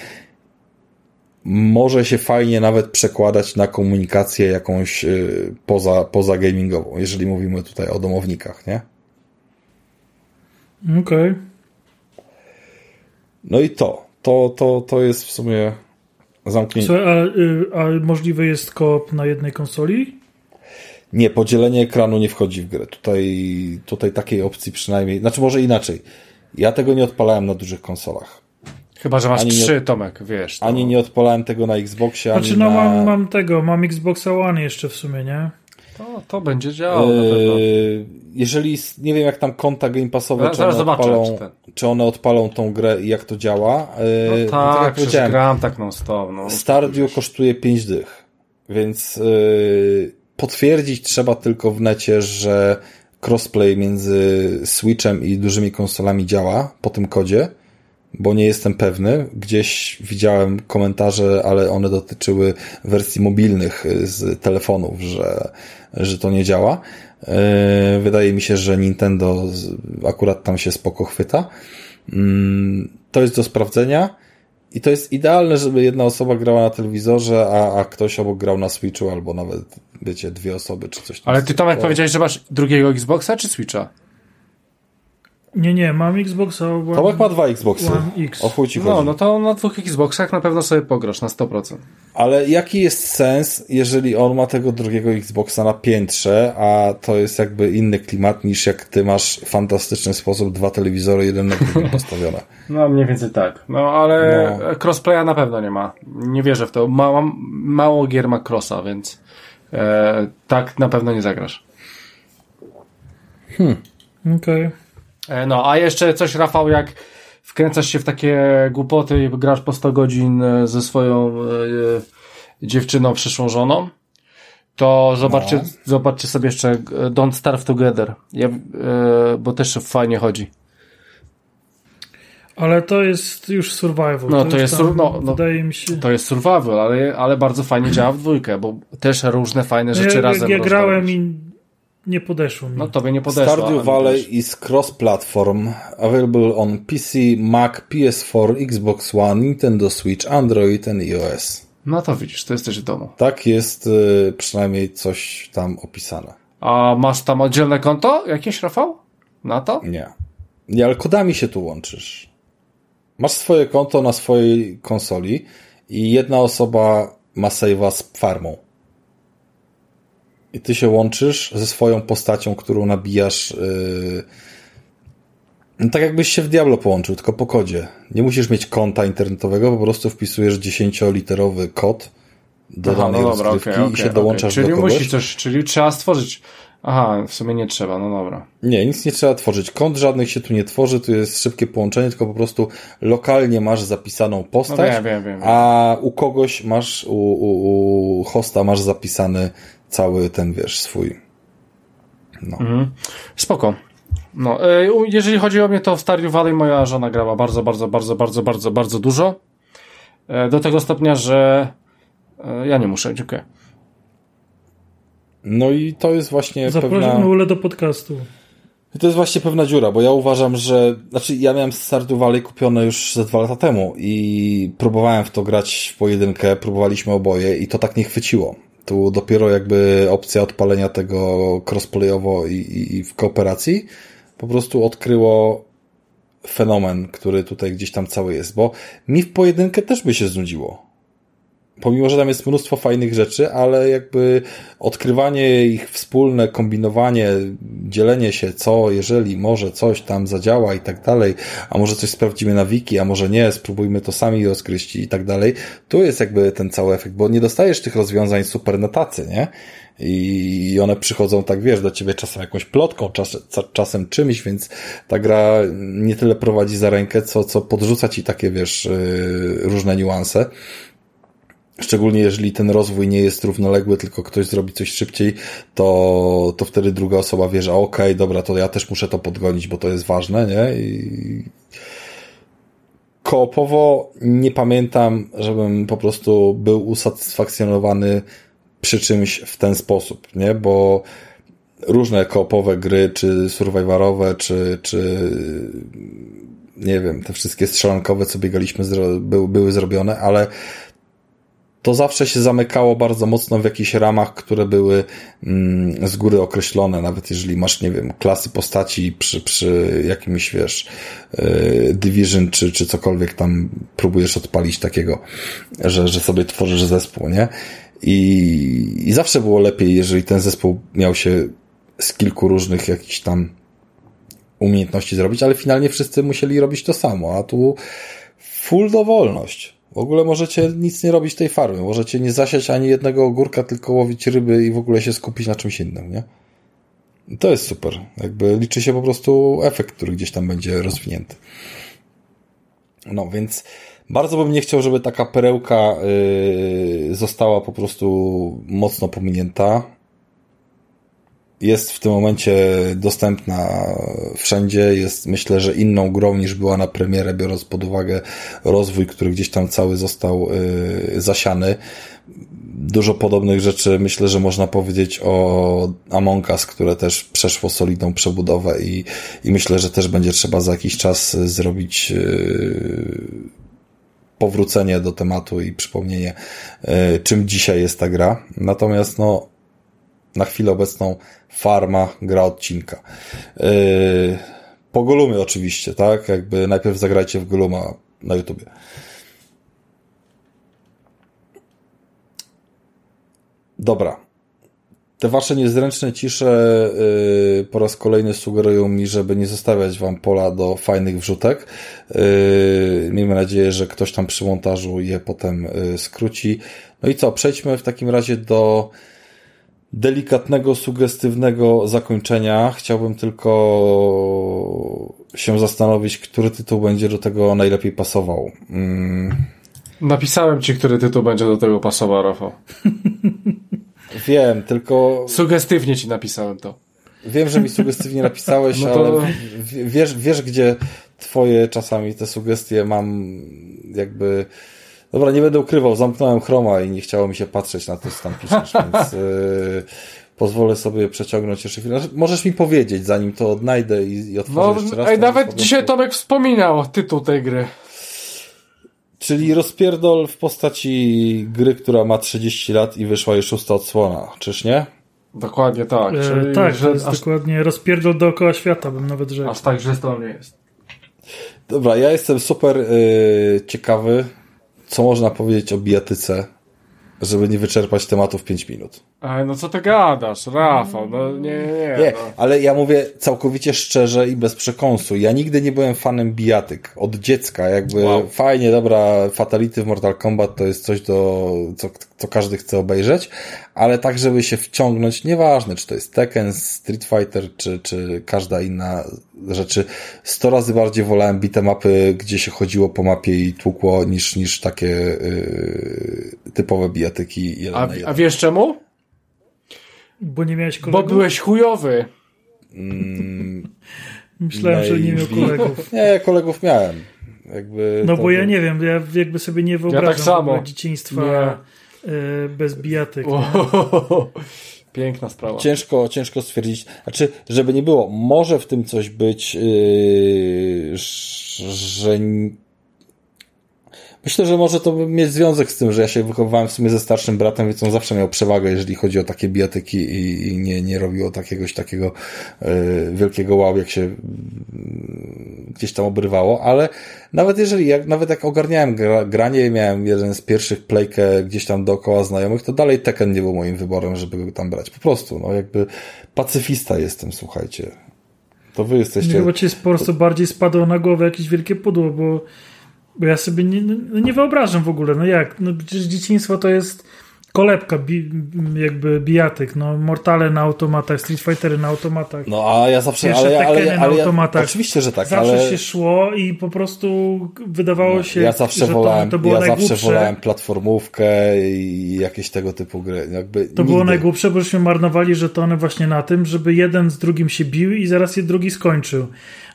może się fajnie nawet przekładać na komunikację jakąś yy, poza, poza gamingową, jeżeli mówimy tutaj o domownikach, nie? Okej. Okay. No i to. To, to, to jest w sumie zamknięcie. Słuchaj, a, y, a możliwy jest koop na jednej konsoli? Nie, podzielenie ekranu nie wchodzi w grę. Tutaj, tutaj takiej opcji przynajmniej, znaczy może inaczej. Ja tego nie odpalałem na dużych konsolach. Chyba, że masz ani trzy, nie, Tomek, wiesz. To... Ani nie odpalałem tego na Xboxie, znaczy, ani no na... mam, mam tego, mam Xboxa One jeszcze w sumie, nie? To, to będzie działało yy, Jeżeli, nie wiem jak tam konta Game Passowe, czy, one odpalą, czy, czy, one odpalą tą grę i jak to działa. Yy, no tak, no tak jak powiedziałem, gram tak non stop. No, Stardew kosztuje 5 dych, więc yy, potwierdzić trzeba tylko w necie, że crossplay między Switchem i dużymi konsolami działa po tym kodzie, bo nie jestem pewny. Gdzieś widziałem komentarze, ale one dotyczyły wersji mobilnych z telefonów, że, że to nie działa. E, wydaje mi się, że Nintendo akurat tam się spoko chwyta. Mm, to jest do sprawdzenia. I to jest idealne, żeby jedna osoba grała na telewizorze, a, a ktoś obok grał na Switchu, albo nawet, wiecie, dwie osoby, czy coś. Ale ty Tomek powiedziałeś, że masz drugiego Xboxa, czy Switcha? Nie, nie, mam Xboxa. One, Tomek ma dwa Xboxy. One X. O chuj ci no, no to na dwóch Xboxach na pewno sobie pograsz na 100%. Ale jaki jest sens, jeżeli on ma tego drugiego Xboxa na piętrze, a to jest jakby inny klimat niż jak ty masz w fantastyczny sposób dwa telewizory, jeden na drugim postawione. No mniej więcej tak. No ale no. crossplaya na pewno nie ma. Nie wierzę w to. Ma, mało gier ma crossa, więc e, tak na pewno nie zagrasz. Hmm. Okej. Okay. E, no, a jeszcze coś, Rafał, jak wkręcasz się w takie głupoty i grasz po 100 godzin e, ze swoją e, dziewczyną, przyszłą żoną, to zobaczcie, no. zobaczcie sobie jeszcze Don't Starve Together, ja, bo też fajnie chodzi. Ale to jest już survival. No to, to jest, tam, no, no, wydaje mi się. To jest survival, ale, ale bardzo fajnie działa w dwójkę, bo też różne fajne rzeczy ja, razem Ja grałem i nie podeszło mi. No tobie nie podeszło. Stardew Valley is cross-platform, available on PC, Mac, PS4, Xbox One, Nintendo Switch, Android and iOS. No to widzisz, to jesteś w domu. Tak jest y, przynajmniej coś tam opisane. A masz tam oddzielne konto jakieś, Rafał? Na to? Nie. Nie, ale kodami się tu łączysz. Masz swoje konto na swojej konsoli i jedna osoba ma save'a z farmą i ty się łączysz ze swoją postacią, którą nabijasz. Yy... No tak jakbyś się w Diablo połączył, tylko po kodzie. Nie musisz mieć konta internetowego, po prostu wpisujesz 10-literowy kod do Aha, danej no dobra, okay, okay, i się dołączasz okay. czyli do kogoś. Musi coś, czyli trzeba stworzyć. Aha, w sumie nie trzeba, no dobra. Nie, nic nie trzeba tworzyć. Kont żadnych się tu nie tworzy, tu jest szybkie połączenie, tylko po prostu lokalnie masz zapisaną postać, no wiem, wiem, wiem, a u kogoś masz, u, u, u hosta masz zapisany cały ten, wiesz, swój. No. Mhm. Spoko. No, e, jeżeli chodzi o mnie, to w Stardew Valley moja żona grała bardzo, bardzo, bardzo, bardzo, bardzo, bardzo dużo. E, do tego stopnia, że e, ja nie muszę, dziękuję. No i to jest właśnie Zapraszam pewna... Ule do podcastu. To jest właśnie pewna dziura, bo ja uważam, że... Znaczy, ja miałem Stardew Valley kupione już ze dwa lata temu i próbowałem w to grać w pojedynkę, próbowaliśmy oboje i to tak nie chwyciło. Tu dopiero jakby opcja odpalenia tego crossplayowo i, i, i w kooperacji po prostu odkryło fenomen, który tutaj gdzieś tam cały jest, bo mi w pojedynkę też by się znudziło pomimo, że tam jest mnóstwo fajnych rzeczy, ale jakby odkrywanie ich wspólne, kombinowanie, dzielenie się, co, jeżeli może coś tam zadziała i tak dalej, a może coś sprawdzimy na wiki, a może nie, spróbujmy to sami rozgryźć i tak dalej, tu jest jakby ten cały efekt, bo nie dostajesz tych rozwiązań super na tacy, nie? I one przychodzą, tak wiesz, do ciebie czasem jakąś plotką, czas, czasem czymś, więc ta gra nie tyle prowadzi za rękę, co, co podrzuca ci takie, wiesz, yy, różne niuanse. Szczególnie jeżeli ten rozwój nie jest równoległy, tylko ktoś zrobi coś szybciej, to, to wtedy druga osoba wie, że okej, okay, dobra, to ja też muszę to podgonić, bo to jest ważne, nie? I koopowo nie pamiętam, żebym po prostu był usatysfakcjonowany przy czymś w ten sposób, nie? Bo różne koopowe gry, czy survivorowe, czy, czy nie wiem, te wszystkie strzelankowe, co biegaliśmy, były, były zrobione, ale to zawsze się zamykało bardzo mocno w jakichś ramach, które były mm, z góry określone, nawet jeżeli masz, nie wiem, klasy postaci przy, przy jakimś, wiesz, yy, Division czy, czy cokolwiek tam próbujesz odpalić takiego, że, że sobie tworzysz zespół, nie? I, I zawsze było lepiej, jeżeli ten zespół miał się z kilku różnych jakichś tam umiejętności zrobić, ale finalnie wszyscy musieli robić to samo, a tu full dowolność. W ogóle możecie nic nie robić tej farmy. Możecie nie zasiać ani jednego ogórka, tylko łowić ryby i w ogóle się skupić na czymś innym, nie? To jest super. Jakby liczy się po prostu efekt, który gdzieś tam będzie rozwinięty. No więc bardzo bym nie chciał, żeby taka perełka yy, została po prostu mocno pominięta jest w tym momencie dostępna wszędzie, jest myślę, że inną grą niż była na premierę, biorąc pod uwagę rozwój, który gdzieś tam cały został y, zasiany. Dużo podobnych rzeczy myślę, że można powiedzieć o Among Us, które też przeszło solidną przebudowę i, i myślę, że też będzie trzeba za jakiś czas zrobić y, powrócenie do tematu i przypomnienie, y, czym dzisiaj jest ta gra. Natomiast no, na chwilę obecną farma gra odcinka. Yy, po Golumie oczywiście, tak? Jakby najpierw zagrajcie w Goluma na YouTubie. Dobra. Te wasze niezręczne cisze yy, po raz kolejny sugerują mi, żeby nie zostawiać wam pola do fajnych wrzutek. Yy, miejmy nadzieję, że ktoś tam przy montażu je potem yy, skróci. No i co? Przejdźmy w takim razie do delikatnego, sugestywnego zakończenia. Chciałbym tylko się zastanowić, który tytuł będzie do tego najlepiej pasował. Mm. Napisałem ci, który tytuł będzie do tego pasował, Rafał. Wiem, tylko. Sugestywnie ci napisałem to. Wiem, że mi sugestywnie napisałeś, no to... ale wiesz, wiesz, gdzie twoje czasami te sugestie mam jakby Dobra, nie będę ukrywał, zamknąłem chroma i nie chciało mi się patrzeć na to, co tam piszesz, więc yy, pozwolę sobie przeciągnąć jeszcze chwilę. Możesz mi powiedzieć, zanim to odnajdę i, i otworzę no, jeszcze raz. Ej, nawet dzisiaj Tomek wspominał tytuł tej gry. Czyli rozpierdol w postaci gry, która ma 30 lat i wyszła już szósta odsłona, czyż nie? Dokładnie tak. E, Czyli, tak, że to jest aż... dokładnie rozpierdol dookoła świata, bym nawet rzekł. Aż tak, że to nie jest. Dobra, ja jestem super yy, ciekawy co można powiedzieć o bijatyce, żeby nie wyczerpać tematu w 5 minut? Ale no co ty gadasz, Rafał, no nie, nie, nie. No. ale ja mówię całkowicie szczerze i bez przekąsu. Ja nigdy nie byłem fanem bijatyk. Od dziecka jakby wow. fajnie, dobra, Fatality w Mortal Kombat to jest coś, do, co, co każdy chce obejrzeć, ale tak, żeby się wciągnąć, nieważne, czy to jest Tekken, Street Fighter, czy, czy każda inna rzeczy. Sto razy bardziej wolałem bite mapy, gdzie się chodziło po mapie i tłukło, niż, niż takie yy, typowe bijatyki. A, a wiesz czemu? Bo nie miałeś kolegów? Bo byłeś chujowy. Mm, Myślałem, że nie miał kolegów. Nie, kolegów miałem. Jakby no bo ja nie wiem, ja jakby sobie nie wyobrażam ja tak samo. dzieciństwa nie. bez bijatyk. Piękna sprawa. Ciężko, ciężko stwierdzić. Znaczy, żeby nie było, może w tym coś być, yy, że Myślę, że może to mieć związek z tym, że ja się wychowywałem w sumie ze starszym bratem, więc on zawsze miał przewagę, jeżeli chodzi o takie bijatyki i, nie, nie robiło takiegoś takiego y, wielkiego wow, jak się y, gdzieś tam obrywało, ale nawet jeżeli, jak, nawet jak ogarniałem gra, granie, miałem jeden z pierwszych playkę gdzieś tam dookoła znajomych, to dalej Tekken nie był moim wyborem, żeby go tam brać. Po prostu, no jakby pacyfista jestem, słuchajcie. To wy jesteście... Chyba ci po prostu bardziej spadło na głowę jakieś wielkie pudło, bo bo ja sobie nie, no, no nie wyobrażam w ogóle, no jak, no przecież dzieciństwo to jest kolebka, bi, jakby bijatyk, no Mortale na automatach, Street Fightery na automatach. No a ja zawsze, ale, ale, ale, na automatach. oczywiście, że tak, Zawsze ale... się szło i po prostu wydawało no, się, ja zawsze że wolałem, to, to było ja najgłupsze. zawsze wolałem platformówkę i jakieś tego typu gry. Jakby to nigdy. było najgłupsze, bo żeśmy marnowali żetony właśnie na tym, żeby jeden z drugim się bił i zaraz je drugi skończył.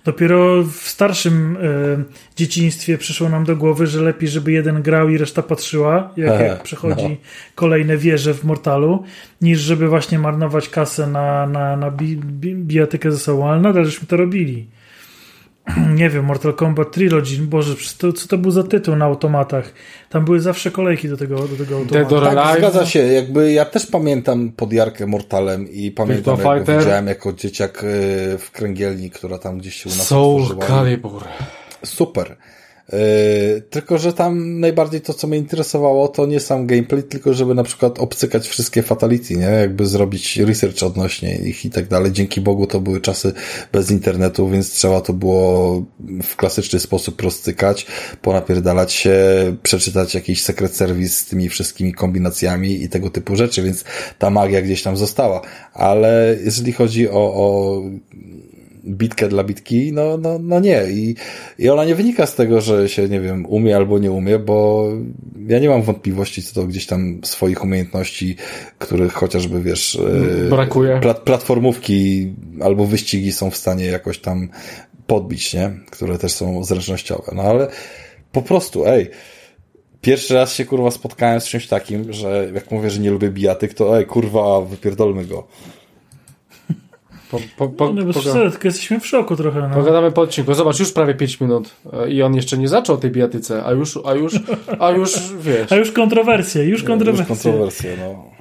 Dopiero w starszym e, dzieciństwie przyszło nam do głowy, że lepiej, żeby jeden grał i reszta patrzyła, jak, jak przechodzi no. kolejne wieże w Mortalu, niż żeby właśnie marnować kasę na, na, na bi, bi, bijatykę ze sobą, ale nadal żeśmy to robili. nie wiem, Mortal Kombat Trilogy, Boże, to, co to był za tytuł na automatach? Tam były zawsze kolejki do tego, do tego automatu. Tak, zgadza się, jakby ja też pamiętam podjarkę Mortalem i pamiętam, jak go widziałem jako dzieciak y, w kręgielni, która tam gdzieś się u nas Soul Calibur. Super. Yy, tylko, że tam najbardziej to, co mnie interesowało, to nie sam gameplay, tylko żeby na przykład obcykać wszystkie fatality, nie? Jakby zrobić research odnośnie ich i tak dalej. Dzięki Bogu to były czasy bez internetu, więc trzeba to było w klasyczny sposób rozcykać, ponapierdalać się, przeczytać jakiś secret service z tymi wszystkimi kombinacjami i tego typu rzeczy, więc ta magia gdzieś tam została. Ale jeżeli chodzi o, o bitkę dla bitki, no, no, no nie. I, I ona nie wynika z tego, że się, nie wiem, umie albo nie umie, bo ja nie mam wątpliwości co do gdzieś tam swoich umiejętności, których chociażby, wiesz, e, brakuje. Plat, platformówki albo wyścigi są w stanie jakoś tam podbić, nie? Które też są zręcznościowe. No ale po prostu, ej, pierwszy raz się kurwa spotkałem z czymś takim, że jak mówię, że nie lubię bijatyk, to ej, kurwa, wypierdolmy go. Po, po, po, no, bez przesady, tylko jesteśmy w szoku trochę. No. Pogadamy po odcinku. Zobacz, już prawie 5 minut e, i on jeszcze nie zaczął tej bijatyce, a już, a już, a już, wiesz. A już kontrowersje, już kontrowersje. Już kontrowersje, no.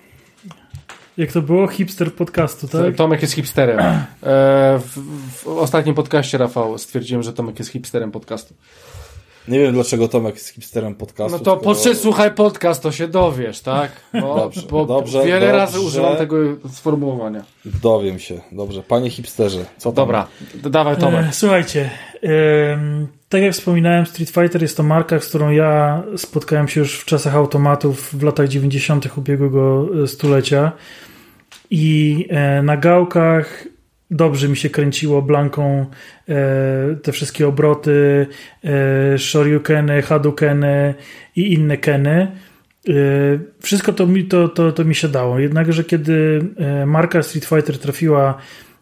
Jak to było? Hipster podcastu, tak? Tomek jest hipsterem. E, w, w ostatnim podcaście, Rafał, stwierdziłem, że Tomek jest hipsterem podcastu. Nie wiem, dlaczego Tomek jest hipsterem podcastu. No to tylko... posłuchaj podcast, to się dowiesz, tak? Bo, dobrze, bo dobrze, wiele dobrze. razy używam tego sformułowania. Dowiem się. Dobrze. Panie hipsterze, co tam? Dobra, dawaj Tomek. E, słuchajcie, e, tak jak wspominałem, Street Fighter jest to marka, z którą ja spotkałem się już w czasach automatów w latach 90. ubiegłego e, stulecia i e, na gałkach dobrze mi się kręciło blanką e, te wszystkie obroty, e, shoryukeny, hadukeny i inne keny. E, wszystko to mi, to, to, to mi się dało. Jednakże kiedy e, marka Street Fighter trafiła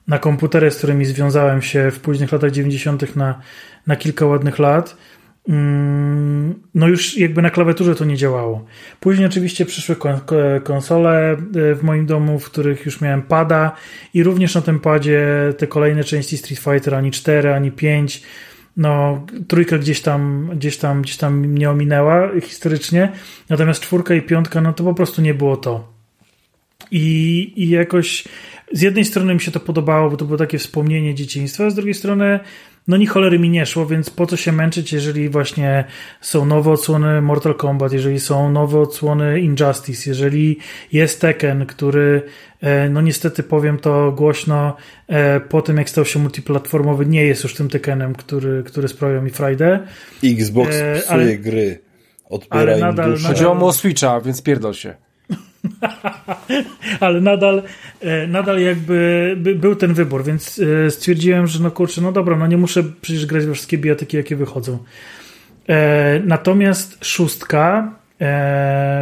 na komputery, z którymi związałem się w późnych latach 90. na, na kilka ładnych lat, no już jakby na klawiaturze to nie działało. Później oczywiście przyszły konsole e, w moim domu, w których już miałem pada i również na tym padzie te kolejne części Street Fighter ani 4, ani 5 no, trójka gdzieś tam, gdzieś tam, gdzieś tam mnie ominęła historycznie, natomiast czwórka i piątka, no to po prostu nie było to. I, i jakoś z jednej strony mi się to podobało, bo to było takie wspomnienie dzieciństwa, z drugiej strony no ni cholery mi nie szło, więc po co się męczyć, jeżeli właśnie są nowe odsłony Mortal Kombat, jeżeli są nowe odsłony Injustice, jeżeli jest Tekken, który, e, no niestety powiem to głośno, e, po tym jak stał się multiplatformowy, nie jest już tym Tekkenem, który, który sprawiał mi frajdę. Xbox e, psuje ale, gry, odbiera ale nadal, im duszę. Chodziło o Switcha, więc pierdol się. Ale nadal, e, nadal jakby był ten wybór, więc e, stwierdziłem, że no kurczę, no dobra, no nie muszę przecież grać we wszystkie biotyki, jakie wychodzą. E, natomiast szóstka,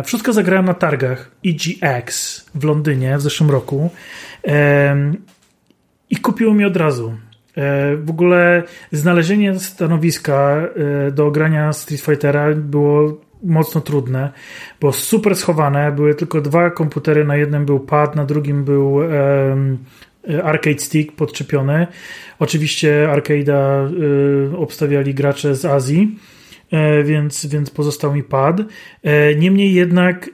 szóstka zagrałem na targach EGX w Londynie w zeszłym roku i kupiło mi od razu. W ogóle znalezienie stanowiska do grania Street Fightera było mocno trudne, bo super schowane, były tylko dwa komputery, na jednym był pad, na drugim był um, arcade stick podczepiony. Oczywiście arcade'a y, obstawiali gracze z Azji, y, więc, więc pozostał mi pad. Y, niemniej jednak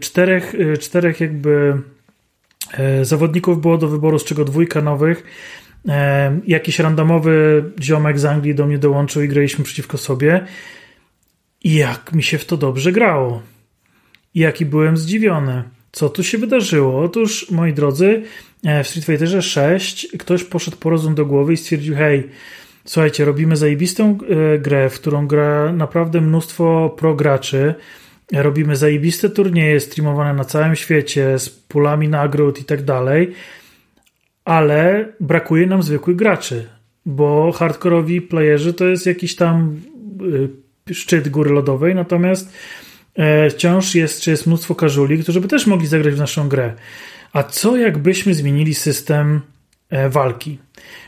czterech, czterech jakby zawodników było do wyboru, z czego dwójka nowych. Jakiś randomowy ziomek z Anglii do mnie dołączył i graliśmy przeciwko sobie. I jak mi się w to dobrze grało. I jaki byłem zdziwiony. Co tu się wydarzyło? Otóż, moi drodzy, e, w Street Fighterze 6 ktoś poszedł po rozum do głowy i stwierdził, hej, słuchajcie, robimy zajebistą e, grę, w którą gra naprawdę mnóstwo prograczy, robimy zajebiste turnieje streamowane na całym świecie z pulami nagród i tak dalej, ale brakuje nam zwykłych graczy, bo hardkorowi playerzy to jest jakiś tam y, szczyt góry lodowej, natomiast e, wciąż jest, czy jest mnóstwo każuli, którzy by też mogli zagrać w naszą grę. A co jakbyśmy zmienili system e, walki?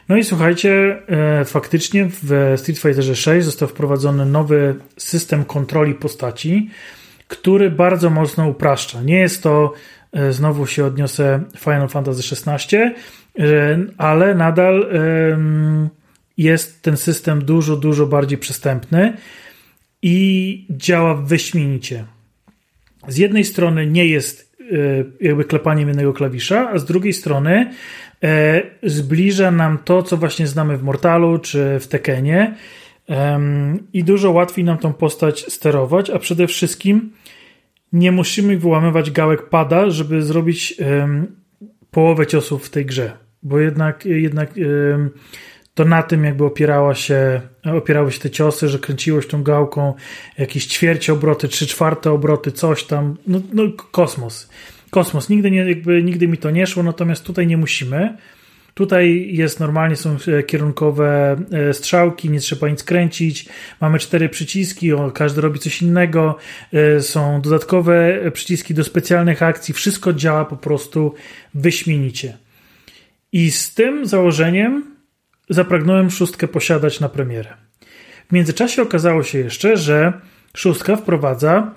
No i słuchajcie, e, faktycznie w Street Fighterze 6 został wprowadzony nowy system kontroli postaci, który bardzo mocno upraszcza. Nie jest to, znowu się odniosę Final Fantasy XVI, ale nadal jest ten system dużo, dużo bardziej przystępny i działa wyśmienicie. Z jednej strony nie jest jakby klepaniem jednego klawisza, a z drugiej strony zbliża nam to, co właśnie znamy w Mortalu czy w Tekenie i dużo łatwiej nam tą postać sterować, a przede wszystkim nie musimy wyłamywać gałek pada, żeby zrobić połowę ciosów w tej grze, bo jednak, jednak to na tym jakby opierała się, opierały się te ciosy, że kręciłeś tą gałką jakieś ćwierć obroty, trzy czwarte obroty, coś tam, no, no kosmos. Kosmos. Nigdy, nie, jakby, nigdy mi to nie szło, natomiast tutaj nie musimy. Tutaj jest normalnie, są e, kierunkowe e, strzałki, nie trzeba nic kręcić. Mamy cztery przyciski, każdy robi coś innego. E, są dodatkowe przyciski do specjalnych akcji. Wszystko działa po prostu wyśmienicie. I z tym założeniem zapragnąłem szóstkę posiadać na premierę. W międzyczasie okazało się jeszcze, że szóstka wprowadza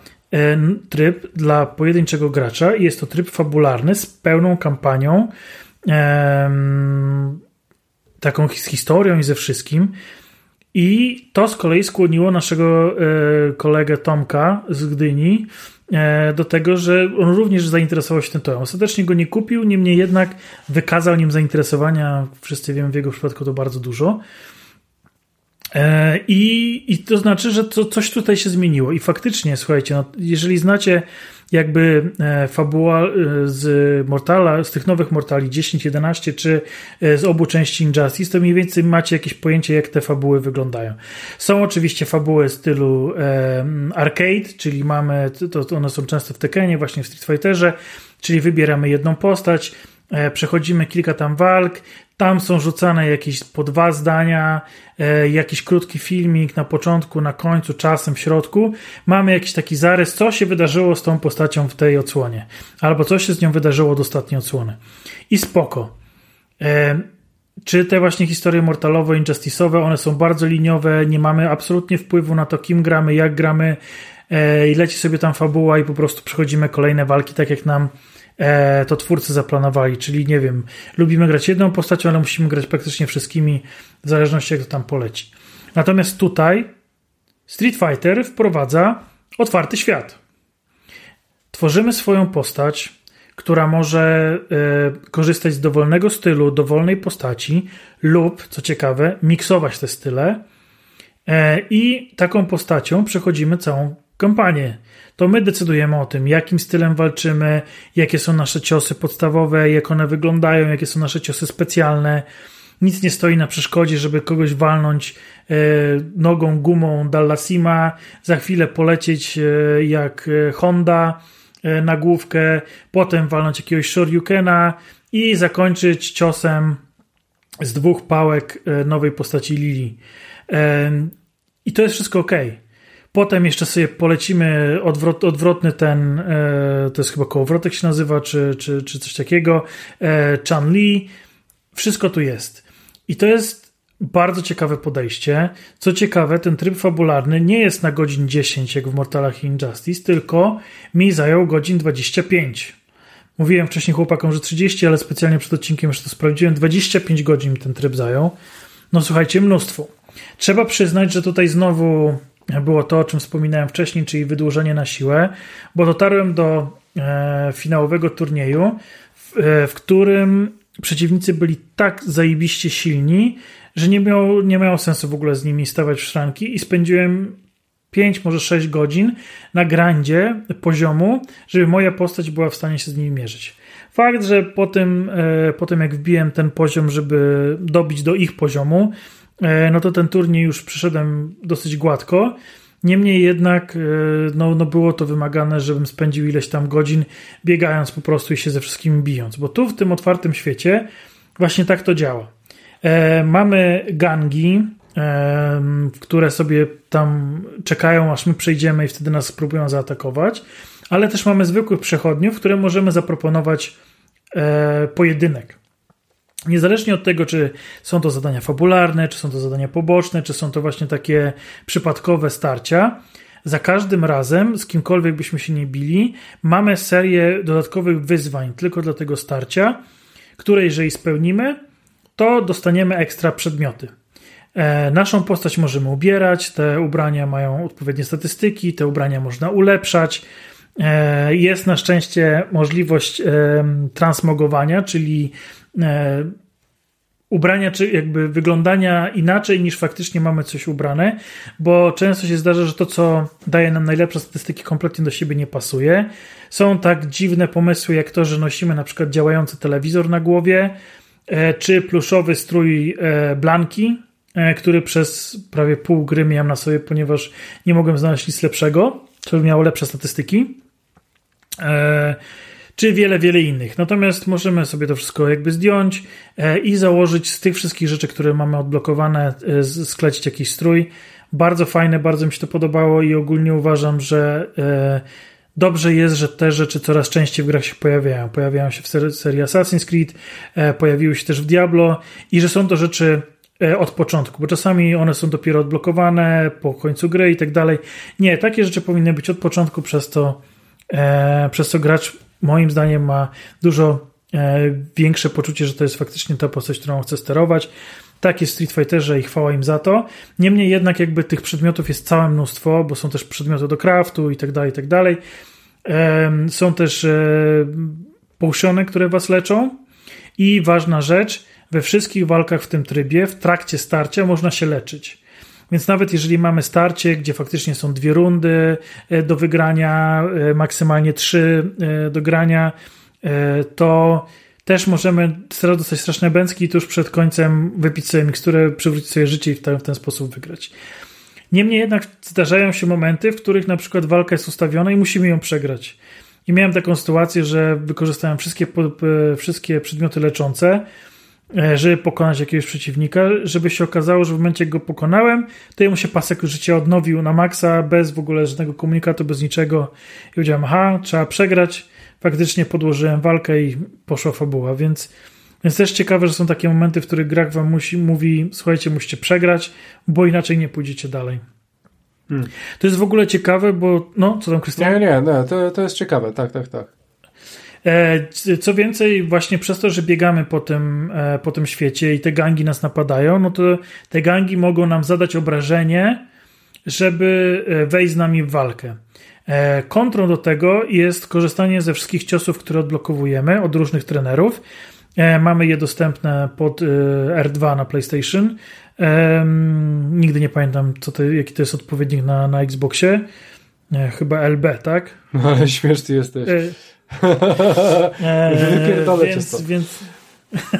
tryb dla pojedynczego gracza i jest to tryb fabularny z pełną kampanią taką z historią i ze wszystkim. I to z kolei skłoniło naszego e, kolegę Tomka z Gdyni e, do tego, że on również zainteresował się tym torem. Ostatecznie go nie kupił, niemniej jednak wykazał nim zainteresowania. Wszyscy wiemy, w jego przypadku to bardzo dużo. E, I, I to znaczy, że to, coś tutaj się zmieniło. I faktycznie, słuchajcie, no, jeżeli znacie jakby e, fabuła e, z Mortala, z tych nowych Mortali 10, 11 czy z obu części Injustice, to mniej więcej macie jakieś pojęcie, jak te fabuły wyglądają. Są oczywiście fabuły stylu arcade, czyli mamy, to one są często w Tekkenie, właśnie w Street Fighterze, czyli wybieramy jedną postać, przechodzimy kilka tam walk, tam są rzucane jakieś po dwa zdania, e, jakiś krótki filmik na początku, na końcu, czasem w środku. Mamy jakiś taki zarys, co się wydarzyło z tą postacią w tej odsłonie, albo co się z nią wydarzyło od ostatniej odsłony. I spoko. E, czy te właśnie historie mortalowe, injustice'owe, one są bardzo liniowe, nie mamy absolutnie wpływu na to, kim gramy, jak gramy, e, i leci sobie tam fabuła i po prostu przechodzimy kolejne walki, tak jak nam to twórcy zaplanowali, czyli nie wiem, lubimy grać jedną postacią, ale musimy grać praktycznie wszystkimi, w zależności jak to tam poleci. Natomiast tutaj Street Fighter wprowadza otwarty świat. Tworzymy swoją postać, która może e, korzystać z dowolnego stylu, dowolnej postaci lub, co ciekawe, miksować te style. E, I taką postacią przechodzimy całą kampanię to my decydujemy o tym, jakim stylem walczymy, jakie są nasze ciosy podstawowe, jak one wyglądają, jakie są nasze ciosy specjalne. Nic nie stoi na przeszkodzie, żeby kogoś walnąć e, nogą, gumą Dallasima, za chwilę polecieć e, jak e, Honda na główkę, potem walnąć jakiegoś Shoryukena i zakończyć ciosem z dwóch pałek nowej postaci Lili. I to jest wszystko ok. Potem jeszcze sobie polecimy odwrot, odwrotny ten, e, to jest chyba kołowrotek się nazywa, czy, czy, czy coś takiego, e, Chan Li. Wszystko tu jest. I to jest bardzo ciekawe podejście. Co ciekawe, ten tryb fabularny nie jest na godzin 10 jak w Mortalach i Injustice, tylko mi zajął godzin 25. Mówiłem wcześniej chłopakom, że 30, ale specjalnie przed odcinkiem już to sprawdziłem. 25 godzin ten tryb zajął. No słuchajcie, mnóstwo. Trzeba przyznać, że tutaj znowu było to, o czym wspominałem wcześniej, czyli wydłużenie na siłę, bo dotarłem do e, finałowego turnieju, w, e, w, którym przeciwnicy byli tak zajebiście silni, że nie miało, nie miało sensu w ogóle z nimi stawać w szranki i spędziłem 5, może 6 godzin na grandzie poziomu, żeby moja postać była w stanie się z nimi mierzyć. Fakt, że po tym, e, po tym jak wbiłem ten poziom, żeby dobić do ich poziomu, no to ten turniej już przyszedłem dosyć gładko. Niemniej jednak no, no było to wymagane, żebym spędził ileś tam godzin biegając po prostu i się ze wszystkim bijąc, bo tu w tym otwartym świecie właśnie tak to działa. E, mamy gangi, e, które sobie tam czekają, aż my przejdziemy i wtedy nas spróbują zaatakować, ale też mamy zwykłych przechodniów, które możemy zaproponować e, pojedynek. Niezależnie od tego, czy są to zadania fabularne, czy są to zadania poboczne, czy są to właśnie takie przypadkowe starcia, za każdym razem, z kimkolwiek byśmy się nie bili, mamy serię dodatkowych wyzwań tylko dla tego starcia, które jeżeli spełnimy, to dostaniemy ekstra przedmioty. E, naszą postać możemy ubierać, te ubrania mają odpowiednie statystyki, te ubrania można ulepszać. E, jest na szczęście możliwość transmogowania, czyli ubrania, czy jakby wyglądania inaczej niż faktycznie mamy coś ubrane, bo często się zdarza, że to, co daje nam najlepsze statystyki, kompletnie do siebie nie pasuje. Są tak dziwne pomysły, jak to, że nosimy na przykład działający telewizor na głowie, E, czy pluszowy strój e, Blanki, e, który przez prawie pół gry miałem na sobie, ponieważ nie mogłem znaleźć nic lepszego, co by miało lepsze statystyki. Czy wiele, wiele innych. Natomiast możemy sobie to wszystko jakby zdjąć i założyć z tych wszystkich rzeczy, które mamy odblokowane, sklecić jakiś strój. Bardzo fajne, bardzo mi się to podobało i ogólnie uważam, że Dobrze jest, że te rzeczy coraz częściej w grach się pojawiają. Pojawiają się w serii Assassin's Creed, e, pojawiły się też w Diablo i że są to rzeczy e, od początku, bo czasami one są dopiero odblokowane po końcu gry i tak dalej. Nie, takie rzeczy powinny być od początku, przez to, e, przez to gracz moim zdaniem ma dużo większe poczucie, że to jest faktycznie ta postać, którą chce sterować. Tak jest Street Fighterze i chwała im za to. Niemniej jednak jakby tych przedmiotów jest całe mnóstwo, bo są też przedmioty do craftu i tak dalej, i tak dalej. Są też e, potiony, które was leczą i ważna rzecz, we wszystkich walkach w tym trybie, w trakcie starcia można się leczyć. Więc nawet jeżeli mamy starcie, gdzie faktycznie są dwie rundy e, do wygrania, e, maksymalnie trzy do grania, to też możemy teraz dostać straszne bęcki i tuż przed końcem wypić sobie miksturę, przywrócić sobie życie i w ten, w ten sposób wygrać. Niemniej jednak zdarzają się momenty, w których na przykład walka jest ustawiona i musimy ją przegrać. I miałem taką sytuację, że wykorzystałem wszystkie, wszystkie przedmioty leczące, e, żeby pokonać jakiegoś przeciwnika, żeby się okazało, że w momencie, jak go pokonałem, to jemu się pasek życia odnowił na maksa, bez w ogóle żadnego komunikatu, bez niczego. I powiedziałem, aha, trzeba przegrać faktycznie podłożyłem walkę i poszła fabuła, więc, więc też ciekawe, że są takie momenty, w których grach wam musi, mówi, słuchajcie, musicie przegrać, bo inaczej nie pójdziecie dalej. Hmm. To jest w ogóle ciekawe, bo no, co tam Krystian? Nie, nie, nie to, to jest ciekawe, tak, tak, tak. E, co więcej, właśnie przez to, że biegamy po tym, e, po tym świecie i te gangi nas napadają, no to te gangi mogą nam zadać obrażenie, żeby e, wejść z nami w walkę. Kontrą do tego jest korzystanie ze wszystkich ciosów, które odblokowujemy od różnych trenerów. Mamy je dostępne pod e, R2 na PlayStation. Nigdy nie pamiętam, co to, jaki to jest odpowiednik na, na Xboxie. Chyba LB, tak? Ale śmieszny jesteś. Wypierdolę więc, więc,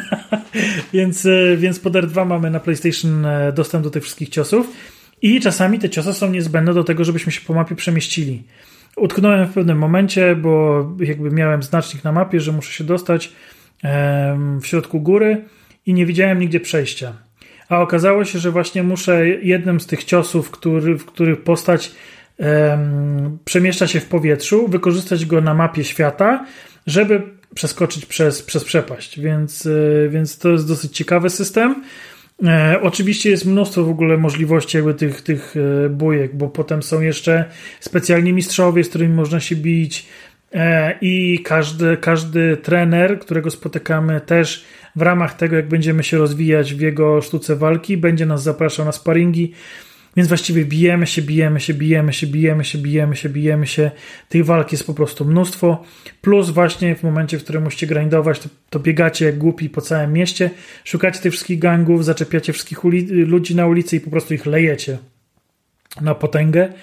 więc, więc pod R2 mamy na PlayStation dostęp do tych wszystkich ciosów. I czasami te ciosy są niezbędne do tego, żebyśmy się po mapie przemieścili. Utknąłem w pewnym momencie, bo jakby miałem znacznik na mapie, że muszę się dostać w środku góry i nie widziałem nigdzie przejścia. A okazało się, że właśnie muszę jednym z tych ciosów, który, w których postać przemieszcza się w powietrzu, wykorzystać go na mapie świata, żeby przeskoczyć przez, przez przepaść. Więc, e, więc to jest dosyć ciekawy system. E, oczywiście jest mnóstwo w ogóle możliwości jakby tych, tych e, bujek, bo potem są jeszcze specjalni mistrzowie, z którymi można się bić i każdy, każdy trener, którego spotykamy też w ramach tego, jak będziemy się rozwijać w jego sztuce walki, będzie nas zapraszał na sparingi więc właściwie bijemy się, bijemy się, bijemy się, bijemy się, bijemy się, bijemy się. Tych walk jest po prostu mnóstwo. Plus właśnie w momencie, w którym musicie grindować, to, to biegacie jak głupi po całym mieście, szukacie tych wszystkich gangów, zaczepiacie wszystkich ludzi na ulicy i po prostu ich lejecie na potęgę.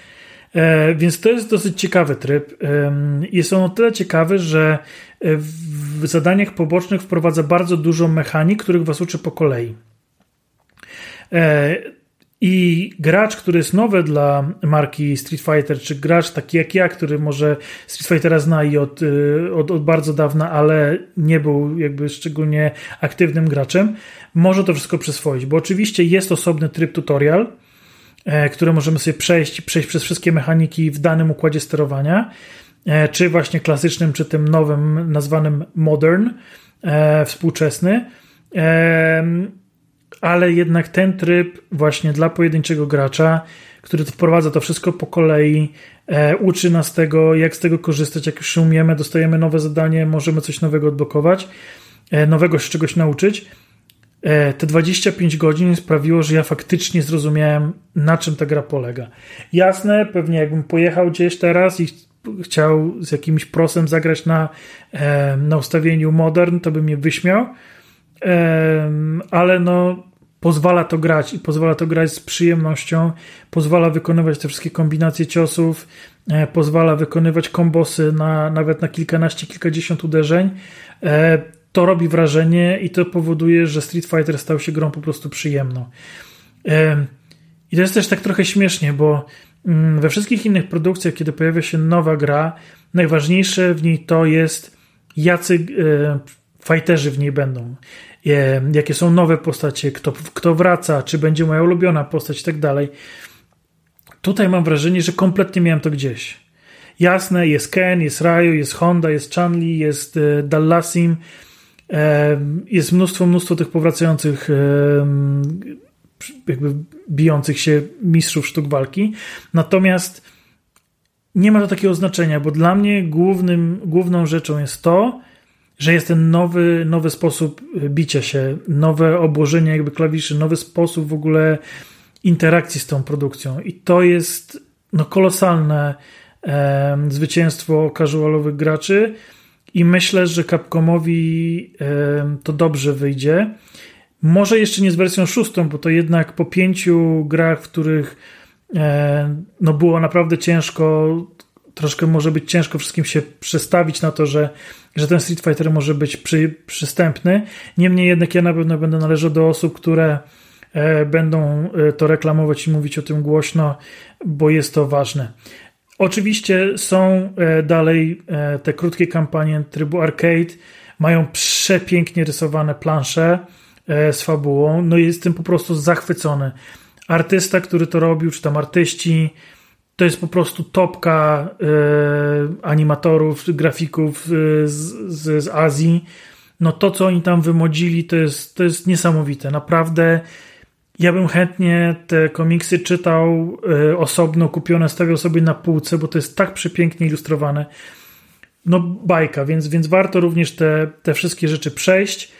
E, więc to jest dosyć ciekawy tryb. E, jest on o tyle ciekawy, że w zadaniach pobocznych wprowadza bardzo dużo mechanik, których was uczy po kolei. E, I gracz, który jest nowy dla marki Street Fighter, czy gracz taki jak ja, który może Street Fightera zna i od, y, od, od bardzo dawna, ale nie był jakby szczególnie aktywnym graczem, może to wszystko przyswoić, bo oczywiście jest osobny tryb tutorial, e, który możemy sobie przejść, przejść przez wszystkie mechaniki w danym układzie sterowania, e, czy właśnie klasycznym, czy tym nowym, nazwanym modern, e, współczesny ale jednak ten tryb właśnie dla pojedynczego gracza, który wprowadza to wszystko po kolei, e, uczy nas tego, jak z tego korzystać, jak już umiemy, dostajemy nowe zadanie, możemy coś nowego odblokować, e, nowego się czegoś nauczyć. E, te 25 godzin sprawiło, że ja faktycznie zrozumiałem, na czym ta gra polega. Jasne, pewnie jakbym pojechał gdzieś teraz i chciał z jakimś prosem zagrać na, e, na ustawieniu modern, to by mnie wyśmiał. Ale no, pozwala to grać i pozwala to grać z przyjemnością, pozwala wykonywać te wszystkie kombinacje ciosów, e, pozwala wykonywać kombosy na nawet na kilkanaście, kilkadziesiąt uderzeń. E, to robi wrażenie i to powoduje, że Street Fighter stał się grą po prostu przyjemną. E, I to jest też tak trochę śmiesznie, bo mm, we wszystkich innych produkcjach, kiedy pojawia się nowa gra, najważniejsze w niej to jest, jacy fighterzy w niej będą jakie są nowe postacie, kto, kto wraca, czy będzie moja ulubiona postać i tak dalej. Tutaj mam wrażenie, że kompletnie miałem to gdzieś. Jasne, jest Ken, jest Ryu, jest Honda, jest Chanli, jest e, Dallasim, e, jest mnóstwo, mnóstwo tych powracających e, jakby bijących się mistrzów sztuk walki. Natomiast nie ma to takiego znaczenia, bo dla mnie głównym, główną rzeczą jest to, że jest ten nowy, nowy sposób bicia się, nowe obłożenie jakby klawiszy, nowy sposób w ogóle interakcji z tą produkcją. I to jest no, kolosalne e, zwycięstwo casualowych graczy i myślę, że Capcomowi e, to dobrze wyjdzie. Może jeszcze nie z wersją szóstą, bo to jednak po pięciu grach, w których e, no, było naprawdę ciężko troszkę może być ciężko wszystkim się przestawić na to, że, że ten Street Fighter może być przy, przystępny. Niemniej jednak ja na pewno będę należał do osób, które e, będą e, to reklamować i mówić o tym głośno, bo jest to ważne. Oczywiście są e, dalej te krótkie kampanie trybu arcade, mają przepięknie rysowane plansze z fabułą, no i jestem po prostu zachwycony. Artysta, który to robił, czy tam artyści, to jest po prostu topka e, animatorów, grafików e, z, z, z, Azji. No to, co oni tam wymodzili, to jest, to jest niesamowite. Naprawdę ja bym chętnie te komiksy czytał e, osobno, kupione, stawiał sobie na półce, bo to jest tak przepięknie ilustrowane. No bajka, więc, więc warto również te, te wszystkie rzeczy przejść.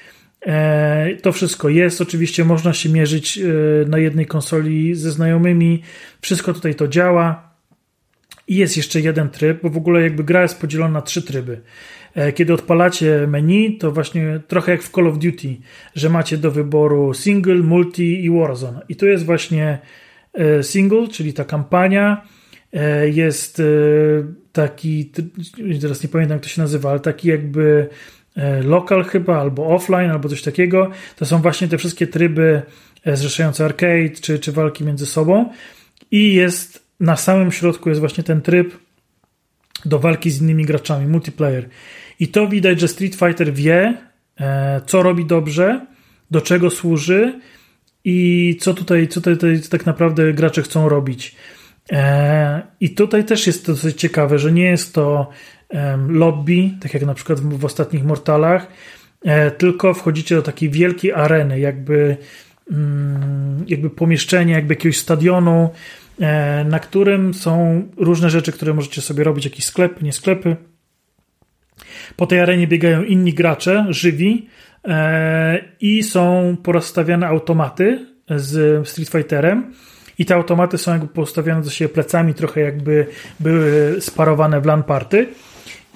E, to wszystko jest. Oczywiście można się mierzyć na jednej konsoli ze znajomymi. Wszystko tutaj to działa. I jest jeszcze jeden tryb, bo w ogóle jakby gra jest podzielona na trzy tryby. E, kiedy odpalacie menu, to właśnie trochę jak w Call of Duty, że macie do wyboru single, multi i Warzone. I tu jest właśnie e, single, czyli ta kampania. E, jest taki, teraz nie pamiętam jak to się nazywa, ale taki jakby lokal chyba, albo offline, albo coś takiego. To są właśnie te wszystkie tryby zrzeszające arcade, czy, czy walki między sobą. I jest na samym środku jest właśnie ten tryb do walki z innymi graczami, multiplayer. I to widać, że Street Fighter wie, e, co robi dobrze, do czego służy i co tutaj, co tutaj, tak naprawdę gracze chcą robić. E, I tutaj też jest to dosyć ciekawe, że nie jest to lobby, tak jak na przykład w, ostatnich Mortalach, e, tylko wchodzicie do takiej wielkiej areny, jakby, mm, jakby pomieszczenia, jakby jakiegoś stadionu, na którym są różne rzeczy, które możecie sobie robić, jakieś sklepy, nie sklepy. Po tej arenie biegają inni gracze, żywi e, i są porozstawiane automaty z Street Fighterem. I te automaty są jakby postawione do siebie plecami, trochę jakby były sparowane w LAN party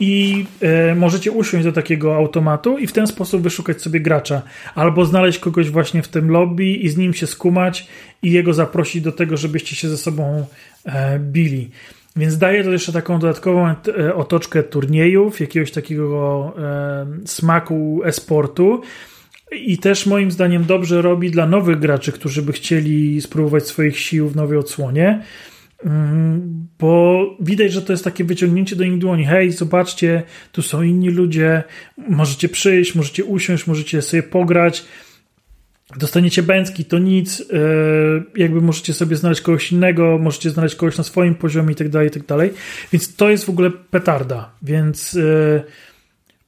i e, możecie usiąść do takiego automatu i w ten sposób wyszukać sobie gracza. Albo znaleźć kogoś właśnie w tym lobby i z nim się skumać i jego zaprosić do tego, żebyście się ze sobą e, bili. Więc daje to jeszcze taką dodatkową e, otoczkę turniejów, jakiegoś takiego e, smaku esportu. i też moim zdaniem dobrze robi dla nowych graczy, którzy by chcieli spróbować swoich sił w nowej odsłonie, bo widać, że to jest takie wyciągnięcie do nich dłoni. Hej, zobaczcie, tu są inni ludzie, możecie przyjść, możecie usiąść, możecie sobie pograć. Dostaniecie bęcki, to nic, e, jakby możecie sobie znaleźć kogoś innego, możecie znaleźć kogoś na swoim poziomie i tak dalej, i tak dalej. Więc to jest w ogóle petarda. Więc e,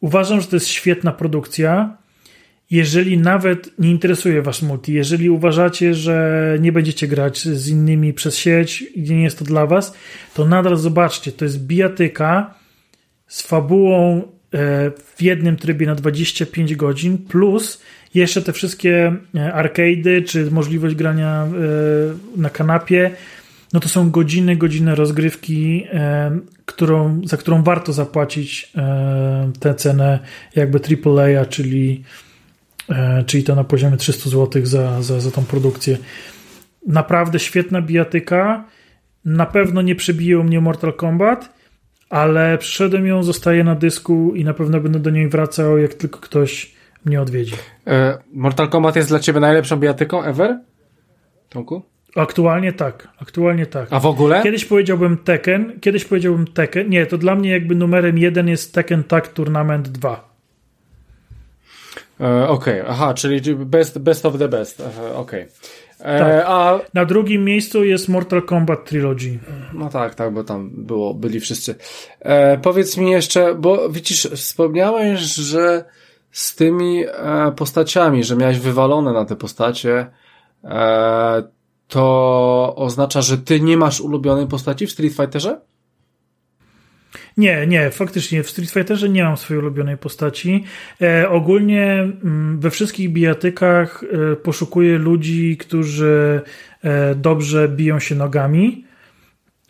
uważam, że to jest świetna produkcja jeżeli nawet nie interesuje Was multi, jeżeli uważacie, że nie będziecie grać z innymi przez sieć i nie jest to dla Was, to nadal zobaczcie, to jest bijatyka z fabułą e, w jednym trybie na 25 godzin, plus jeszcze te wszystkie e, arcady, czy możliwość grania e, na kanapie, no to są godziny, godziny rozgrywki, którą, za którą warto zapłacić tę cenę jakby AAA, czyli czyli to na poziomie 300 zł za, za, za tą produkcję. Naprawdę świetna bijatyka. Na pewno nie przebiją mnie Mortal Kombat, ale przyszedłem ją, zostaje na dysku i na pewno będę do niej wracał, jak tylko ktoś mnie odwiedzi. E, Mortal Kombat jest dla ciebie najlepszą bijatyką ever? Tomku? Aktualnie tak, aktualnie tak. A w ogóle? Kiedyś powiedziałbym Tekken, kiedyś powiedziałbym Tekken. Nie, to dla mnie jakby numerem jeden jest Tekken Tag Tournament 2. E, okej, okay. aha, czyli best, best of the best. Okej. Okay. E, tak. A... Na drugim miejscu jest Mortal Kombat Trilogy. No tak, tak, bo tam było, byli wszyscy. E, powiedz mi jeszcze, bo widzisz, wspomniałeś, że z tymi e, postaciami, że miałeś wywalone na te postacie, e, to oznacza, że ty nie masz ulubionej postaci w Street Fighterze? Nie, nie, faktycznie w Street Fighterze nie mam swojej ulubionej postaci. E, ogólnie mm, we wszystkich bijatykach e, poszukuję ludzi, którzy e, dobrze biją się nogami.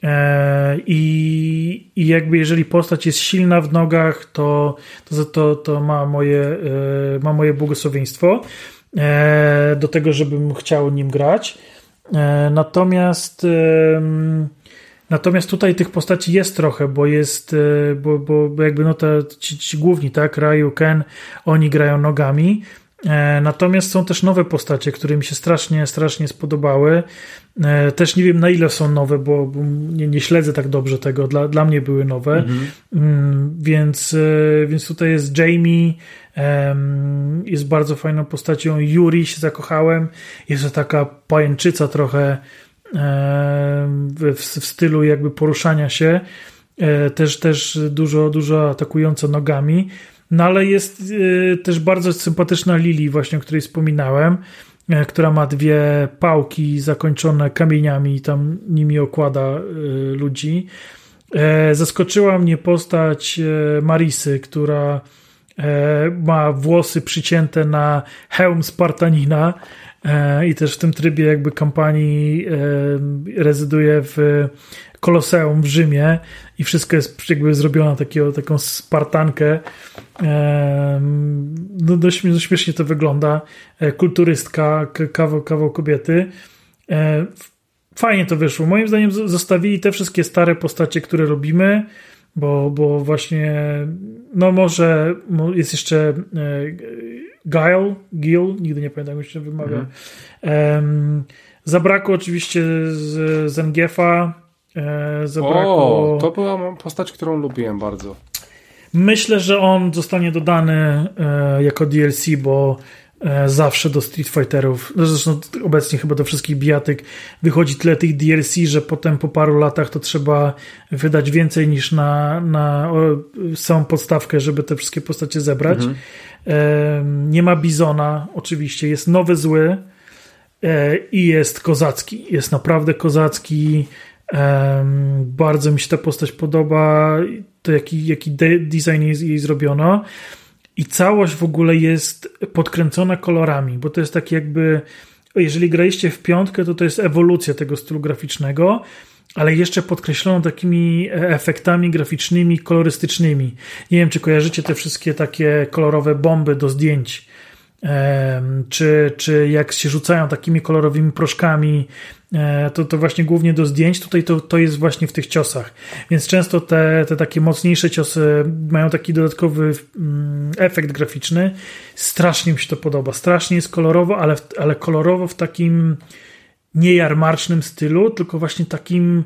E, I, I jakby jeżeli postać jest silna w nogach, to, to, to, to ma, moje, e, ma moje błogosławieństwo e, do tego, żebym chciał nim grać. Natomiast Natomiast tutaj tych postaci jest trochę, bo jest, e, bo, bo, jakby no te, ci, ci główni, tak, Ryu, Ken, oni grają nogami. E, natomiast są też nowe postacie, które mi się strasznie, strasznie spodobały. E, też nie wiem na ile są nowe, bo, bo nie, nie, śledzę tak dobrze tego. Dla, dla mnie były nowe. Mhm. Mm, więc, więc tutaj jest Jamie, jest bardzo fajną postacią. Yuri się zakochałem. Jest to taka pajęczyca trochę w, w stylu jakby poruszania się, e, też, też dużo, dużo atakująco nogami. No ale jest e, też bardzo sympatyczna Lili, właśnie o której wspominałem, e, która ma dwie pałki zakończone kamieniami i tam nimi okłada ludzi. Zaskoczyła mnie postać Marisy, która ma włosy przycięte na hełm Spartanina E, i też w tym trybie jakby kampanii e, rezyduje w Koloseum w Rzymie i wszystko jest jakby zrobione takiego, taką spartankę. E, no dość, dość śmiesznie to wygląda. Kulturystka, kawał, kawał kobiety. Fajnie to wyszło. Moim zdaniem zostawili te wszystkie stare postacie, które robimy, bo, bo właśnie no może jest jeszcze Guile, Gil, nigdy nie pamiętam jak się wymawia. Um, zabrakło oczywiście z Zengiefa. E, zabrakło... O, to była postać, którą lubiłem bardzo. Myślę, że on zostanie dodany e, jako DLC, bo zawsze do Street Fighterów, no zresztą obecnie chyba do wszystkich bijatyk wychodzi tyle tych DLC, że potem po paru latach to trzeba wydać więcej niż na, na samą podstawkę, żeby te wszystkie postacie zebrać. Mhm. Nie ma Bizona, oczywiście. Jest nowy zły e, i jest kozacki. Jest naprawdę kozacki. Bardzo mi się ta postać podoba. To jaki, jaki design jej zrobiono. I całość w ogóle jest podkręcona kolorami, bo to jest tak jakby. Jeżeli graliście w piątkę, to to jest ewolucja tego stylu graficznego ale jeszcze podkreślono takimi efektami graficznymi, kolorystycznymi. Nie wiem, czy kojarzycie te wszystkie takie kolorowe bomby do zdjęć czy, czy jak się rzucają takimi kolorowymi proszkami, e, to, to właśnie głównie do zdjęć, tutaj to, to jest właśnie w tych ciosach. Więc często te, te takie mocniejsze ciosy mają taki dodatkowy mm, efekt graficzny. Strasznie mi się to podoba. Strasznie jest kolorowo, ale, ale kolorowo w takim niejarmarcznym stylu, tylko właśnie takim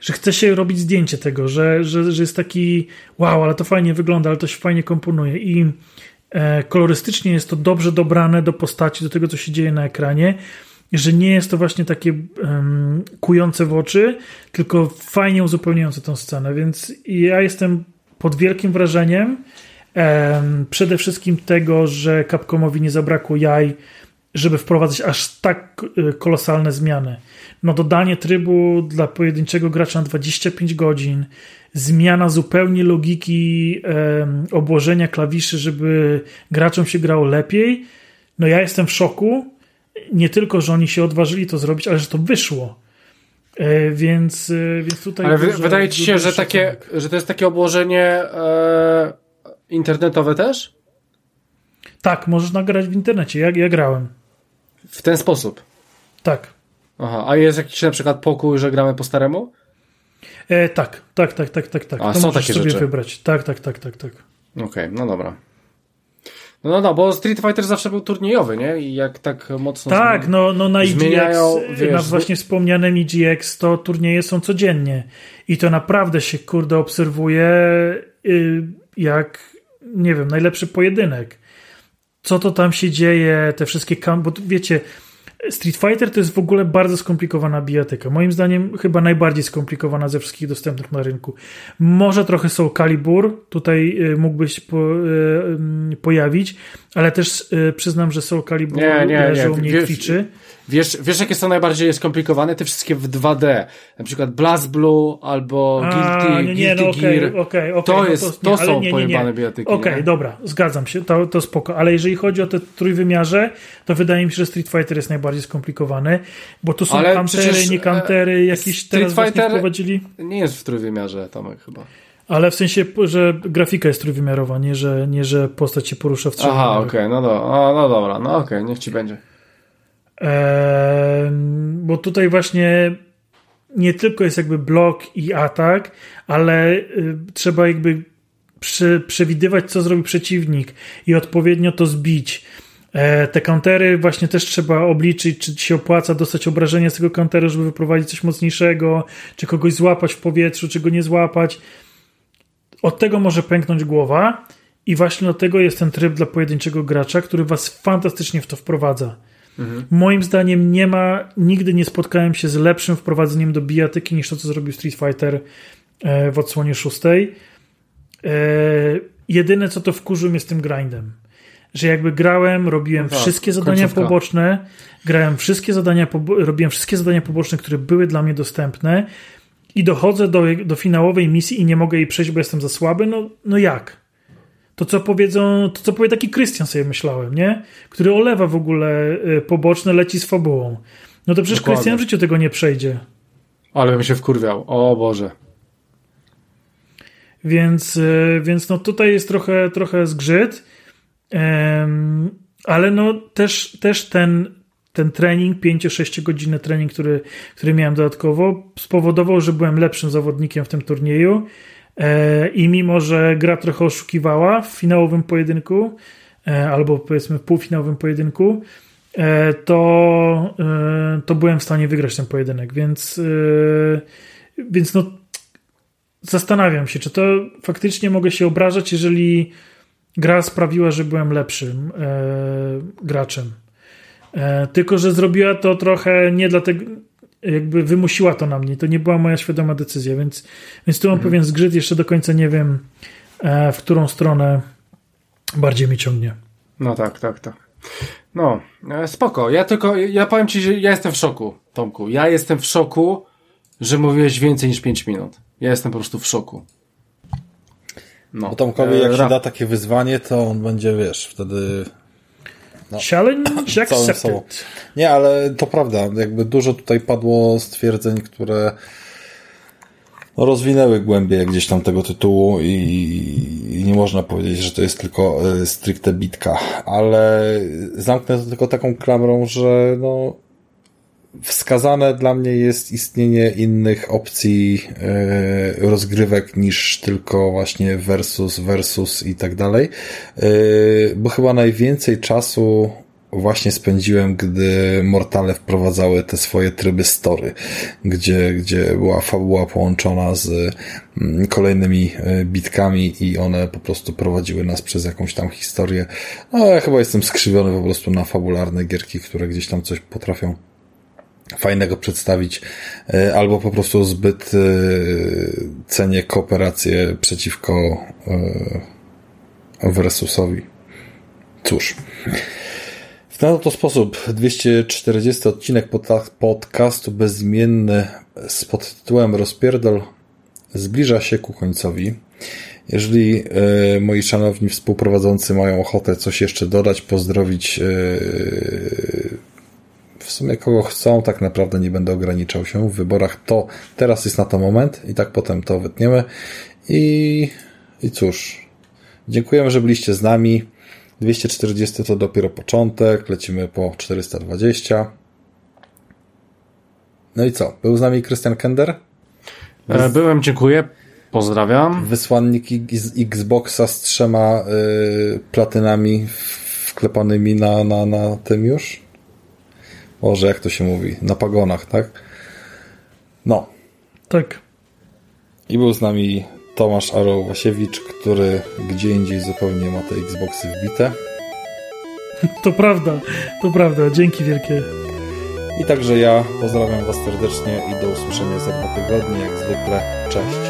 że chce się robić zdjęcie tego, że, że, że jest taki wow, ale to fajnie wygląda, ale to się fajnie komponuje i kolorystycznie jest to dobrze dobrane do postaci, do tego, co się dzieje na ekranie, że nie jest to właśnie takie um, kujące w oczy, tylko fajnie uzupełniające tę scenę, więc ja jestem pod wielkim wrażeniem um, przede wszystkim tego, że Capcomowi nie zabrakło jaj, żeby wprowadzać aż tak e, kolosalne zmiany no dodanie trybu dla pojedynczego gracza na 25 godzin, zmiana zupełnie logiki obłożenia klawiszy, żeby graczom się grało lepiej. No ja jestem w szoku. Nie tylko, że oni się odważyli to zrobić, ale że to wyszło. E, więc, e, więc tutaj. Ale wydaje ci się, że, takie, że to jest takie obłożenie e, internetowe też? Tak, możesz nagrać w internecie. Ja, ja grałem. W ten sposób. Tak. Aha, a jest jakiś na przykład pokój, że gramy po staremu? E, tak, tak, tak, tak, tak, tak. A, to są takie sobie rzeczy. wybrać. Tak, tak, tak, tak, tak. Okej, okay, no dobra. No, no, no, bo Street Fighter zawsze był turniejowy, nie? I jak tak mocno Tak, no, no na EGX, wiesz, na właśnie wspomnianym EGX to turnieje są codziennie. I to naprawdę się, kurde, obserwuje y, jak, nie wiem, najlepszy pojedynek. Co to tam się dzieje, te wszystkie, bo wiecie, Street Fighter to jest w ogóle bardzo skomplikowana bijatyka. Moim zdaniem chyba najbardziej skomplikowana ze wszystkich dostępnych na rynku. Może trochę Soul Calibur tutaj y, mógłbyś po, y, pojawić, ale też y, przyznam, że Soul Calibur nie, nie, leży u mnie kwiczy. Wiesz, wiesz, jakie są najbardziej skomplikowane? Te wszystkie w 2D. Na przykład Blast Blue albo Guilty, A, nie, nie, Guilty no, okay, Gear. Okay, okay, to, no jest, to, nie, to są nie, pojebane bijatyki. Okej, okay, dobra, zgadzam się, to, to spoko. Ale jeżeli chodzi o te trójwymiarze, to wydaje mi się, że Street Fighter jest najbardziej skomplikowany, bo to są Ale kantery, nie kantery, e, jakieś Street teraz Fighter wprowadzili. nie jest w trójwymiarze, Tomek, chyba. Ale w sensie, że grafika jest trójwymiarowa, nie że, nie, że postać się porusza w trzech Aha, okej, okay, no, do, no dobra, no okej, okay, niech ci będzie bo tutaj właśnie nie tylko jest jakby blok i atak, ale y, trzeba jakby przewidywać, co zrobi przeciwnik i odpowiednio to zbić. E, te countery właśnie też trzeba obliczyć, czy ci się opłaca dostać obrażenia z tego counteru, żeby wyprowadzić coś mocniejszego, czy kogoś złapać w powietrzu, czy go nie złapać. Od tego może pęknąć głowa i właśnie do tego jest ten tryb dla pojedynczego gracza, który was fantastycznie w to wprowadza. Mhm. Moim zdaniem nie ma, nigdy nie spotkałem się z lepszym wprowadzeniem do bijatyki niż to, co zrobił Street Fighter e, w odsłonie szóstej. E, jedyne, co to wkurzył z tym grindem. Że jakby grałem, robiłem no tak, wszystkie zadania końcówka. poboczne, grałem wszystkie zadania, robiłem wszystkie zadania poboczne, które były dla mnie dostępne i dochodzę do, do finałowej misji i nie mogę jej przejść, bo jestem za słaby, no, no jak? to co powiedzą, to co powie taki Krystian sobie myślałem, nie? Który olewa w ogóle y, poboczne, leci z fabułą. No to przecież Krystian w życiu tego nie przejdzie. Ale bym się wkurwiał. O Boże. Więc, y, więc no tutaj jest trochę, trochę zgrzyt. Ale no też, też ten, ten trening, 5-6 godziny trening, który, który miałem dodatkowo, spowodował, że byłem lepszym zawodnikiem w tym turnieju E, I mimo, że gra trochę oszukiwała w finałowym pojedynku, e, albo powiedzmy w półfinałowym pojedynku, e, to, to byłem w stanie wygrać ten pojedynek, więc, więc no, zastanawiam się, czy to faktycznie mogę się obrażać, jeżeli gra sprawiła, że byłem lepszym graczem. Tylko, że zrobiła to trochę nie dlatego, jakby wymusiła to na mnie. To nie była moja świadoma decyzja, więc, więc tu mam mhm. pewien zgrzyt. Jeszcze do końca nie wiem, e, w którą stronę bardziej mi ciągnie. No tak, tak, tak. No, e, spoko. Ja tylko, ja powiem ci, że ja jestem w szoku, Tomku. Ja jestem w szoku, że mówiłeś więcej niż 5 minut. Ja jestem po prostu w szoku. No. Bo Tomkowi jak e, się da takie wyzwanie, to on będzie, wiesz, wtedy no, Challenge accepted. Nie, ale to prawda. Jakby dużo tutaj padło stwierdzeń, które rozwinęły głębiej gdzieś tam tego tytułu i, i, nie można powiedzieć, że to jest tylko e, stricte bitka, ale zamknę to tylko taką klamrą, że no wskazane dla mnie jest istnienie innych opcji e, rozgrywek niż tylko właśnie versus, versus i tak dalej, e, bo chyba najwięcej czasu właśnie spędziłem, gdy Mortale wprowadzały te swoje tryby story, gdzie, gdzie była fabuła połączona z mm, kolejnymi e, bitkami i one po prostu prowadziły nas przez jakąś tam historię. No ja chyba jestem skrzywiony po prostu na fabularne gierki, które gdzieś tam coś potrafią fajnego przedstawić, e, albo po prostu zbyt e, cenię kooperację przeciwko versusowi. Cóż. W ten oto sposób 240 odcinek podcastu bezimienny z podtytułem Rozpierdol zbliża się ku końcowi. Jeżeli e, moi szanowni współprowadzący mają ochotę coś jeszcze dodać, pozdrowić e, w sumie kogo chcą, tak naprawdę nie będę ograniczał się w wyborach, to teraz jest na to moment i tak potem to wytniemy. I, i cóż, dziękujemy, że byliście z nami. 240 to dopiero początek, lecimy po 420. No i co? Był z nami Christian Kender? E, byłem, dziękuję. Pozdrawiam. Wysłannik z Xboxa z trzema y, platynami wklepanymi na, na, na tym już? Może jak to się mówi? Na pagonach, tak? No. Tak. I był z nami Tomasz Arowasiewicz, który gdzie indziej zupełnie ma te Xboxy wbite. To prawda, to prawda. Dzięki wielkie. I także ja pozdrawiam Was serdecznie i do usłyszenia za dwa tygodnie, jak zwykle. Cześć.